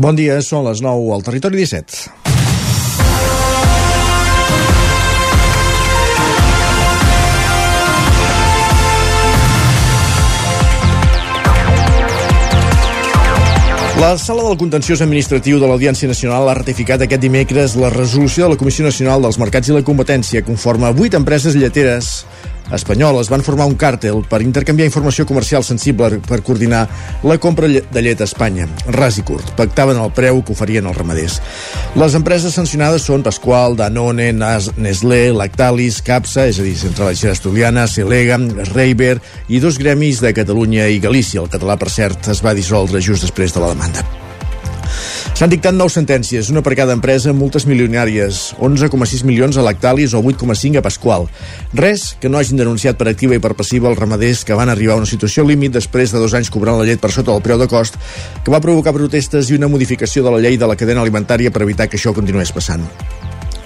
Bon dia, són les 9 al Territori 17. La Sala del Contenciós Administratiu de l'Audiència Nacional ha ratificat aquest dimecres la resolució de la Comissió Nacional dels Mercats i la Competència, conforme a vuit empreses lleteres espanyoles van formar un càrtel per intercanviar informació comercial sensible per coordinar la compra de llet a Espanya. Ras i curt. Pactaven el preu que oferien els ramaders. Les empreses sancionades són Pasqual, Danone, Nas, Nestlé, Lactalis, Capsa, és a dir, Central Lletgera Estudiana, Celega, Reiber i dos gremis de Catalunya i Galícia. El català, per cert, es va dissoldre just després de la demanda. S'han dictat nou sentències, una per cada empresa, multes milionàries, 11,6 milions a Lactalis o 8,5 a Pasqual. Res que no hagin denunciat per activa i per passiva els ramaders que van arribar a una situació límit després de dos anys cobrant la llet per sota del preu de cost, que va provocar protestes i una modificació de la llei de la cadena alimentària per evitar que això continués passant.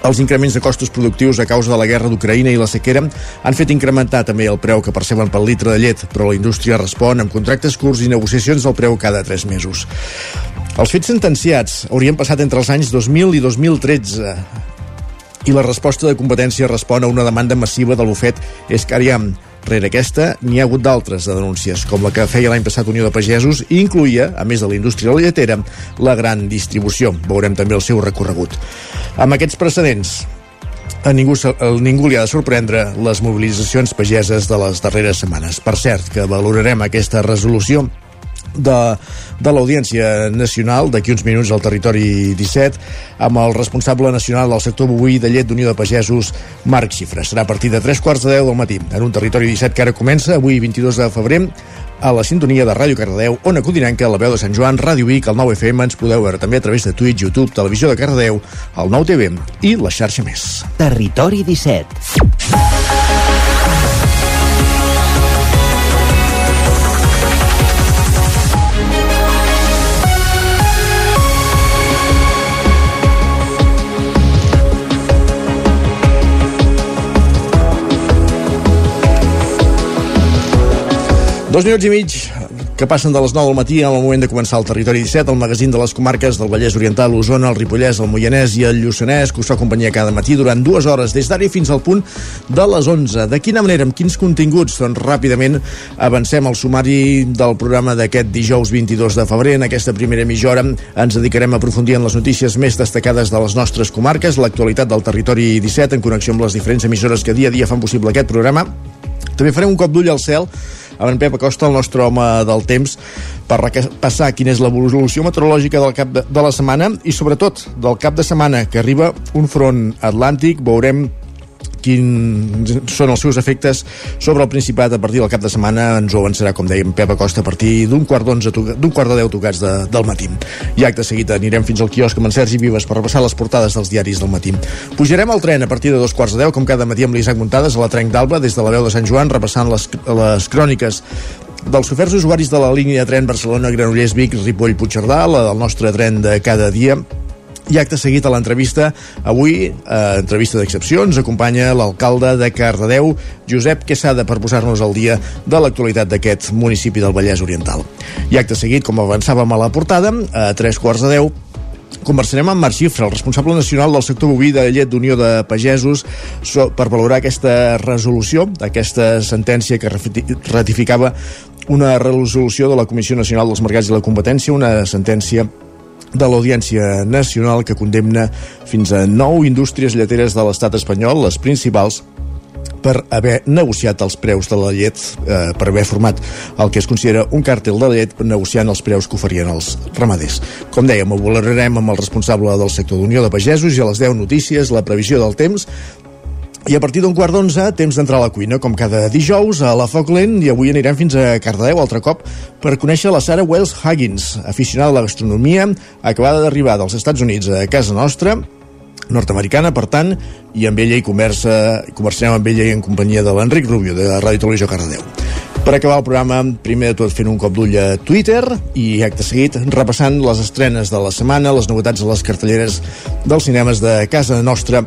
Els increments de costos productius a causa de la guerra d'Ucraïna i la sequera han fet incrementar també el preu que perceben pel litre de llet, però la indústria respon amb contractes curts i negociacions del preu cada 3 mesos. Els fets sentenciats haurien passat entre els anys 2000 i 2013 i la resposta de competència respon a una demanda massiva del bufet Escariam, Rere aquesta, n'hi ha hagut d'altres de denúncies, com la que feia l'any passat Unió de Pagesos i incluïa, a més de la indústria lletera, la gran distribució. Veurem també el seu recorregut. Amb aquests precedents, a ningú, a ningú li ha de sorprendre les mobilitzacions pageses de les darreres setmanes. Per cert, que valorarem aquesta resolució de, de l'Audiència Nacional d'aquí uns minuts al territori 17 amb el responsable nacional del sector boví de llet d'Unió de Pagesos Marc Xifra. Serà a partir de 3 quarts de 10 del matí en un territori 17 que ara comença avui 22 de febrer a la sintonia de Ràdio Cardedeu, Ona Codinenca, la veu de Sant Joan, Ràdio Vic, el 9FM, ens podeu veure també a través de Twitch, YouTube, Televisió de Cardedeu, el 9TV i la xarxa més. Territori 17. Dos minuts i mig que passen de les 9 del matí al moment de començar el Territori 17, el magazín de les comarques del Vallès Oriental, l'Osona, el Ripollès, el Moianès i el Lluçanès, que us fa companyia cada matí durant dues hores, des d'ara fins al punt de les 11. De quina manera, amb quins continguts? Doncs ràpidament avancem al sumari del programa d'aquest dijous 22 de febrer. En aquesta primera mitja hora ens dedicarem a aprofundir en les notícies més destacades de les nostres comarques, l'actualitat del Territori 17, en connexió amb les diferents emissores que dia a dia fan possible aquest programa. També farem un cop d'ull al cel amb en Pep Acosta, el nostre home del temps, per passar quina és l'evolució meteorològica del cap de, de la setmana i sobretot del cap de setmana que arriba un front atlàntic, veurem quins són els seus efectes sobre el Principat a partir del cap de setmana ens ho avançarà, com dèiem, Pep Acosta a partir d'un quart d'onze, d'un quart de deu tocats de, del matí. I acte seguit anirem fins al quiosc amb en Sergi Vives per repassar les portades dels diaris del matí. Pujarem al tren a partir de dos quarts de deu, com cada matí amb l'Isaac Muntades a la Trenc d'Alba, des de la veu de Sant Joan, repassant les, les cròniques dels oferts usuaris de la línia de tren Barcelona-Granollers-Vic, Ripoll-Puigcerdà, la del nostre tren de cada dia, i acte seguit a l'entrevista, avui, eh, entrevista d'excepció, ens acompanya l'alcalde de Cardedeu, Josep Quesada, per posar-nos al dia de l'actualitat d'aquest municipi del Vallès Oriental. I acte seguit, com avançàvem a la portada, a tres quarts de deu, conversarem amb Marc Xifra, el responsable nacional del sector boví de llet d'Unió de Pagesos, so, per valorar aquesta resolució, aquesta sentència que ratificava una resolució de la Comissió Nacional dels Mercats i la Competència, una sentència de l'Audiència Nacional que condemna fins a nou indústries lleteres de l'estat espanyol, les principals, per haver negociat els preus de la llet, eh, per haver format el que es considera un càrtel de llet negociant els preus que oferien els ramaders. Com dèiem, ho valorarem amb el responsable del sector d'Unió de Pagesos i a les 10 notícies, la previsió del temps, i a partir d'un quart d'onze, temps d'entrar a la cuina, com cada dijous, a la Foc Lent, i avui anirem fins a Cardedeu, altre cop, per conèixer la Sara Wells Huggins, aficionada a la gastronomia, acabada d'arribar dels Estats Units a casa nostra, nord-americana, per tant, i amb ella hi conversa, conversarem amb ella i en companyia de l'Enric Rubio, de Ràdio Televisió Cardedeu. Per acabar el programa, primer de tot fent un cop d'ull a Twitter i acte seguit repassant les estrenes de la setmana, les novetats de les cartelleres dels cinemes de casa nostra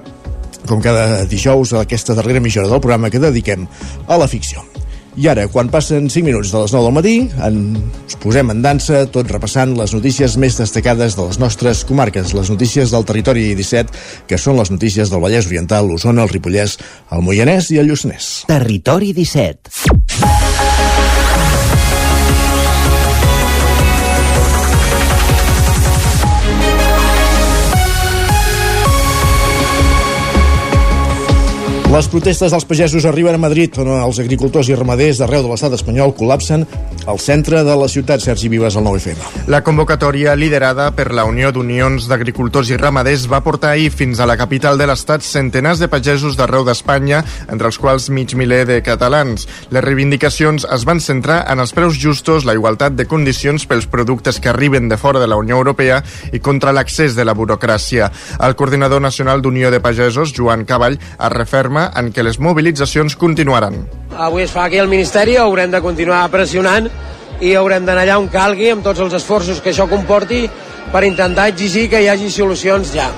com cada dijous a aquesta darrera mitja hora del programa que dediquem a la ficció. I ara, quan passen 5 minuts de les 9 del matí, ens posem en dansa, tot repassant les notícies més destacades de les nostres comarques, les notícies del territori 17, que són les notícies del Vallès Oriental, l'Osona, el Ripollès, el Moianès i el Lluçanès. Territori 17. Les protestes dels pagesos arriben a Madrid, on els agricultors i ramaders d'arreu de l'estat espanyol col·lapsen al centre de la ciutat. Sergi Vives, al 9FM. La convocatòria liderada per la Unió d'Unions d'Agricultors i Ramaders va portar ahir fins a la capital de l'estat centenars de pagesos d'arreu d'Espanya, entre els quals mig miler de catalans. Les reivindicacions es van centrar en els preus justos, la igualtat de condicions pels productes que arriben de fora de la Unió Europea i contra l'accés de la burocràcia. El coordinador nacional d'Unió de Pagesos, Joan Cavall, es referma confirma en què les mobilitzacions continuaran. Avui es fa aquí al Ministeri, haurem de continuar pressionant i haurem d'anar allà on calgui amb tots els esforços que això comporti per intentar exigir que hi hagi solucions ja.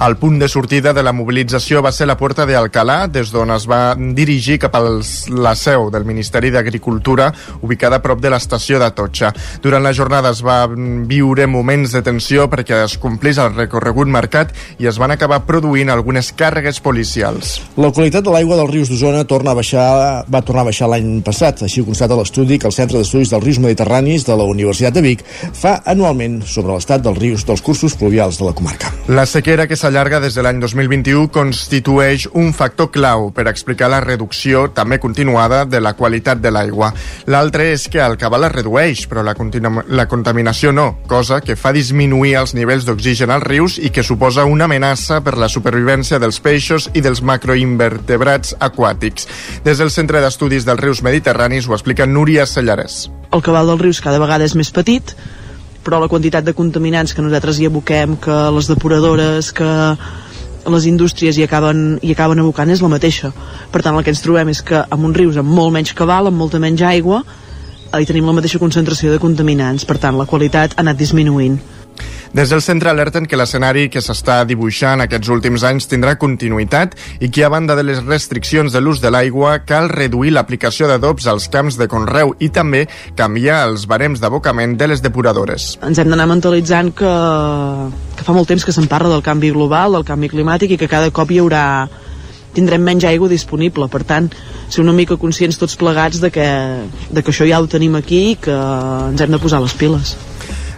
El punt de sortida de la mobilització va ser la Puerta de Alcalá, des d'on es va dirigir cap a la seu del Ministeri d'Agricultura, ubicada a prop de l'estació de Totxa. Durant la jornada es va viure moments de tensió perquè es complís el recorregut marcat i es van acabar produint algunes càrregues policials. La qualitat de l'aigua dels rius d'Osona torna a baixar, va tornar a baixar l'any passat. Així ho constata l'estudi que el Centre d'Estudis dels Rius Mediterranis de la Universitat de Vic fa anualment sobre l'estat dels rius dels cursos pluvials de la comarca. La sequera que s'ha llarga des de l'any 2021 constitueix un factor clau per explicar la reducció també continuada de la qualitat de l'aigua. L'altre és que el cabal es redueix, però la, la contaminació no, cosa que fa disminuir els nivells d'oxigen als rius i que suposa una amenaça per la supervivència dels peixos i dels macroinvertebrats aquàtics. Des del Centre d'Estudis dels Rius Mediterranis ho explica Núria Sellares. El cabal dels rius cada vegada és més petit, però la quantitat de contaminants que nosaltres hi aboquem, que les depuradores, que les indústries hi acaben, hi acaben abocant és la mateixa. Per tant, el que ens trobem és que amb uns rius amb molt menys cabal, amb molta menys aigua, hi tenim la mateixa concentració de contaminants. Per tant, la qualitat ha anat disminuint. Des del centre alerten que l'escenari que s'està dibuixant aquests últims anys tindrà continuïtat i que a banda de les restriccions de l'ús de l'aigua cal reduir l'aplicació d'adobs als camps de conreu i també canviar els barems d'abocament de les depuradores. Ens hem d'anar mentalitzant que, que fa molt temps que se'n parla del canvi global, del canvi climàtic i que cada cop hi haurà tindrem menys aigua disponible. Per tant, ser una mica conscients tots plegats de que, de que això ja ho tenim aquí i que ens hem de posar les piles.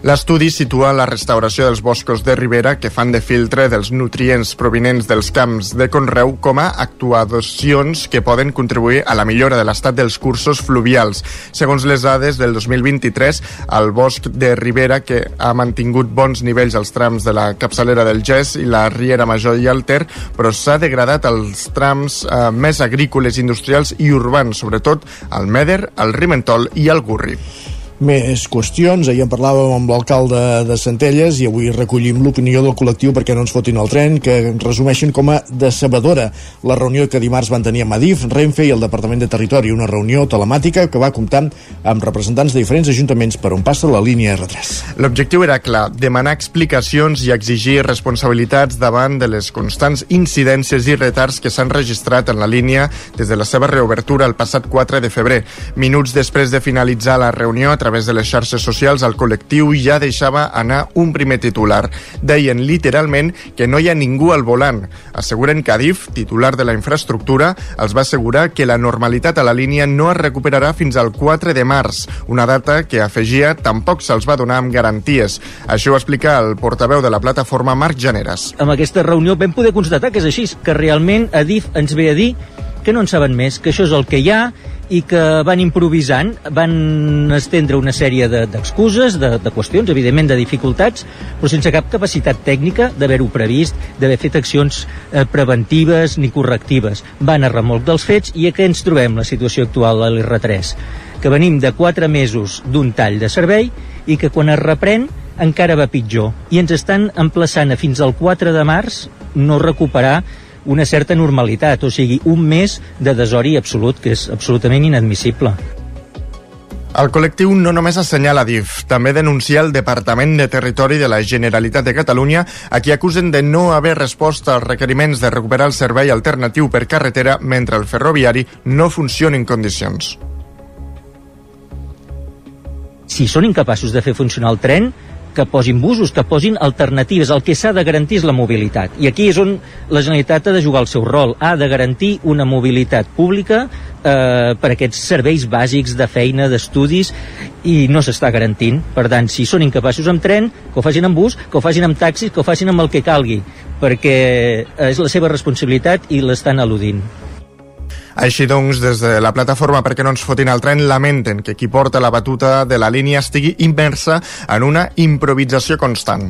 L'estudi situa la restauració dels boscos de ribera que fan de filtre dels nutrients provinents dels camps de Conreu com a actuacions que poden contribuir a la millora de l'estat dels cursos fluvials. Segons les dades del 2023, el bosc de ribera, que ha mantingut bons nivells als trams de la capçalera del Gès i la Riera Major i el Ter, però s'ha degradat als trams eh, més agrícoles, industrials i urbans, sobretot al Meder, al Rimentol i al Gurri més qüestions. Ahir en parlàvem amb l'alcalde de Centelles i avui recollim l'opinió del col·lectiu perquè no ens fotin el tren, que resumeixen com a decebedora la reunió que dimarts van tenir amb Adif, Renfe i el Departament de Territori, una reunió telemàtica que va comptar amb representants de diferents ajuntaments per on passa la línia R3. L'objectiu era clar, demanar explicacions i exigir responsabilitats davant de les constants incidències i retards que s'han registrat en la línia des de la seva reobertura el passat 4 de febrer. Minuts després de finalitzar la reunió a través través de les xarxes socials, el col·lectiu ja deixava anar un primer titular. Deien literalment que no hi ha ningú al volant. Asseguren que Adif, titular de la infraestructura, els va assegurar que la normalitat a la línia no es recuperarà fins al 4 de març, una data que afegia tampoc se'ls va donar amb garanties. Això ho explica el portaveu de la plataforma Marc Generes. Amb aquesta reunió vam poder constatar que és així, que realment Adif ens ve a dir que no en saben més, que això és el que hi ha i que van improvisant, van estendre una sèrie d'excuses, de, de, de qüestions, evidentment de dificultats, però sense cap capacitat tècnica d'haver-ho previst, d'haver fet accions eh, preventives ni correctives. Van a remolc dels fets i a què ens trobem la situació actual a l'R3? Que venim de quatre mesos d'un tall de servei i que quan es reprèn encara va pitjor. I ens estan emplaçant a fins al 4 de març no recuperar una certa normalitat, o sigui, un mes de desori absolut, que és absolutament inadmissible. El col·lectiu no només assenyala DIF, també denuncia el Departament de Territori de la Generalitat de Catalunya, a qui acusen de no haver respost als requeriments de recuperar el servei alternatiu per carretera mentre el ferroviari no funcioni en condicions. Si són incapaços de fer funcionar el tren, que posin busos, que posin alternatives. El que s'ha de garantir és la mobilitat. I aquí és on la Generalitat ha de jugar el seu rol. Ha de garantir una mobilitat pública eh, per aquests serveis bàsics de feina, d'estudis, i no s'està garantint. Per tant, si són incapaços amb tren, que ho facin amb bus, que ho facin amb taxis, que ho facin amb el que calgui, perquè és la seva responsabilitat i l'estan al·ludint. Així doncs, des de la plataforma perquè no ens fotin el tren lamenten que qui porta la batuta de la línia estigui immersa en una improvisació constant.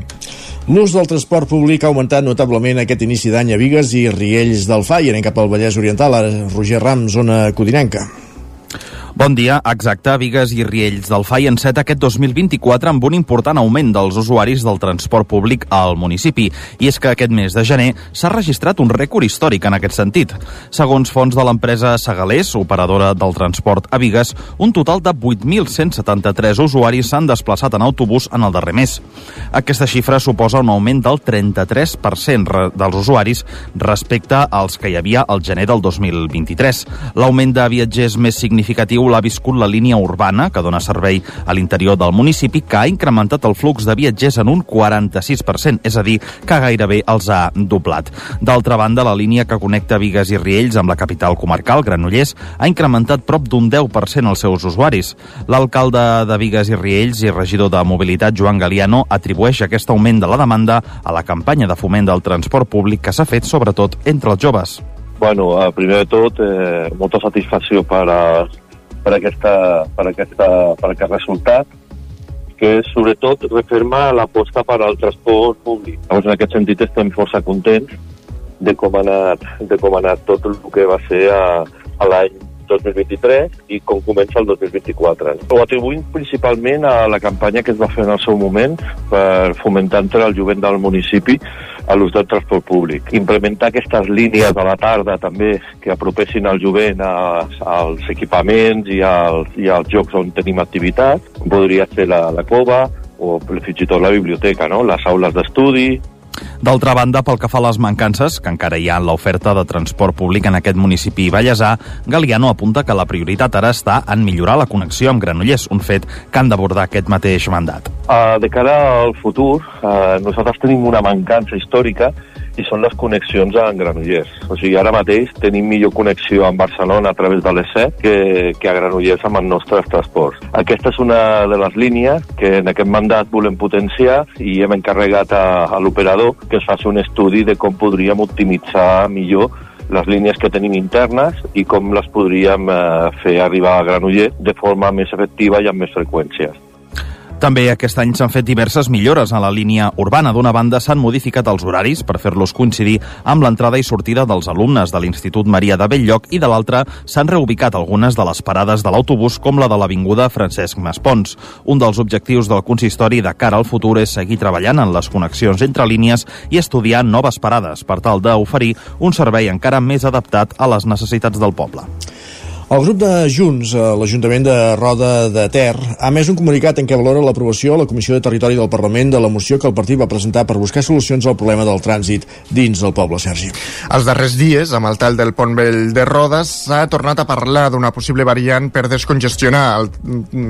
L'ús del transport públic ha augmentat notablement aquest inici d'any a Vigues i Riells del Fai, anem cap al Vallès Oriental, ara Roger Ram, zona codinenca. Bon dia, exacte. Vigues i Riells del FAI enceta aquest 2024 amb un important augment dels usuaris del transport públic al municipi. I és que aquest mes de gener s'ha registrat un rècord històric en aquest sentit. Segons fons de l'empresa Segalés, operadora del transport a Vigues, un total de 8.173 usuaris s'han desplaçat en autobús en el darrer mes. Aquesta xifra suposa un augment del 33% dels usuaris respecte als que hi havia al gener del 2023. L'augment de viatgers més significatiu l'estiu l'ha viscut la línia urbana, que dona servei a l'interior del municipi, que ha incrementat el flux de viatgers en un 46%, és a dir, que gairebé els ha doblat. D'altra banda, la línia que connecta Vigues i Riells amb la capital comarcal, Granollers, ha incrementat prop d'un 10% els seus usuaris. L'alcalde de Vigues i Riells i regidor de Mobilitat, Joan Galiano, atribueix aquest augment de la demanda a la campanya de foment del transport públic que s'ha fet sobretot entre els joves. Bueno, primer de tot, eh, molta satisfacció per, a, per, aquesta, per, aquesta, per aquest resultat que sobretot referma l'aposta per al transport públic. Llavors, en aquest sentit estem força contents de com ha anat, de com ha anat tot el que va ser a, a l'any 2023 i com comença el 2024. Ho atribuïm principalment a la campanya que es va fer en el seu moment per fomentar entre el jovent del municipi a l'ús del transport públic. Implementar aquestes línies a la tarda també que apropessin el jovent a, als equipaments i als, i als jocs on tenim activitat. Podria ser la, la cova o fins i tot la biblioteca, no? les aules d'estudi, D'altra banda, pel que fa a les mancances, que encara hi ha en l'oferta de transport públic en aquest municipi ballesà, Galiano apunta que la prioritat ara està en millorar la connexió amb Granollers, un fet que han d'abordar aquest mateix mandat. Uh, de cara al futur, uh, nosaltres tenim una mancança històrica i són les connexions amb Granollers. O sigui, ara mateix tenim millor connexió amb Barcelona a través de l'E7 que, que a Granollers amb els nostres transports. Aquesta és una de les línies que en aquest mandat volem potenciar i hem encarregat a, a l'operador que es faci un estudi de com podríem optimitzar millor les línies que tenim internes i com les podríem eh, fer arribar a Granollers de forma més efectiva i amb més freqüències. També aquest any s'han fet diverses millores a la línia urbana. D'una banda, s'han modificat els horaris per fer-los coincidir amb l'entrada i sortida dels alumnes de l'Institut Maria de Belllloc i de l'altra s'han reubicat algunes de les parades de l'autobús com la de l'Avinguda Francesc Maspons. Un dels objectius del consistori de cara al futur és seguir treballant en les connexions entre línies i estudiar noves parades per tal d'oferir un servei encara més adaptat a les necessitats del poble. El grup de Junts, a l'Ajuntament de Roda de Ter, ha més un comunicat en què valora l'aprovació a la Comissió de Territori del Parlament de la moció que el partit va presentar per buscar solucions al problema del trànsit dins del poble, Sergi. Els darrers dies, amb el tall del pont vell de Rodes, s'ha tornat a parlar d'una possible variant per descongestionar el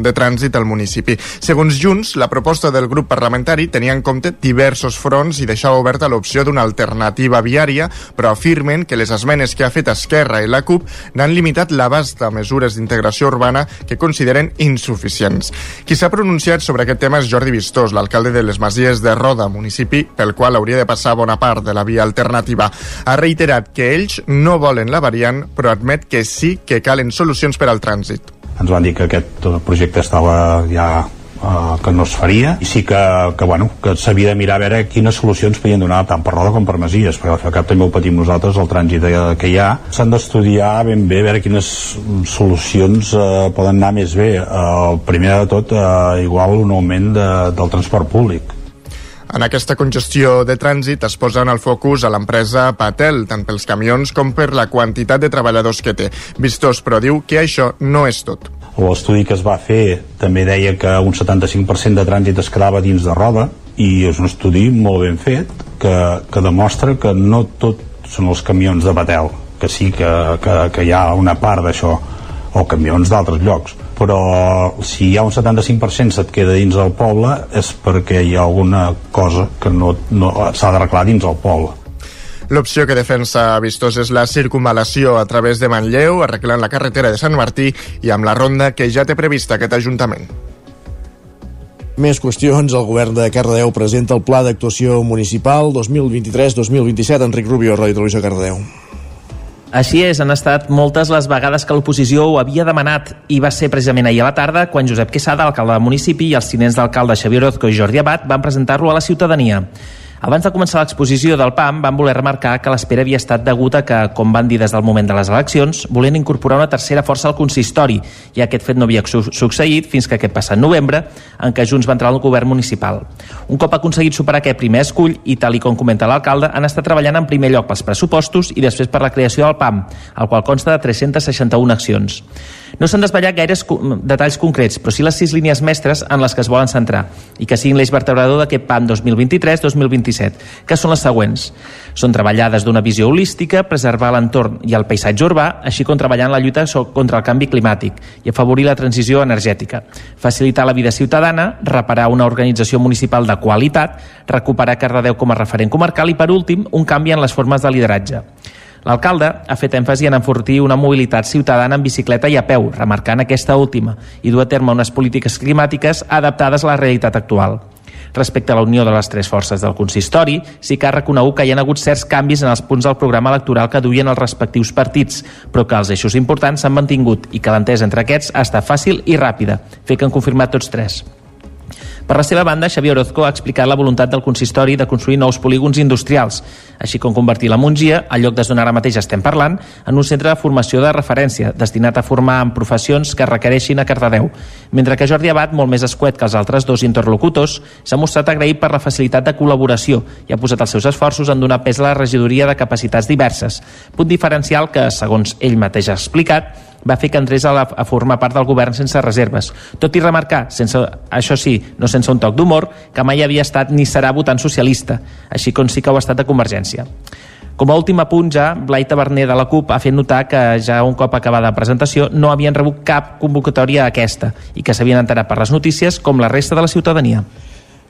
de trànsit al municipi. Segons Junts, la proposta del grup parlamentari tenia en compte diversos fronts i deixava oberta l'opció d'una alternativa viària, però afirmen que les esmenes que ha fet Esquerra i la CUP n'han limitat l'abast de mesures d'integració urbana que consideren insuficients. Qui s'ha pronunciat sobre aquest tema és Jordi Vistós, l'alcalde de les Masies de Roda, municipi pel qual hauria de passar bona part de la via alternativa. Ha reiterat que ells no volen la variant, però admet que sí que calen solucions per al trànsit. Ens van dir que aquest projecte estava ja uh, que no es faria i sí que, que, bueno, que s'havia de mirar a veure quines solucions podien donar tant per Roda com per Masies perquè al cap també ho patim nosaltres el trànsit que hi ha s'han d'estudiar ben bé a veure quines solucions uh, poden anar més bé uh, primer de tot uh, igual un augment de, del transport públic en aquesta congestió de trànsit es posa en el focus a l'empresa Patel, tant pels camions com per la quantitat de treballadors que té. Vistós, però diu que això no és tot. L'estudi que es va fer també deia que un 75% de trànsit es quedava dins de roda i és un estudi molt ben fet que, que demostra que no tot són els camions de Batel, que sí que, que, que hi ha una part d'això, o camions d'altres llocs. Però si hi ha un 75% se't queda dins del poble és perquè hi ha alguna cosa que no, no s'ha d'arreglar dins del poble L'opció que defensa Vistós és la circunvalació a través de Manlleu, arreglant la carretera de Sant Martí i amb la ronda que ja té prevista aquest Ajuntament. Més qüestions. El govern de Cardedeu presenta el Pla d'Actuació Municipal 2023-2027. Enric Rubio, Ràdio Televisió Cardedeu. Així és, han estat moltes les vegades que l'oposició ho havia demanat i va ser precisament ahir a la tarda quan Josep Quesada, alcalde del municipi, i els tinents d'alcalde Xavier Orozco i Jordi Abad van presentar-lo a la ciutadania. Abans de començar l'exposició del PAM, van voler remarcar que l'espera havia estat degut a que, com van dir des del moment de les eleccions, volien incorporar una tercera força al consistori, i aquest fet no havia su succeït fins que aquest passat novembre, en què Junts va entrar al govern municipal. Un cop aconseguit superar aquest primer escull, i tal i com comenta l'alcalde, han estat treballant en primer lloc pels pressupostos i després per la creació del PAM, el qual consta de 361 accions. No s'han desvetllat gaires detalls concrets, però sí les sis línies mestres en les que es volen centrar i que siguin l'eix vertebrador d'aquest PAM 2023-2027, que són les següents. Són treballades d'una visió holística, preservar l'entorn i el paisatge urbà, així com treballar en la lluita contra el canvi climàtic i afavorir la transició energètica, facilitar la vida ciutadana, reparar una organització municipal de qualitat, recuperar Cardedeu com a referent comarcal i, per últim, un canvi en les formes de lideratge. L'alcalde ha fet èmfasi en enfortir una mobilitat ciutadana en bicicleta i a peu, remarcant aquesta última, i dur a terme unes polítiques climàtiques adaptades a la realitat actual. Respecte a la unió de les tres forces del consistori, sí que ha reconegut que hi ha hagut certs canvis en els punts del programa electoral que duien els respectius partits, però que els eixos importants s'han mantingut i que l'entesa entre aquests ha estat fàcil i ràpida, fet que han confirmat tots tres. Per la seva banda, Xavier Orozco ha explicat la voluntat del consistori de construir nous polígons industrials, així com convertir la Mongia, al lloc des d'on ara mateix estem parlant, en un centre de formació de referència, destinat a formar en professions que requereixin a Cardedeu, mentre que Jordi Abad, molt més escuet que els altres dos interlocutors, s'ha mostrat agraït per la facilitat de col·laboració i ha posat els seus esforços en donar pes a la regidoria de capacitats diverses, punt diferencial que, segons ell mateix ha explicat, va fer que entrés a, la, a formar part del govern sense reserves, tot i remarcar, sense, això sí, no sense un toc d'humor, que mai havia estat ni serà votant socialista, així com sí que ho ha estat de Convergència. Com a últim apunt ja, Blai Taverner de la CUP ha fet notar que ja un cop acabada la presentació no havien rebut cap convocatòria aquesta i que s'havien enterat per les notícies com la resta de la ciutadania.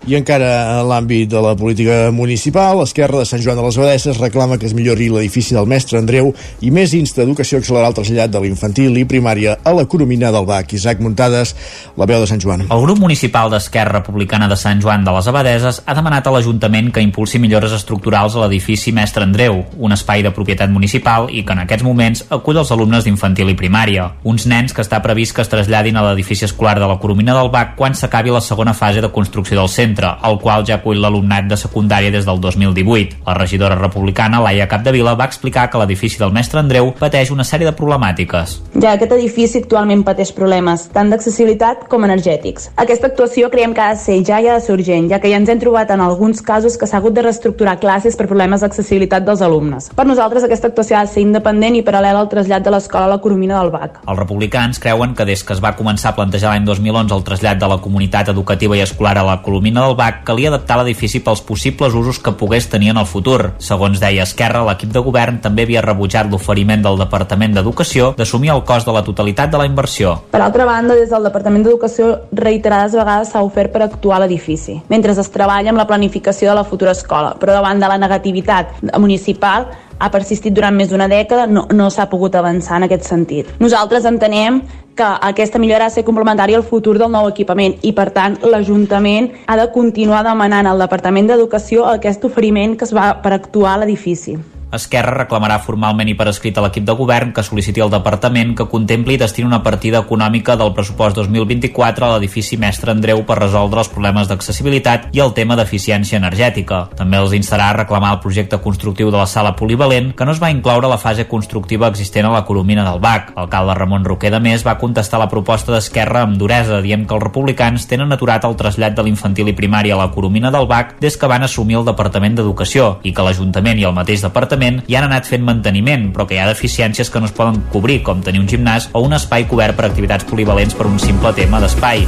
I encara en l'àmbit de la política municipal, l'Esquerra de Sant Joan de les Abadesses reclama que es millori l'edifici del mestre Andreu i més insta Educació accelerar el trasllat de l'infantil i primària a la Coromina del Bac. Isaac Muntades, la veu de Sant Joan. El grup municipal d'Esquerra Republicana de Sant Joan de les Abadeses ha demanat a l'Ajuntament que impulsi millores estructurals a l'edifici Mestre Andreu, un espai de propietat municipal i que en aquests moments acull els alumnes d'infantil i primària. Uns nens que està previst que es traslladin a l'edifici escolar de la Coromina del Bac quan s'acabi la segona fase de construcció del centre centre, el qual ja acull l'alumnat de secundària des del 2018. La regidora republicana, Laia Capdevila, va explicar que l'edifici del mestre Andreu pateix una sèrie de problemàtiques. Ja aquest edifici actualment pateix problemes, tant d'accessibilitat com energètics. Aquesta actuació creiem que ha de ser ja i ha de ser urgent, ja que ja ens hem trobat en alguns casos que s'ha hagut de reestructurar classes per problemes d'accessibilitat dels alumnes. Per nosaltres aquesta actuació ha de ser independent i paral·lel al trasllat de l'escola a la Coromina del BAC. Els republicans creuen que des que es va començar a plantejar l'any 2011 el trasllat de la comunitat educativa i escolar a la Colomina del BAC calia adaptar l'edifici pels possibles usos que pogués tenir en el futur. Segons deia Esquerra, l'equip de govern també havia rebutjat l'oferiment del Departament d'Educació d'assumir el cost de la totalitat de la inversió. Per altra banda, des del Departament d'Educació reiterades vegades s'ha ofert per actuar l'edifici, mentre es treballa amb la planificació de la futura escola, però davant de la negativitat municipal ha persistit durant més d'una dècada, no, no s'ha pogut avançar en aquest sentit. Nosaltres entenem que aquesta millora ha de ser complementària al futur del nou equipament i, per tant, l'Ajuntament ha de continuar demanant al Departament d'Educació aquest oferiment que es va per actuar a l'edifici. Esquerra reclamarà formalment i per escrit a l'equip de govern que sol·liciti al departament que contempli i destini una partida econòmica del pressupost 2024 a l'edifici Mestre Andreu per resoldre els problemes d'accessibilitat i el tema d'eficiència energètica. També els instarà a reclamar el projecte constructiu de la sala polivalent que no es va incloure a la fase constructiva existent a la Coromina del BAC. L'alcalde Ramon Roquer de Més va contestar la proposta d'Esquerra amb duresa, dient que els republicans tenen aturat el trasllat de l'infantil i primària a la Coromina del BAC des que van assumir el Departament d'Educació i que l'Ajuntament i el mateix departament l'Ajuntament ja han anat fent manteniment, però que hi ha deficiències que no es poden cobrir, com tenir un gimnàs o un espai cobert per activitats polivalents per un simple tema d'espai.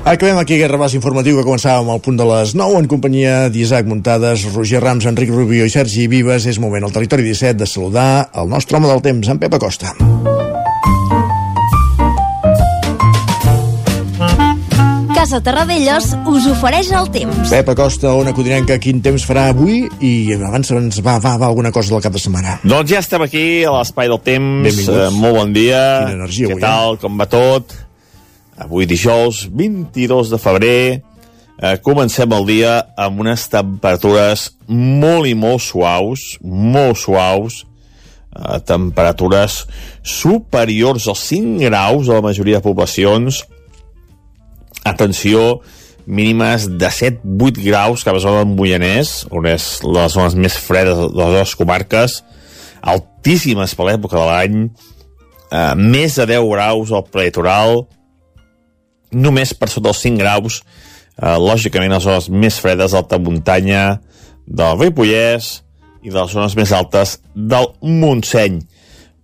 Acabem aquí aquest rebàs informatiu que començàvem al punt de les 9 en companyia d'Isaac Muntades, Roger Rams, Enric Rubio i Sergi Vives. És moment al territori 17 de saludar el nostre home del temps, en Pep Acosta. Casa Terradellos us ofereix el temps. Pep Acosta, Ona Codinenca, quin temps farà avui? I abans ens va, va, va alguna cosa del cap de setmana. Doncs ja estem aquí, a l'espai del temps. Benvinguts. Eh, molt bon dia. Quina energia Què avui, eh? tal? Com va tot? Avui dijous, 22 de febrer, eh, comencem el dia amb unes temperatures molt i molt suaus, molt suaus, eh, temperatures superiors als 5 graus a la majoria de poblacions. Atenció, mínimes de 7-8 graus cap a zona del Moianès, on és les zones més fredes de les dues comarques, altíssimes per l'època de l'any, eh, més de 10 graus al prelitoral, només per sota dels 5 graus, eh, lògicament les zones més fredes d'alta muntanya, del Ripollès i de les zones més altes del Montseny.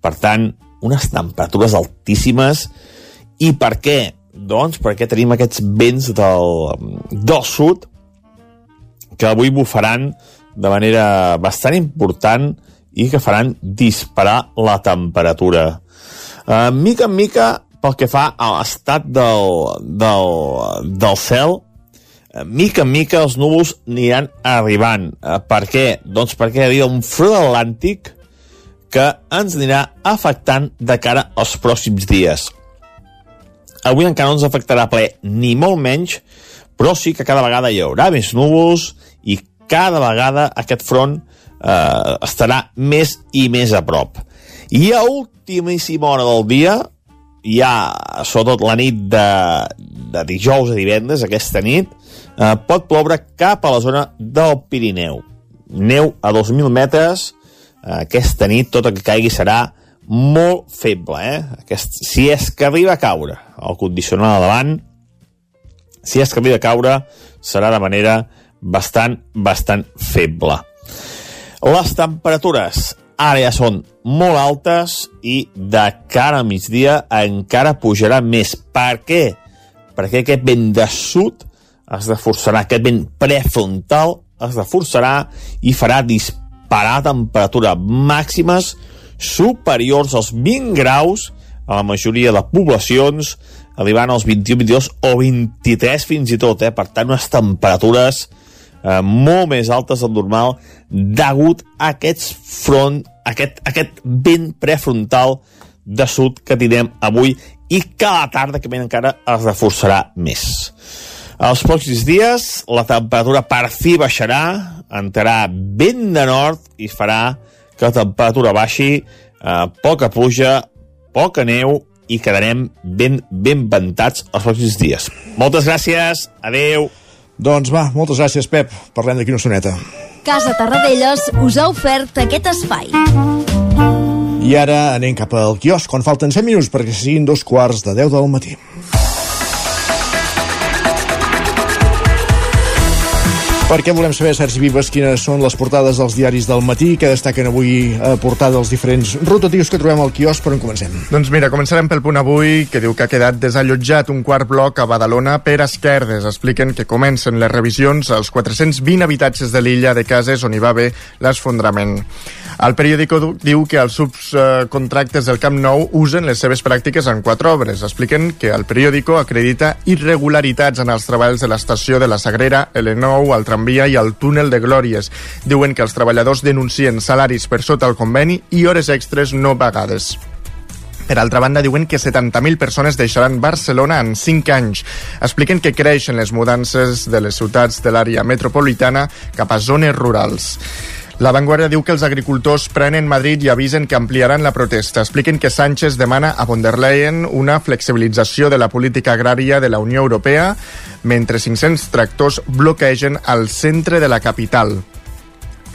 Per tant, unes temperatures altíssimes. I per què? Doncs perquè tenim aquests vents del, del sud que avui bufaran de manera bastant important i que faran disparar la temperatura. Uh, mica en mica, pel que fa a l'estat del, del, del cel, eh, mica en mica els núvols aniran arribant. Uh, per què? Doncs perquè hi havia un front atlàntic que ens anirà afectant de cara als pròxims dies. Avui encara no ens afectarà ple, ni molt menys, però sí que cada vegada hi haurà més núvols i cada vegada aquest front eh, estarà més i més a prop. I a ultimíssima hora del dia, ja sobretot la nit de, de dijous a divendres, aquesta nit, eh, pot ploure cap a la zona del Pirineu. Neu a 2.000 metres, eh, aquesta nit tot el que caigui serà molt feble, eh? Aquest, si és que arriba a caure el condicional de davant, si és que arriba a caure, serà de manera bastant, bastant feble. Les temperatures ara ja són molt altes i de cara a migdia encara pujarà més. Per què? Perquè aquest vent de sud es reforçarà, aquest vent prefrontal es reforçarà i farà disparar temperatura màximes superiors als 20 graus a la majoria de poblacions, arribant als 21, 22 o 23 fins i tot, eh? per tant unes temperatures eh, molt més altes del normal degut a aquests front, aquest, aquest vent prefrontal de sud que tindrem avui i que a la tarda que ve encara es reforçarà més. Els pròxims dies la temperatura per fi baixarà, entrarà vent de nord i farà que la temperatura baixi, eh, poca pluja, poca neu i quedarem ben, ben ventats els pròxims dies. Moltes gràcies, adeu. Doncs va, moltes gràcies, Pep. Parlem d'aquí una soneta. Casa Tarradellas us ha ofert aquest espai. I ara anem cap al quiosc, quan falten 7 minuts perquè siguin dos quarts de 10 del matí. Perquè volem saber, Sergi Vives, quines són les portades dels diaris del matí que destaquen avui a portada dels diferents rotatius que trobem al quiosc, per on comencem? Doncs mira, començarem pel punt avui, que diu que ha quedat desallotjat un quart bloc a Badalona per esquerdes. Expliquen que comencen les revisions als 420 habitatges de l'illa de cases on hi va haver l'esfondrament. El periòdico diu que els subcontractes del Camp Nou usen les seves pràctiques en quatre obres. Expliquen que el periòdico acredita irregularitats en els treballs de l'estació de la Sagrera, L9, el tramvia i el túnel de Glòries. Diuen que els treballadors denuncien salaris per sota el conveni i hores extres no pagades. Per altra banda, diuen que 70.000 persones deixaran Barcelona en 5 anys. Expliquen que creixen les mudances de les ciutats de l'àrea metropolitana cap a zones rurals. La Vanguardia diu que els agricultors prenen Madrid i avisen que ampliaran la protesta. Expliquen que Sánchez demana a von der Leyen una flexibilització de la política agrària de la Unió Europea, mentre 500 tractors bloquegen al centre de la capital.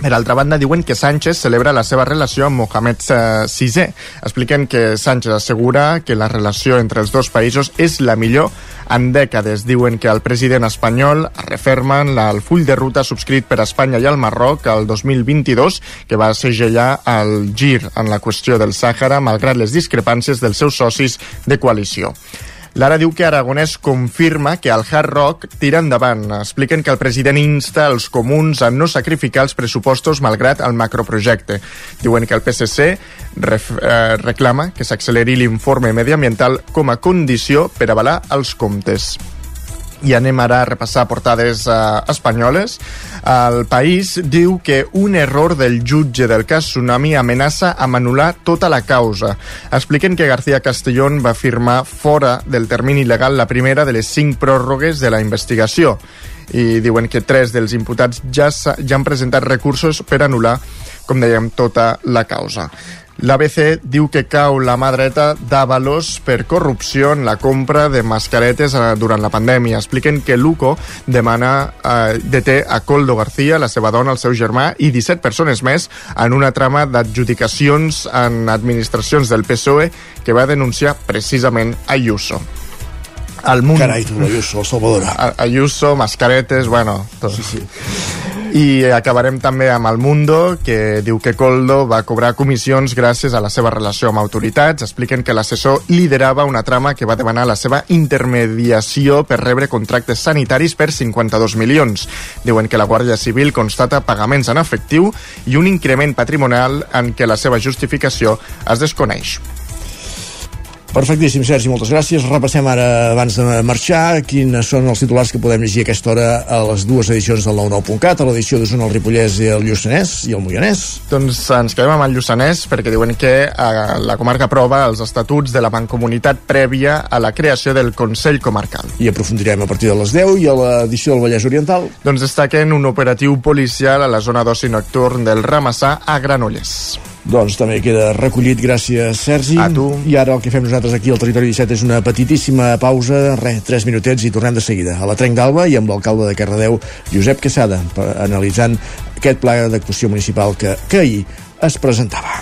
Per altra banda, diuen que Sánchez celebra la seva relació amb Mohamed VI. Expliquen que Sánchez assegura que la relació entre els dos països és la millor en dècades. Diuen que el president espanyol refermen el full de ruta subscrit per Espanya i el Marroc el 2022, que va segellar el gir en la qüestió del Sàhara, malgrat les discrepàncies dels seus socis de coalició. Lara diu que Aragonès confirma que el Hard Rock tira endavant. Expliquen que el president insta els comuns a no sacrificar els pressupostos malgrat el macroprojecte. Diuen que el PSC ref, eh, reclama que s'acceleri l'informe mediambiental com a condició per avalar els comptes. I anem ara a repassar portades eh, espanyoles. El País diu que un error del jutge del cas Tsunami amenaça amb anul·lar tota la causa. Expliquen que García Castellón va firmar fora del termini legal la primera de les cinc pròrrogues de la investigació i diuen que tres dels imputats ja, ja han presentat recursos per anul·lar, com dèiem, tota la causa. L'ABC diu que cau la mà dreta d'Avalos per corrupció en la compra de mascaretes eh, durant la pandèmia. Expliquen que Luco demana eh, deté a Coldo García, la seva dona, el seu germà i 17 persones més en una trama d'adjudicacions en administracions del PSOE que va denunciar precisament Ayuso al munt. Carai, tu, Ayuso, Salvador. Ayuso, mascaretes, bueno... Tot. Sí, sí. I acabarem també amb el Mundo, que diu que Coldo va cobrar comissions gràcies a la seva relació amb autoritats. Expliquen que l'assessor liderava una trama que va demanar la seva intermediació per rebre contractes sanitaris per 52 milions. Diuen que la Guàrdia Civil constata pagaments en efectiu i un increment patrimonial en què la seva justificació es desconeix. Perfectíssim, Sergi, moltes gràcies. Repassem ara, abans de marxar, quins són els titulars que podem llegir a aquesta hora a les dues edicions del 99.cat, a l'edició d'Osona, el Ripollès i el Lluçanès i el Moianès. Doncs ens quedem amb el Lluçanès perquè diuen que eh, la comarca aprova els estatuts de la Mancomunitat prèvia a la creació del Consell Comarcal. I aprofundirem a partir de les 10 i a l'edició del Vallès Oriental. Doncs destaquen un operatiu policial a la zona d'oci nocturn del Ramassà a Granollers. Doncs també queda recollit, gràcies Sergi. A tu. I ara el que fem nosaltres aquí al Territori 17 és una petitíssima pausa, res, 3 minutets i tornem de seguida a la Trenc d'Alba i amb l'alcalde de Cardedeu, Josep Quesada, analitzant aquest pla d'actuació municipal que, que ahir es presentava.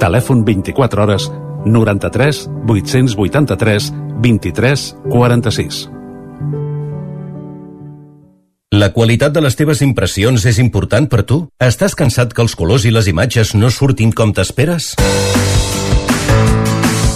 Telèfon 24 hores 93 883 23 46. La qualitat de les teves impressions és important per tu? Estàs cansat que els colors i les imatges no surtin com t'esperes?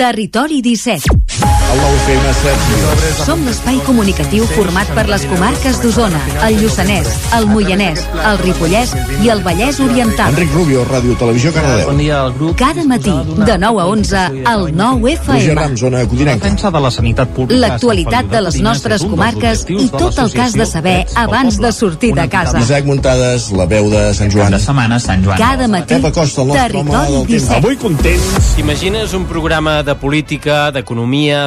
Territori 17 el nou FM. Som l'espai comunicatiu format per les comarques d'Osona, el Lluçanès, el Moianès, el Ripollès i el Vallès Oriental. Enric Rubio, Ràdio Televisió, Cardedeu. Bon dia al grup. Cada matí, de 9 a 11, al 9 FM. Roger Ram, zona codinenca. Defensa de la sanitat pública. L'actualitat de les nostres comarques i tot el que has de saber abans de sortir de casa. Isaac Muntades, la veu de Sant Joan. De setmana, Sant Joan. Cada matí, Pep Acosta, el nostre home Territori del temps. 17. Avui contents. T'imagines un programa de política, d'economia,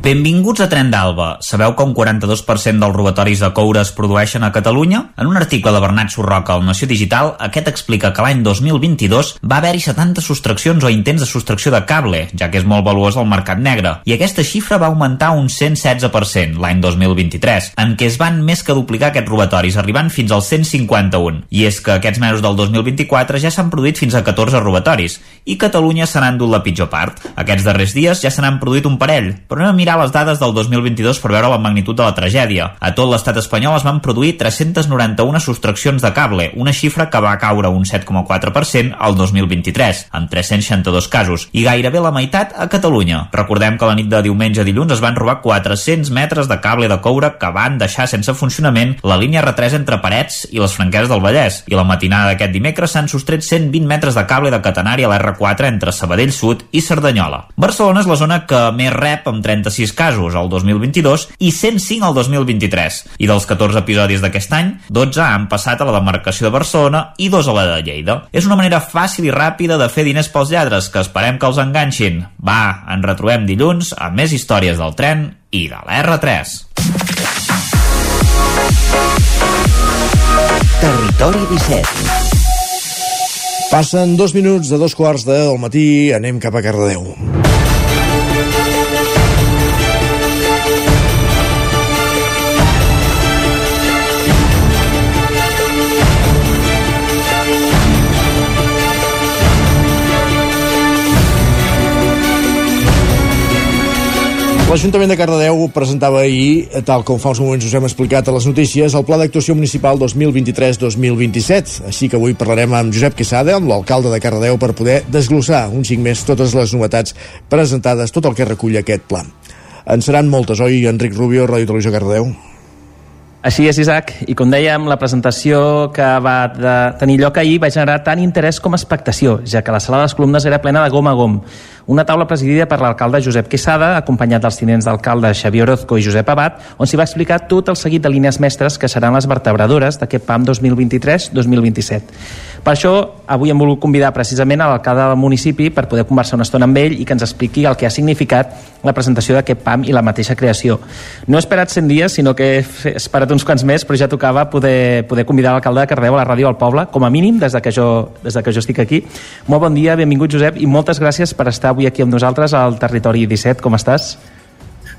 Benvinguts a Tren d'Alba. Sabeu que un 42% dels robatoris de coure es produeixen a Catalunya? En un article de Bernat Sorroca al Nació Digital, aquest explica que l'any 2022 va haver-hi 70 sostraccions o intents de sostracció de cable, ja que és molt valuós el mercat negre, i aquesta xifra va augmentar un 116% l'any 2023, en què es van més que duplicar aquests robatoris, arribant fins al 151. I és que aquests mesos del 2024 ja s'han produït fins a 14 robatoris, i Catalunya se n'ha endut la pitjor part. Aquests darrers dies ja se n'han produït un parell, però anem a les dades del 2022 per veure la magnitud de la tragèdia. A tot l'estat espanyol es van produir 391 sostraccions de cable, una xifra que va caure un 7,4% al 2023, amb 362 casos, i gairebé la meitat a Catalunya. Recordem que la nit de diumenge a dilluns es van robar 400 metres de cable de coure que van deixar sense funcionament la línia R3 entre Parets i les Franqueses del Vallès, i la matinada d'aquest dimecres s'han sostret 120 metres de cable de catenari a l'R4 entre Sabadell Sud i Cerdanyola. Barcelona és la zona que més rep amb 36 casos al 2022 i 105 al 2023. I dels 14 episodis d'aquest any, 12 han passat a la demarcació de Barcelona i dos a la de Lleida. És una manera fàcil i ràpida de fer diners pels lladres que esperem que els enganxin. Va, ens retrobem dilluns amb més històries del tren i de la R3. Territori 17 Passen dos minuts de dos quarts del matí, anem cap a Cardedeu. L'Ajuntament de Cardedeu presentava ahir, tal com fa uns moments us hem explicat a les notícies, el Pla d'Actuació Municipal 2023-2027. Així que avui parlarem amb Josep Quesada, amb l'alcalde de Cardedeu, per poder desglossar un xic més totes les novetats presentades, tot el que recull aquest pla. En seran moltes, oi, Enric Rubio, Ràdio Televisió Cardedeu? Així és, Isaac, i com dèiem, la presentació que va de tenir lloc ahir va generar tant interès com expectació, ja que la sala de les columnes era plena de gom a gom. Una taula presidida per l'alcalde Josep Quesada, acompanyat dels tinents d'alcalde Xavier Orozco i Josep Abad, on s'hi va explicar tot el seguit de línies mestres que seran les vertebradores d'aquest PAM 2023-2027. Per això, avui hem volgut convidar precisament a l'alcalde del municipi per poder conversar una estona amb ell i que ens expliqui el que ha significat la presentació d'aquest PAM i la mateixa creació. No he esperat 100 dies, sinó que he esperat uns quants més, però ja tocava poder, poder convidar l'alcalde de Cardeu a la ràdio al poble, com a mínim, des de, que jo, des de que jo estic aquí. Molt bon dia, benvingut Josep, i moltes gràcies per estar avui aquí amb nosaltres al Territori 17. Com estàs?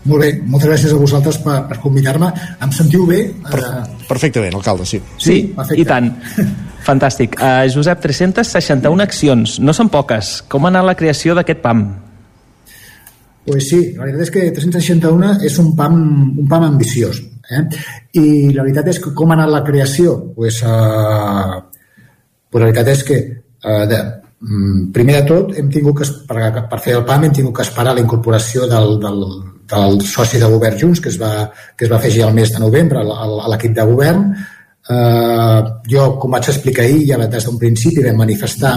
Molt bé, moltes gràcies a vosaltres per, per convidar-me. Em sentiu bé? Per, perfectament, alcalde, sí. Sí, sí i tant. Fantàstic. Uh, Josep, 361 accions, no són poques. Com ha anat la creació d'aquest PAM? Pues sí, la veritat és que 361 és un PAM, un PAM ambiciós. Eh? I la veritat és que com ha anat la creació? Pues, uh, pues la veritat és que uh, de, primer de tot hem tingut que, per, per fer el PAM hem tingut que esperar la incorporació del, del, del soci de govern Junts que es va, que es va afegir al mes de novembre a l'equip de govern Eh, jo, com vaig explicar ahir, ja des d'un principi vam manifestar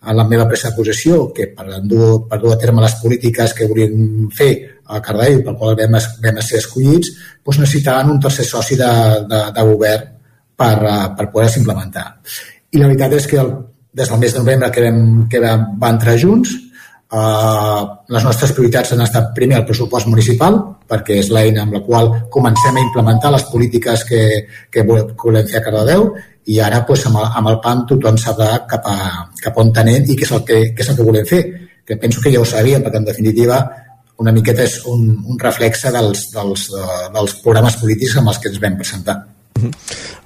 a la meva presa de possessió que per dur, per dur a terme les polítiques que volien fer a Cardell, pel qual vam, vam ser escollits, doncs necessitaven un tercer soci de, de, de govern per, uh, per poder-se implementar. I la veritat és que el, des del mes de novembre que vam, que vam, va entrar junts, Uh, les nostres prioritats han estat primer el pressupost municipal, perquè és l'eina amb la qual comencem a implementar les polítiques que, que volem fer a Cardedeu, i ara pues, amb, el, amb el PAM tothom sabrà cap a, cap on tenem i què és, el que, què és el que volem fer. Que penso que ja ho sabíem, perquè en definitiva una miqueta és un, un reflexe dels, dels, uh, dels programes polítics amb els que ens vam presentar. Uh -huh.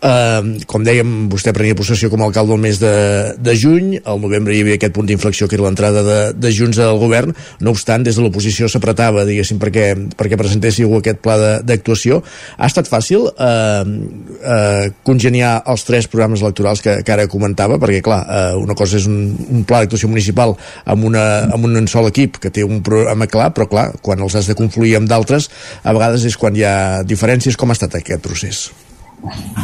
uh, com dèiem, vostè prenia possessió com a alcalde el mes de, de juny, al novembre hi havia aquest punt d'inflexió que era l'entrada de, de Junts al govern, no obstant, des de l'oposició s'apretava, diguéssim, perquè, perquè presentéssiu aquest pla d'actuació. Ha estat fàcil uh, uh, congeniar els tres programes electorals que, que ara comentava, perquè, clar, uh, una cosa és un, un pla d'actuació municipal amb, una, amb un sol equip que té un programa clar, però, clar, quan els has de confluir amb d'altres, a vegades és quan hi ha diferències. Com ha estat aquest procés?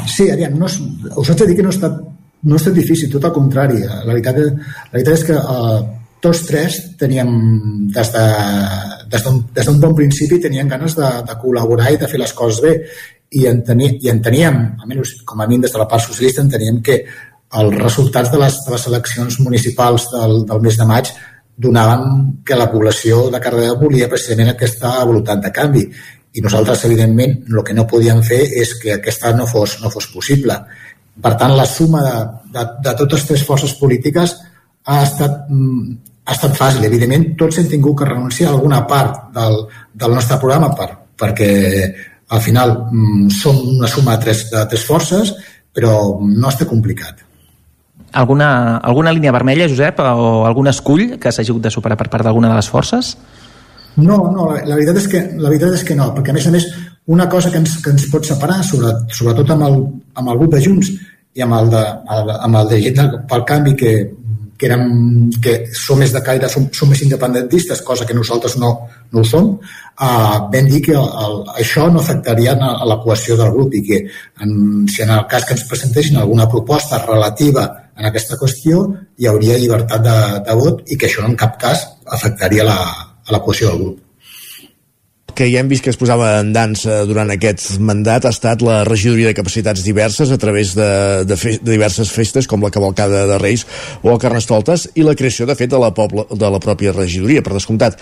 Sí, aviam, no, us haig de dir que no ha estat, no ha estat difícil, tot al contrari. La veritat, la veritat és que uh, tots tres teníem, des d'un de, des bon principi, tenien ganes de, de col·laborar i de fer les coses bé. I, en teni, i enteníem, almenys com a mi des de la part socialista, enteníem que els resultats de les, de les eleccions municipals del, del mes de maig donaven que la població de Cardedeu volia precisament aquesta voluntat de canvi i nosaltres, evidentment, el que no podíem fer és que aquesta no fos, no fos possible. Per tant, la suma de, de, de totes tres forces polítiques ha estat, mm, ha estat fàcil. Evidentment, tots hem tingut que renunciar a alguna part del, del nostre programa per, perquè al final mm, som una suma de tres, de tres forces, però no està complicat. Alguna, alguna línia vermella, Josep, o algun escull que s'hagi hagut de superar per part d'alguna de les forces? No, no, la, la, veritat és que, la veritat és que no, perquè a més a més una cosa que ens, que ens pot separar, sobre, sobretot amb el, amb el grup de Junts i amb el de, amb el de gent pel canvi que, que, érem, que som més de caire, som, som més independentistes, cosa que nosaltres no, no ho som, uh, vam dir que el, el, això no afectaria a, a la cohesió del grup i que en, si en el cas que ens presentessin alguna proposta relativa en aquesta qüestió hi hauria llibertat de, de vot i que això en cap cas afectaria la, a la cohesió del grup que ja hem vist que es posava en dansa durant aquest mandat ha estat la regidoria de capacitats diverses a través de, de, fe, de diverses festes com la cavalcada de Reis o el Carnestoltes i la creació de fet de la, poble, de la pròpia regidoria, per descomptat.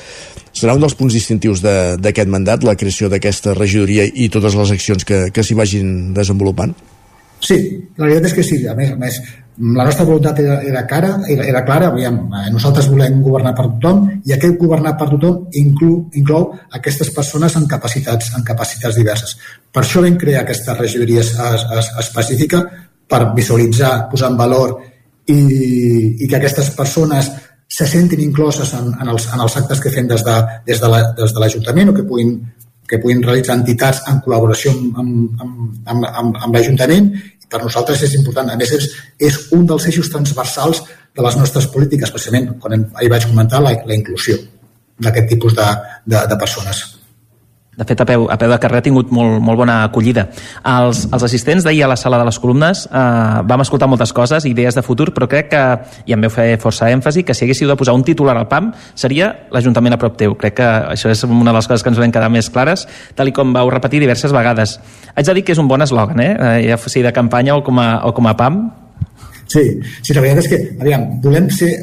Serà un dels punts distintius d'aquest mandat, la creació d'aquesta regidoria i totes les accions que, que s'hi vagin desenvolupant? Sí, la veritat és que sí. A més, a més la nostra voluntat era, era, cara, era, era clara, aviam, eh, nosaltres volem governar per tothom i aquest governar per tothom inclou, inclou aquestes persones amb capacitats, amb capacitats diverses. Per això vam crear aquesta regidoria es, es, específica per visualitzar, posar en valor i, i que aquestes persones se sentin incloses en, en, els, en els actes que fem des de, des de l'Ajuntament la, o que puguin que puguin realitzar entitats en col·laboració amb, amb, amb, amb, amb l'Ajuntament per nosaltres és important. A més, és, és un dels eixos transversals de les nostres polítiques, especialment quan ahir vaig comentar la, la inclusió d'aquest tipus de, de, de persones. De fet, a peu, a peu de carrer ha tingut molt, molt bona acollida. Els, els assistents d'ahir a la sala de les columnes eh, vam escoltar moltes coses, idees de futur, però crec que, i em veu fer força èmfasi, que si haguéssiu de posar un titular al PAM seria l'Ajuntament a prop teu. Crec que això és una de les coses que ens vam quedar més clares, tal i com vau repetir diverses vegades. Haig de dir que és un bon eslògan, eh? eh ja sigui de campanya o com a, o com a PAM. Sí, sí, la veritat és que, aviam, volem ser,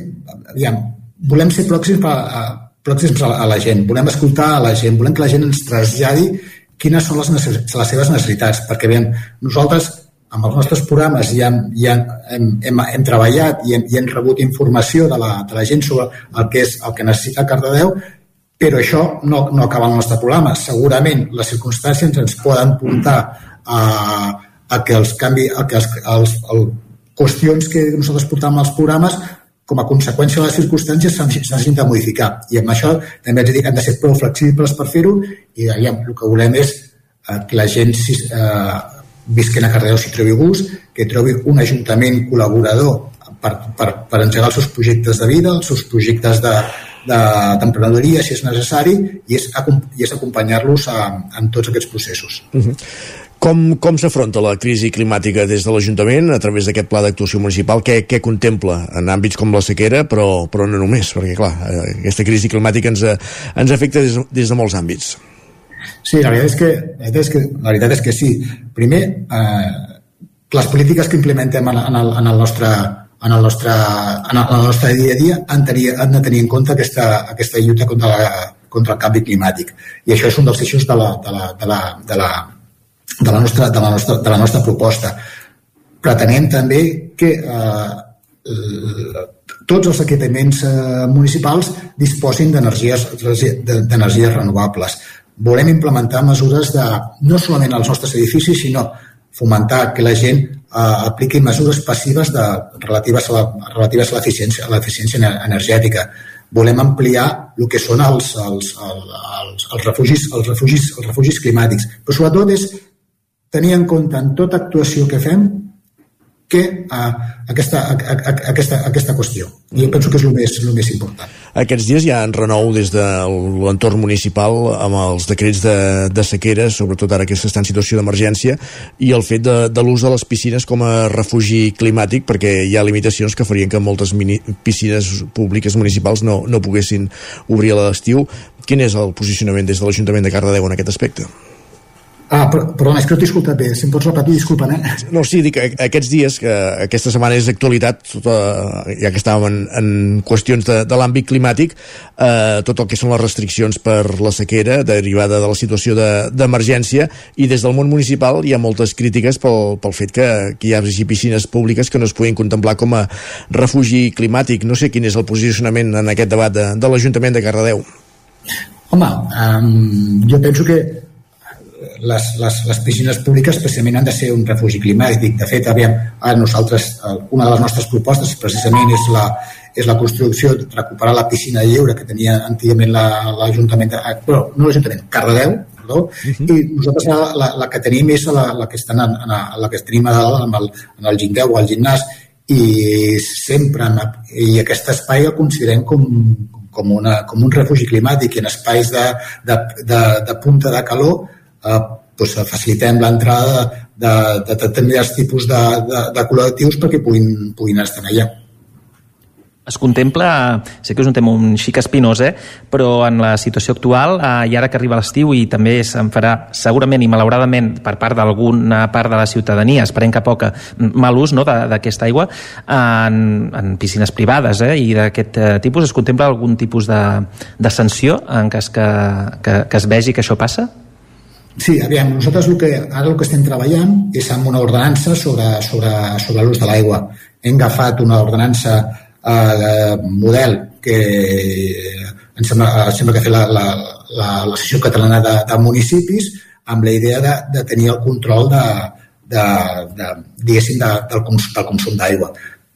aviam, volem ser pròxims a pròxims a, a la gent, volem escoltar a la gent, volem que la gent ens traslladi quines són les, les seves necessitats, perquè bé, nosaltres amb els nostres programes ja, ja hem, hem, hem treballat i hem, i hem rebut informació de la, de la gent sobre el que és el que necessita Cardedeu, però això no, no acaba el nostre programa. Segurament les circumstàncies ens poden portar a, a que els canvi, a que els, els, els qüestions que nosaltres portam als programes com a conseqüència de les circumstàncies s'hagin de modificar. I amb això també de dir que han de ser prou flexibles per fer-ho i aviam, el que volem és eh, que la gent si, eh, visquen a Cardedeu s'hi trobi gust, que trobi un ajuntament col·laborador per, per, per engegar els seus projectes de vida, els seus projectes d'emprenedoria, de, si és necessari, i és, i és acompanyar-los en tots aquests processos. Uh -huh. Com, com s'afronta la crisi climàtica des de l'Ajuntament a través d'aquest pla d'actuació municipal? Què, què contempla en àmbits com la sequera, però, però no només, perquè clar, eh, aquesta crisi climàtica ens, ens afecta des, des de molts àmbits. Sí, la veritat és que, la veritat és que, la veritat és que sí. Primer, eh, les polítiques que implementem en, en, el, en el nostre en el nostre, en el, en el nostre dia a dia han, tenir, han de tenir en compte aquesta, aquesta lluita contra, la, contra el canvi climàtic. I això és un dels eixos de la, de la, de la, de la, de la nostra, de la nostra, de la nostra proposta. Pretenem també que eh, tots els equipaments eh, municipals disposin d'energies renovables. Volem implementar mesures de, no solament als nostres edificis, sinó fomentar que la gent eh, apliqui mesures passives de, relatives a relatives a l'eficiència l'eficiència energètica. Volem ampliar el que són els, els, els, els, refugis, els, refugis, els refugis climàtics. Però sobretot és tenir en compte en tota actuació que fem que a, aquesta, a, a, aquesta, aquesta qüestió. I penso que és el més, el més important. Aquests dies hi ha en renou des de l'entorn municipal amb els decrets de, de sequera, sobretot ara que s'està en situació d'emergència, i el fet de, de l'ús de les piscines com a refugi climàtic, perquè hi ha limitacions que farien que moltes mini, piscines públiques municipals no, no poguessin obrir a l'estiu. Quin és el posicionament des de l'Ajuntament de Cardedeu en aquest aspecte? Ah, però, perdona, és que no t'he escoltat bé. Si em pots repetir, disculpa, eh? No, sí, dic que aquests dies, que aquesta setmana és d'actualitat, tota, ja que estàvem en, en qüestions de, de l'àmbit climàtic, eh, tot el que són les restriccions per la sequera derivada de la situació d'emergència, de, i des del món municipal hi ha moltes crítiques pel, pel fet que, que hi hagi piscines públiques que no es puguin contemplar com a refugi climàtic. No sé quin és el posicionament en aquest debat de, de l'Ajuntament de Cardedeu. Home, um, jo penso que les, les, les piscines públiques especialment han de ser un refugi climàtic. De fet, aviam, a nosaltres, una de les nostres propostes precisament és la, és la construcció, de recuperar la piscina lliure que tenia antigament l'Ajuntament, la, però no l'Ajuntament, Cardedeu, perdó, uh mhm. -huh. i nosaltres la, la, la que tenim és la, la que estan en, en, la que tenim a dalt en el, en el gindeu o al gimnàs i sempre en, i aquest espai el considerem com, com, una, com un refugi climàtic i en espais de, de, de, de punta de calor eh, doncs facilitem l'entrada de, de, de determinats tipus de, de, de col·lectius perquè puguin, puguin estar allà. Es contempla, sé que és un tema un xic espinós, eh? però en la situació actual, eh, i ara que arriba l'estiu i també se'n farà segurament i malauradament per part d'alguna part de la ciutadania, esperem que poca, mal ús no, d'aquesta aigua, en, en piscines privades eh? i d'aquest eh, tipus, es contempla algun tipus de, de sanció en cas que, que, que es vegi que això passa? Sí, aviam, nosaltres el que, ara el que estem treballant és amb una ordenança sobre, sobre, sobre l'ús de l'aigua. Hem agafat una ordenança eh, model que em sembla, em sembla que ha fet la, la, la, l'Associació Catalana de, de Municipis amb la idea de, de tenir el control de, de, de, diguéssim, de, del, cons, del consum d'aigua.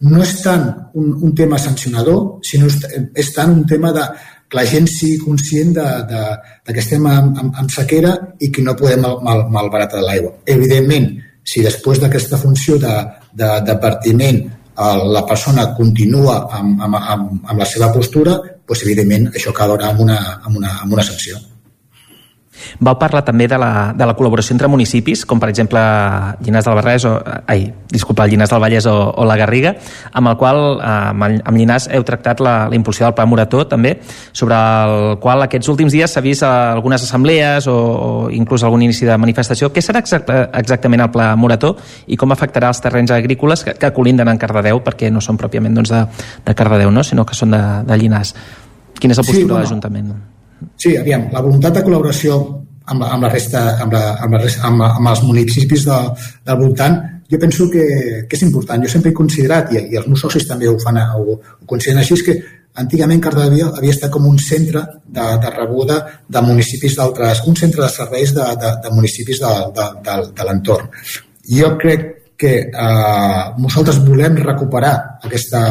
No és tant un, un tema sancionador, sinó és tant un tema de, que la gent sigui conscient de, de, de que estem en, en, en sequera i que no podem mal, mal, malbaratar l'aigua. Evidentment, si després d'aquesta funció de, de, de partiment la persona continua amb, amb, amb, amb la seva postura, doncs, evidentment això acabarà amb una, amb una, amb una sanció. Vau parlar també de la, de la col·laboració entre municipis, com per exemple Llinars del Barrès o, ai, disculpa, Llinars del Vallès o, o la Garriga, amb el qual eh, amb, amb Llinars heu tractat la, la impulsió del Pla Morató també, sobre el qual aquests últims dies s'ha vist algunes assemblees o, o inclús algun inici de manifestació. Què serà exacta, exactament el Pla Morató i com afectarà els terrenys agrícoles que, que colinden en Cardedeu, perquè no són pròpiament doncs, de, de Cardedeu, no? sinó que són de, de Llinars. Quina és la postura sí, no, de l'Ajuntament? Sí, aviam, la voluntat de col·laboració amb, amb la resta, amb, la, amb, la resta, amb, amb els municipis de, del voltant, jo penso que, que és important. Jo sempre he considerat, i, i els meus socis també ho, fan, ho, ho consideren així, que antigament Cardedeu havia estat com un centre de, de rebuda de municipis d'altres, un centre de serveis de, de, de municipis de, de, de, de l'entorn. Jo crec que eh, nosaltres volem recuperar aquesta,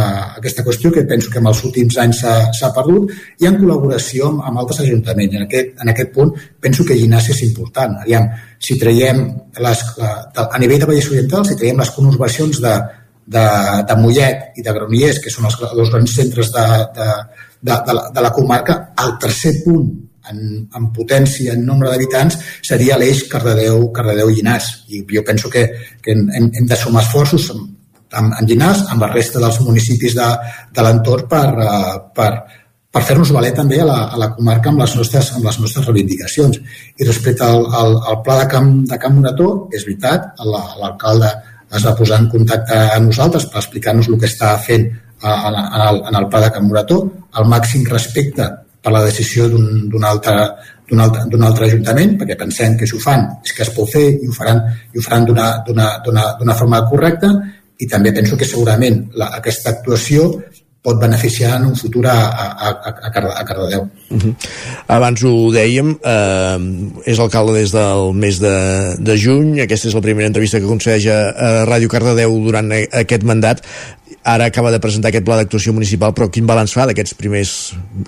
aquesta qüestió que penso que en els últims anys s'ha perdut i en col·laboració amb, amb altres ajuntaments. En aquest, en aquest punt penso que Ginàs és important. Aviam, si traiem les, la, a nivell de Vallès Oriental, si traiem les conurbacions de, de, de Mollet i de Granollers, que són els dos grans centres de, de, de, de, la, de la comarca, el tercer punt en, en potència, en nombre d'habitants, seria l'eix Cardedeu-Llinàs. I jo penso que, que hem, hem de sumar esforços amb, amb, Llinàs, amb la resta dels municipis de, de l'entorn per, uh, per, per fer-nos valer també a la, a la comarca amb les nostres, amb les nostres reivindicacions. I respecte al, al, al pla de Camp, de Camp Morató, és veritat, l'alcalde es va posar en contacte amb nosaltres per explicar-nos el que està fent en, en, el, en el pla de Camp Morató, el màxim respecte per la decisió d'un altre, altre, altre ajuntament, perquè pensem que si ho fan és que es pot fer i ho faran, i ho faran d'una forma correcta i també penso que segurament la, aquesta actuació pot beneficiar en un futur a, a, a, a Cardedeu. Uh -huh. Abans ho dèiem, eh, és alcalde des del mes de, de juny, aquesta és la primera entrevista que concedeix a, a Ràdio Cardedeu durant aquest mandat ara acaba de presentar aquest pla d'actuació municipal, però quin balanç fa d'aquests primers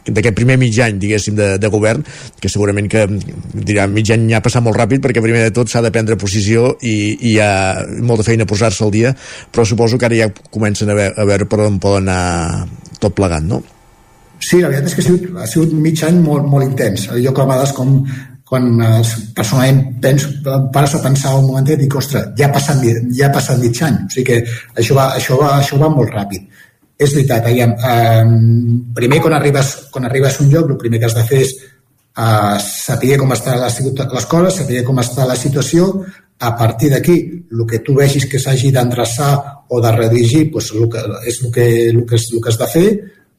d'aquest primer mig any, diguéssim, de, de govern, que segurament que dirà mig any ha passat molt ràpid, perquè primer de tot s'ha de prendre posició i, i hi ha molta feina a posar-se al dia, però suposo que ara ja comencen a, veure, a veure per on poden anar tot plegat, no? Sí, la veritat és que ha sigut, ha sigut mig any molt, molt intens. Jo que a vegades com quan eh, personalment penso, pares a pensar un momentet i dic, ostres, ja ha passat, ja ha passat mig any. O sigui que això va, això va, això va molt ràpid. És veritat, aviam, eh, primer quan arribes, quan arribes a un lloc, el primer que has de fer és eh, saber com està la, les coses, saber com està la situació, a partir d'aquí, el que tu vegis que s'hagi d'endreçar o de redirigir pues, el que, és el que, el, que, el que has de fer,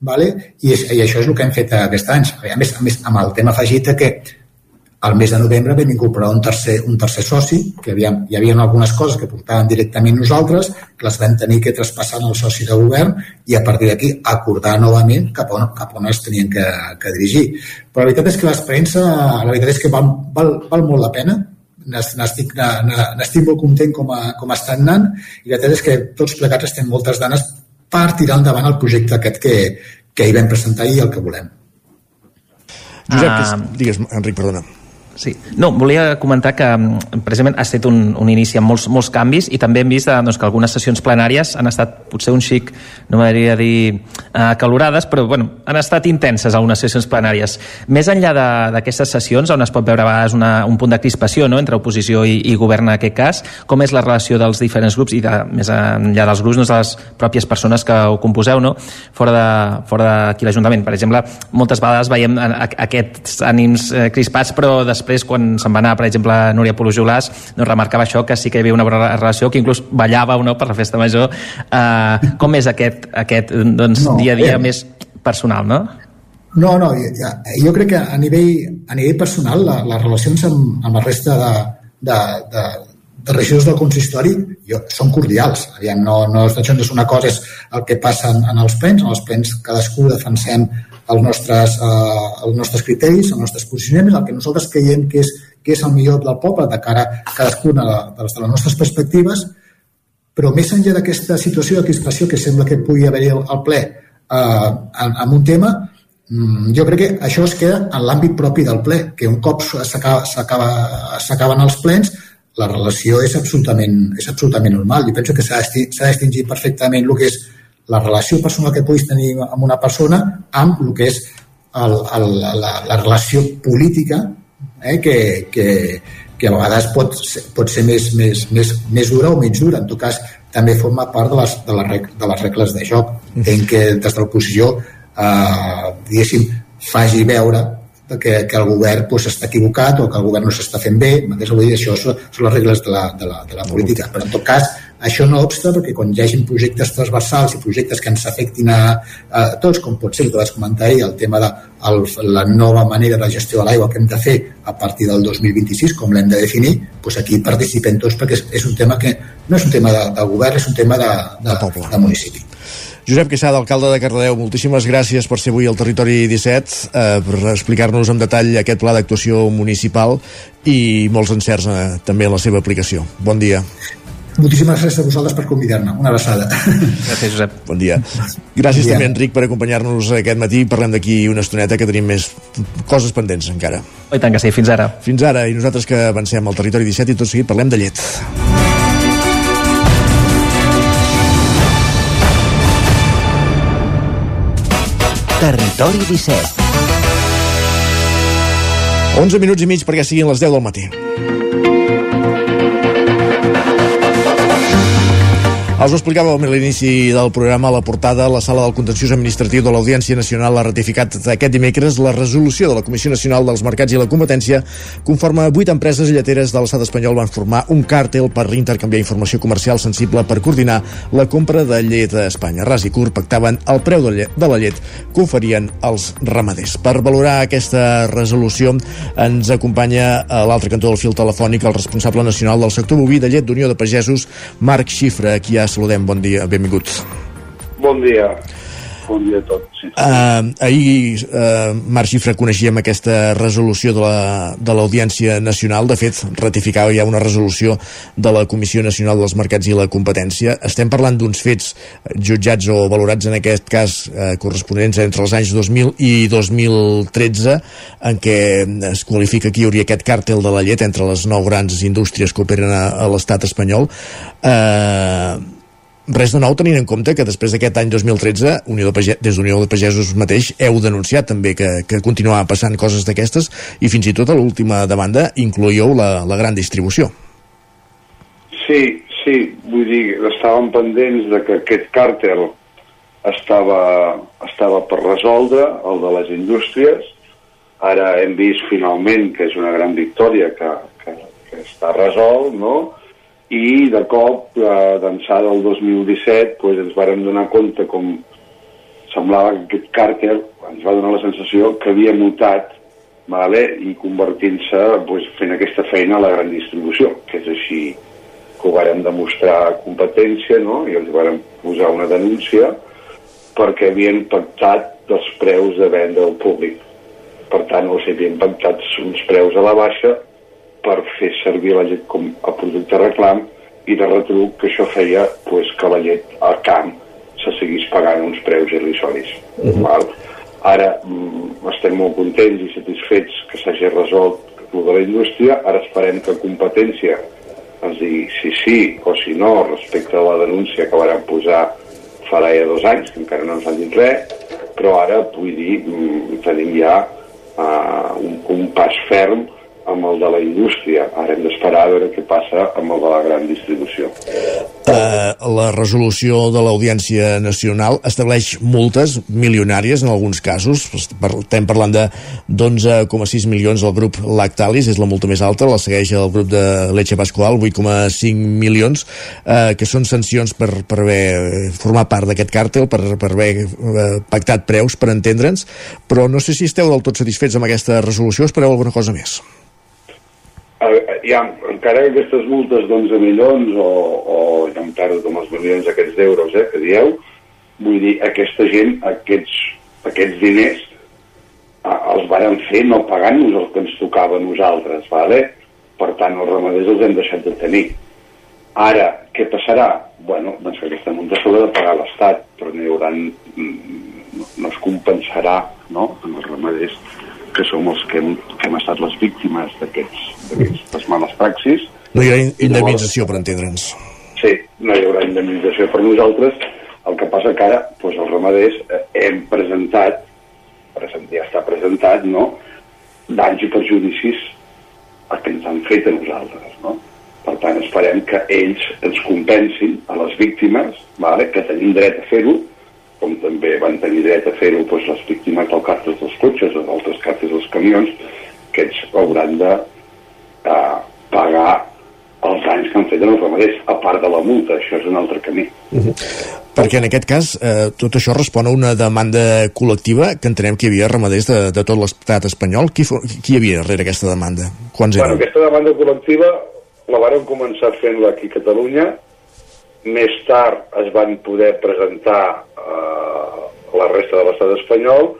vale? I, és, i això és el que hem fet aquest any. A més, a més amb el tema afegit que al mes de novembre vam incorporar un tercer, un tercer soci, que havia, hi havia algunes coses que portaven directament nosaltres, que les vam tenir que traspassar al soci de govern i a partir d'aquí acordar novament cap on, cap on es tenien que, que dirigir. Però la veritat és que l'experiència, la veritat és que val, val, val molt la pena, n'estic molt content com, a, com està anant i la veritat és que tots plegats estem moltes ganes per tirar endavant el projecte aquest que, que hi vam presentar i el que volem. Josep, uh, digues, Enric, perdona. Sí. No, volia comentar que mm, precisament ha estat un, un inici amb molts, molts canvis i també hem vist doncs, que algunes sessions plenàries han estat potser un xic, no m'agradaria dir uh, calorades, però bueno, han estat intenses algunes sessions plenàries. Més enllà d'aquestes sessions, on es pot veure a vegades una, un punt de crispació no?, entre oposició i, i govern en aquest cas, com és la relació dels diferents grups i de, més enllà dels grups, no, de les pròpies persones que ho composeu, no? fora d'aquí fora l'Ajuntament. Per exemple, moltes vegades veiem aquests ànims eh, crispats, però després després, quan se'n va anar, per exemple, Núria Polujolàs, no remarcava això, que sí que hi havia una bona relació, que inclús ballava no, per la festa major. Uh, com és aquest, aquest doncs, no, dia a dia eh, més personal, no? No, no, jo, jo crec que a nivell, a nivell personal la, les relacions amb, amb la resta de, de, de, de regidors del consistori jo, són cordials. Aviam, no, no, això no és una cosa, és el que passa en, en els plens. En els plens cadascú defensem els nostres, eh, els nostres criteris, els nostres posicionaments, el que nosaltres creiem que és, que és el millor del poble de cara a cadascuna de les, de les nostres perspectives, però més enllà d'aquesta situació de crispació que sembla que pugui haver-hi al ple eh, amb un tema, mm, jo crec que això es queda en l'àmbit propi del ple, que un cop s'acaben els plens, la relació és absolutament, és absolutament normal. Jo penso que s'ha de distingir perfectament el que és la relació personal que puguis tenir amb una persona amb el que és el, el, la, la relació política eh, que, que, que a vegades pot, pot ser més, més, més, més dura o menys dura. En tot cas, també forma part de les, de les, de les regles de joc. En què des de l'oposició, eh, diguéssim, faci veure que, que el govern pues, està equivocat o que el govern no s'està fent bé, mateix dir, això són, són les regles de la, de, la, de la política. Però en tot cas, això no obsta perquè quan hi hagi projectes transversals i projectes que ens afectin a, a tots, com pot ser el que vas comentar ahir, el tema de el, la nova manera de gestió de l'aigua que hem de fer a partir del 2026, com l'hem de definir, doncs aquí participem tots perquè és, és un tema que no és un tema de, de govern, és un tema de, de, de, de municipi. Josep Quesada, alcalde de Cardedeu, moltíssimes gràcies per ser avui al Territori 17, eh, per explicar-nos en detall aquest pla d'actuació municipal i molts encerts eh, també en la seva aplicació. Bon dia. Moltíssimes gràcies a vosaltres per convidar-me. Una abraçada. Gràcies, Josep. Bon dia. Gràcies bon dia. també, Enric, per acompanyar-nos aquest matí. Parlem d'aquí una estoneta que tenim més coses pendents encara. I tant que sí, fins ara. Fins ara, i nosaltres que avancem al Territori 17 i tot seguit parlem de llet. Territori 17 11 minuts i mig perquè siguin les 10 del matí. Els ho explicàvem a l'inici del programa a la portada. La sala del contenciós administratiu de l'Audiència Nacional ha ratificat aquest dimecres la resolució de la Comissió Nacional dels Mercats i la Competència conforme vuit empreses lleteres de l'estat espanyol van formar un càrtel per intercanviar informació comercial sensible per coordinar la compra de llet a Espanya. Ras i Curt pactaven el preu de, llet, de la llet que oferien els ramaders. Per valorar aquesta resolució ens acompanya a l'altre cantó del fil telefònic el responsable nacional del sector boví de llet d'Unió de Pagesos, Marc Xifra, qui ha saludem, bon dia, benvinguts. Bon dia. bon dia a tots. Sí. Uh, ahir uh, Marc Xifra coneixíem aquesta resolució de l'Audiència la, Nacional. De fet, ratificava ja una resolució de la Comissió Nacional dels Mercats i la Competència. Estem parlant d'uns fets jutjats o valorats en aquest cas uh, corresponents entre els anys 2000 i 2013 en què es qualifica que hi hauria aquest càrtel de la llet entre les nou grans indústries que operen a, a l'estat espanyol. Eh... Uh, res de nou tenint en compte que després d'aquest any 2013 Unió de Pagès, des d'Unió de Pagesos mateix heu denunciat també que, que continuava passant coses d'aquestes i fins i tot a l'última demanda incloïeu la, la gran distribució Sí, sí, vull dir estàvem pendents de que aquest càrtel estava, estava per resoldre el de les indústries ara hem vist finalment que és una gran victòria que, que, que està resolt no? I de cop, eh, d'ençà del 2017, pues, ens vàrem donar compte com semblava que aquest càrter ens va donar la sensació que havia mutat vale? i convertint-se pues, fent aquesta feina a la gran distribució, que és així que ho vàrem demostrar competència no? i els vàrem posar una denúncia perquè havien pactat dels preus de venda al públic. Per tant, els havien pactat uns preus a la baixa per fer servir la llet com a producte reclam i de retruc que això feia pues, que la llet al camp se seguís pagant uns preus irrisoris. Uh -huh. val? Ara mm, estem molt contents i satisfets que s'hagi resolt el de la indústria, ara esperem que competència ens digui si sí o si no respecte a la denúncia que varen posar farà ja dos anys, que encara no ens han dit res, però ara, vull dir, mm, tenim ja uh, un, un pas ferm amb el de la indústria. Ara hem d'esperar a veure què passa amb el de la gran distribució. Uh, la resolució de l'Audiència Nacional estableix multes milionàries en alguns casos. Estem parlant de 11,6 milions al grup Lactalis, és la multa més alta, la segueix el grup de Leche Pascual, 8,5 milions, uh, que són sancions per, per haver format part d'aquest càrtel, per, per haver uh, pactat preus, per entendre'ns, però no sé si esteu del tot satisfets amb aquesta resolució, espereu alguna cosa més ja, encara que aquestes multes d'11 milions o, o ja perdo com els milions aquests d'euros eh, que dieu, vull dir, aquesta gent, aquests, aquests diners eh, els varen fer no pagant-nos el que ens tocava a nosaltres, vale? per tant els ramaders els hem deixat de tenir. Ara, què passarà? Bueno, doncs que aquesta multa s'haurà de pagar l'Estat, però no hi haurà, mm, no, no es compensarà no? en els ramaders que som els que hem, que hem estat les víctimes d'aquestes males praxis. No hi ha indemnització, per entendre'ns. Sí, no hi haurà indemnització per nosaltres. El que passa que ara doncs, els ramaders eh, hem presentat, present, ja està presentat, no?, danys i perjudicis a que ens han fet a nosaltres, no? Per tant, esperem que ells ens compensin a les víctimes, vale? que tenim dret a fer-ho, com també van tenir dret a fer-ho doncs, les víctimes del càrtel dels cotxes o d'altres càrtels dels camions, que ells hauran de eh, pagar els danys que han fet els ramaders, a part de la multa, això és un altre camí. Uh -huh. Perquè en aquest cas eh, tot això respon a una demanda col·lectiva que entenem que hi havia ramaders de, de tot l'estat espanyol. Qui, qui hi havia darrere aquesta demanda? Quants bueno, aquesta demanda col·lectiva la vàrem començar fent-la aquí a Catalunya més tard es van poder presentar eh, la resta de l'estat espanyol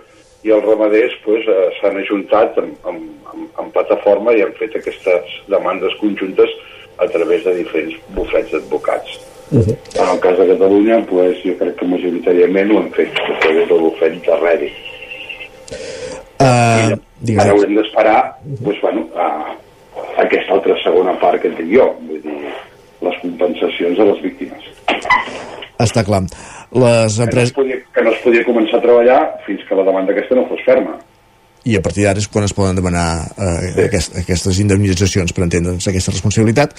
i els ramaders pues, eh, s'han ajuntat amb, amb, amb, amb plataforma i han fet aquestes demandes conjuntes a través de diferents bufets d'advocats. Uh -huh. En el cas de Catalunya, pues, jo crec que majoritàriament ho han fet a través del bufet de Redi. Uh, I ara haurem d'esperar pues, bueno, a, a aquesta altra segona part que et dic jo. Vull dir, les compensacions a les víctimes. Està clar. Les empreses... Que no, podia, que no es podia començar a treballar fins que la demanda aquesta no fos ferma. I a partir d'ara és quan es poden demanar eh, sí. aquest, aquestes indemnitzacions per entendre'ns aquesta responsabilitat.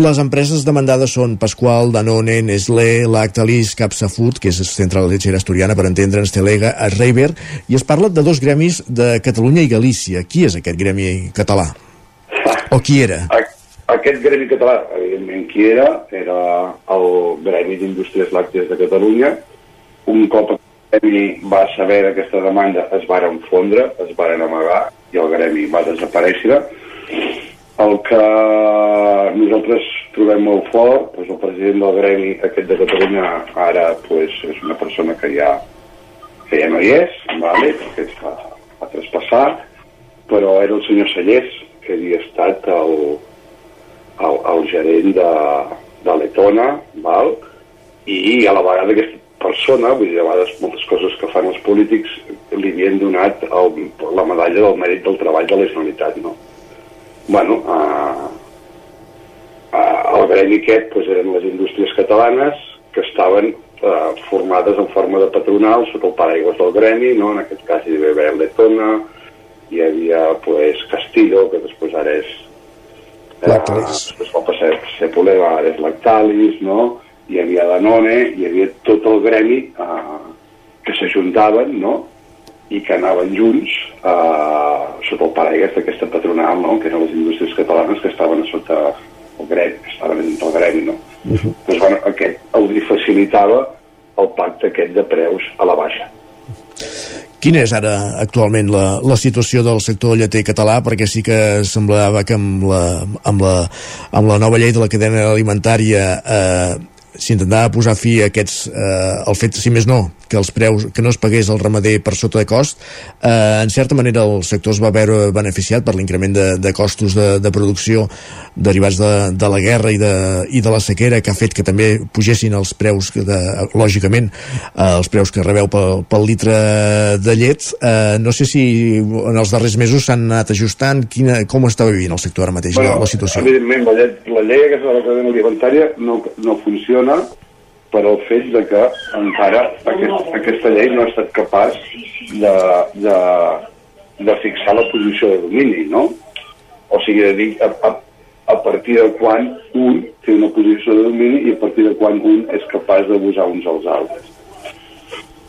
Les empreses demandades són Pasqual, Danone, Nestlé, Lactalis, Capsa Food, que és Central Lechera Asturiana, per entendre'ns, Telega, Reiber, i es parla de dos gremis de Catalunya i Galícia. Qui és aquest gremi català? O qui era? Aquest gremi català, evidentment, qui era? Era el Gremi d'Indústries Làcties de Catalunya. Un cop el Gremi va saber d'aquesta demanda, es varen fondre, es varen amagar, i el Gremi va desaparèixer. El que nosaltres trobem molt fort, doncs el president del Gremi aquest de Catalunya ara pues, és una persona que ja que ja no hi és, vale? perquè es va, va traspassar, però era el senyor Sallés, que havia estat el, el, el gerent de, de l'Etona, val? i a la vegada aquesta persona, vull dir, a vegades moltes coses que fan els polítics li havien donat el, la medalla del mèrit del treball de la Generalitat, no? Bueno, uh, uh, el gremi aquest doncs, eren les indústries catalanes que estaven uh, formades en forma de patronal sota el paraigües del gremi, no? en aquest cas hi havia Letona, hi havia pues, Castillo, que després ara és Lactalis. Després va passar a ser Poleva, és Lactalis, no? hi havia Danone, hi havia tot el gremi eh, que s'ajuntaven, no?, i que anaven junts eh, sota el paraigües d'aquesta patronal, no?, que eren les indústries catalanes que estaven sota el gremi, que estaven dintre el gremi, no? Uh -huh. Doncs, bueno, aquest els facilitava el pacte aquest de preus a la baixa. Quina és ara actualment la, la situació del sector lleter català? Perquè sí que semblava que amb la, amb la, amb la nova llei de la cadena alimentària eh, s'intentava posar fi a aquests, eh, el fet, si més no, que els preus, que no es pagués el ramader per sota de cost, eh, en certa manera el sector es va veure beneficiat per l'increment de, de costos de, de producció derivats de, de la guerra i de, i de la sequera que ha fet que també pugessin els preus, que de, lògicament, eh, els preus que rebeu pel, pel litre de llet. Eh, no sé si en els darrers mesos s'han anat ajustant, quina, com està vivint el sector ara mateix, bueno, la, la situació? Evidentment, la llei, la llei aquesta de la cadena alimentària no, no funciona per al fet de que encara aquest, aquesta llei no ha estat capaç de, de, de fixar la posició de domini, no? O sigui, de dir a, a, a partir de quan un té una posició de domini i a partir de quan un és capaç d'abusar uns als altres.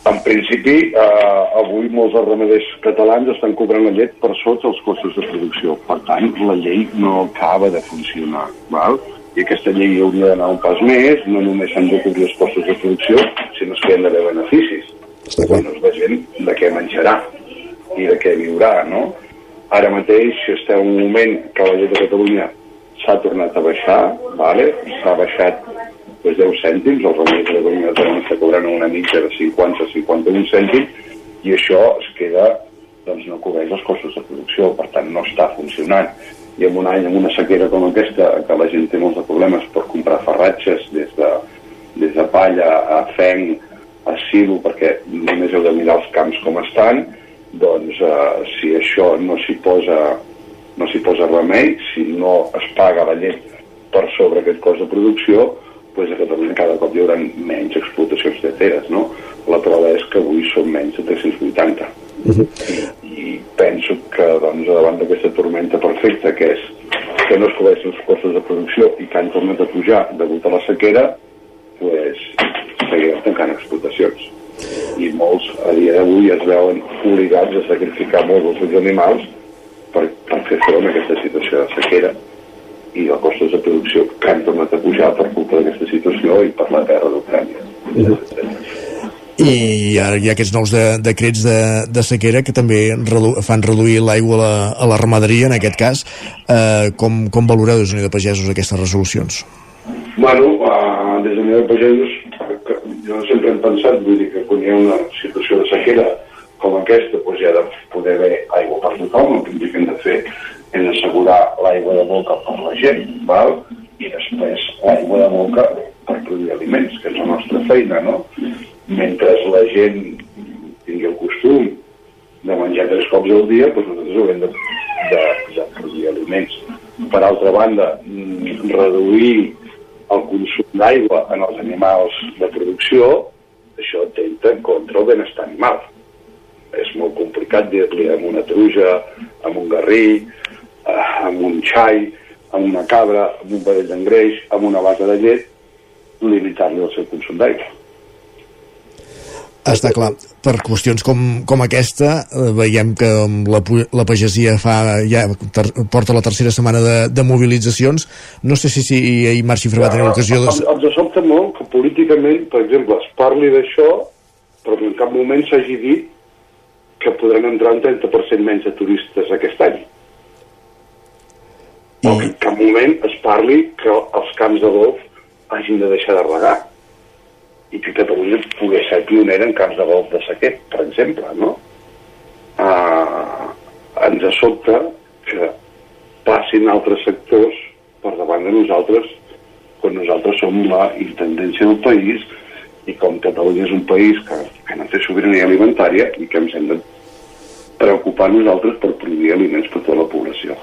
En principi, eh, avui molts ramaders catalans estan cobrant la llet per sota els costos de producció. Per tant, la llei no acaba de funcionar. Val? I aquesta llei hauria d'anar un pas més, no només s'han de cobrir els costos de producció, sinó que hi ha d'haver beneficis. Bueno, la gent de què menjarà i de què viurà, no? Ara mateix estem en un moment que la llet de Catalunya s'ha tornat a baixar, vale? s'ha baixat pues, 10 cèntims, els remeis de Catalunya de està cobrant una mitja de 50 51 cèntims, i això es queda, doncs no cobreix els costos de producció, per tant no està funcionant i en un any amb una sequera com aquesta, que la gent té molts de problemes per comprar ferratges des de, des de palla a fenc, a silo, perquè només heu de mirar els camps com estan, doncs eh, si això no s'hi posa, no s'hi posa remei, si no es paga la llet per sobre aquest cost de producció, doncs a Catalunya cada cop hi haurà menys explotacions de teres, no? La prova és que avui són menys de 380. Uh -huh. I, penso que doncs, davant d'aquesta tormenta perfecta, que és que no es cobreixen els costos de producció i que han tornat a pujar degut a la sequera, pues, seguirem tancant explotacions. I molts a dia d'avui es veuen obligats a sacrificar molts dels seus animals per, per fer front a aquesta situació de sequera i els costos de producció que han tornat a pujar per culpa d'aquesta situació i per la guerra d'Ucrània. Uh -huh i ara hi ha aquests nous de, decrets de, de sequera que també redu fan reduir l'aigua a, la, a la ramaderia en aquest cas eh, com, com valoreu des de Pagesos aquestes resolucions? Bueno, uh, des de de Pagesos jo sempre hem pensat vull dir que quan hi ha una situació de sequera com aquesta doncs hi ha de poder haver aigua per tothom el primer que hem de fer és assegurar l'aigua de boca per la gent val? i després l'aigua de boca per produir aliments, que és la nostra feina, no? Mentre la gent tingui el costum de menjar tres cops al dia, doncs nosaltres haurem de, de, de produir aliments. Per altra banda, mm, reduir el consum d'aigua en els animals de producció, això atenta contra el benestar animal. És molt complicat dir-li amb una truja, amb un garrí, eh, amb un xai, amb una cabra, amb un vedell d'engreix, amb una base de llet, limitar-li el seu consum d'aigua. Està clar, per qüestions com, com aquesta, eh, veiem que la, la pagesia fa, ja ter, porta la tercera setmana de, de mobilitzacions. No sé si, si ahir Marc Xifra va tenir l'ocasió de... Ens sobta molt que políticament, per exemple, es parli d'això, però que en cap moment s'hagi dit que podran entrar un 30% menys de turistes aquest any. I... O que en cap moment es parli que els camps de golf hagin de deixar de regar i que Catalunya pogués ser pionera en camps de golf de sequet, per exemple, no? Uh, ens sobta que passin altres sectors per davant de nosaltres quan nosaltres som la intendència del país i com Catalunya és un país que, que no té sobirania alimentària i que ens hem de preocupar nosaltres per produir aliments per tota la població.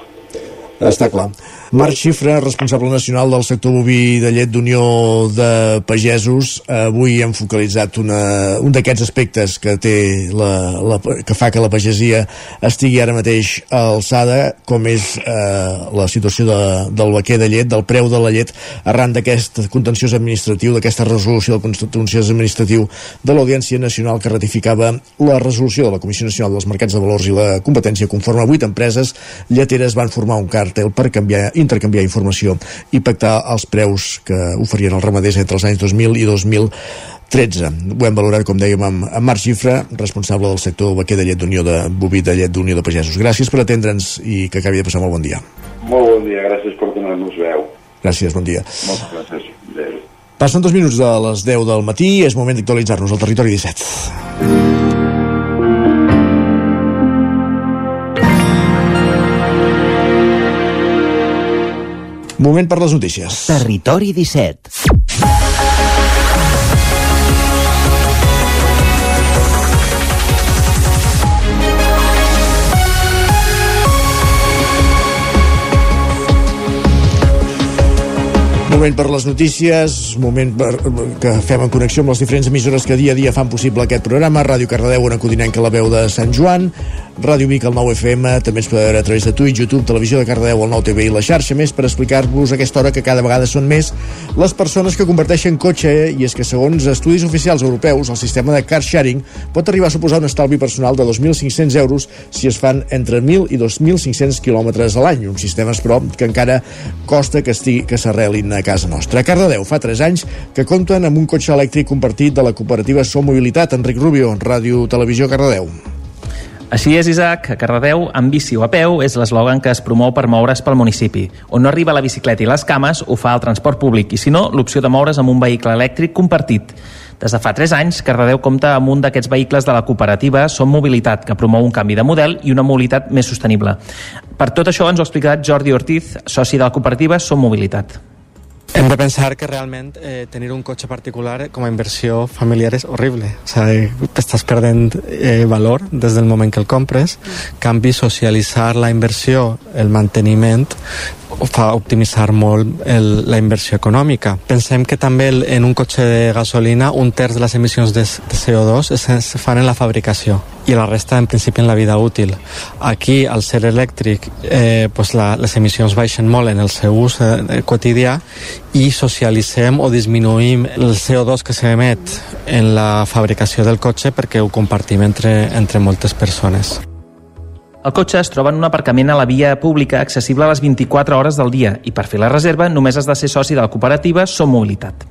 Està clar. Marc Xifra, responsable nacional del sector boví de llet d'Unió de Pagesos, avui hem focalitzat una, un d'aquests aspectes que té la, la, que fa que la pagesia estigui ara mateix alçada, com és eh, la situació de, del vaquer de llet, del preu de la llet, arran d'aquest contenciós administratiu, d'aquesta resolució del contenciós administratiu de l'Audiència Nacional que ratificava la resolució de la Comissió Nacional dels Mercats de Valors i la Competència. Conforme vuit empreses lleteres van formar un càrtel per canviar intercanviar informació i pactar els preus que oferien els ramaders entre els anys 2000 i 2013. Ho hem valorat, com dèiem, amb, amb Marc Xifra, responsable del sector vaquer de llet d'Unió de Boví de llet d'Unió de Pagesos. Gràcies per atendre'ns i que acabi de passar molt bon dia. Molt bon dia, gràcies per donar-nos veu. Gràcies, bon dia. Moltes gràcies. Adéu. Passen dos minuts de les 10 del matí, és moment d'actualitzar-nos al territori 17. Moment per les notícies. Territori 17. Moment per les notícies, moment per, que fem en connexió amb les diferents emissores que dia a dia fan possible aquest programa. Ràdio Cardedeu, una codinenca la veu de Sant Joan, Ràdio Vic, el 9 FM, també ens podeu veure a través de Twitch, YouTube, Televisió de Cardedeu, el 9 TV i la xarxa, més per explicar-vos aquesta hora que cada vegada són més les persones que converteixen cotxe i és que segons estudis oficials europeus, el sistema de car sharing pot arribar a suposar un estalvi personal de 2.500 euros si es fan entre 1.000 i 2.500 quilòmetres a l'any, uns sistemes però que encara costa que, estigui, que s'arrelin a casa nostra. A Cardedeu fa 3 anys que compten amb un cotxe elèctric compartit de la cooperativa Som Mobilitat. Enric Rubio, Ràdio Televisió Cardedeu. Així és, Isaac, a Cardedeu, amb bici o a peu, és l'eslògan que es promou per moure's pel municipi. On no arriba la bicicleta i les cames, ho fa el transport públic, i si no, l'opció de moure's amb un vehicle elèctric compartit. Des de fa 3 anys, Cardedeu compta amb un d'aquests vehicles de la cooperativa Som Mobilitat, que promou un canvi de model i una mobilitat més sostenible. Per tot això ens ho ha explicat Jordi Ortiz, soci de la cooperativa Som Mobilitat. Hem de pensar que realment eh, tenir un cotxe particular com a inversió familiar és horrible. O sigui, estàs perdent eh, valor des del moment que el compres. canvi, socialitzar la inversió, el manteniment, fa optimitzar molt el, la inversió econòmica. Pensem que també el, en un cotxe de gasolina un terç de les emissions de, de CO2 es, es fan en la fabricació i la resta en principi en la vida útil. Aquí, al ser elèctric, eh, pues la, les emissions baixen molt en el seu ús eh, quotidià i socialitzem o disminuïm el CO2 que s'emet en la fabricació del cotxe perquè ho compartim entre, entre moltes persones. El cotxe es troba en un aparcament a la via pública accessible a les 24 hores del dia i per fer la reserva només has de ser soci de la cooperativa Som Mobilitat.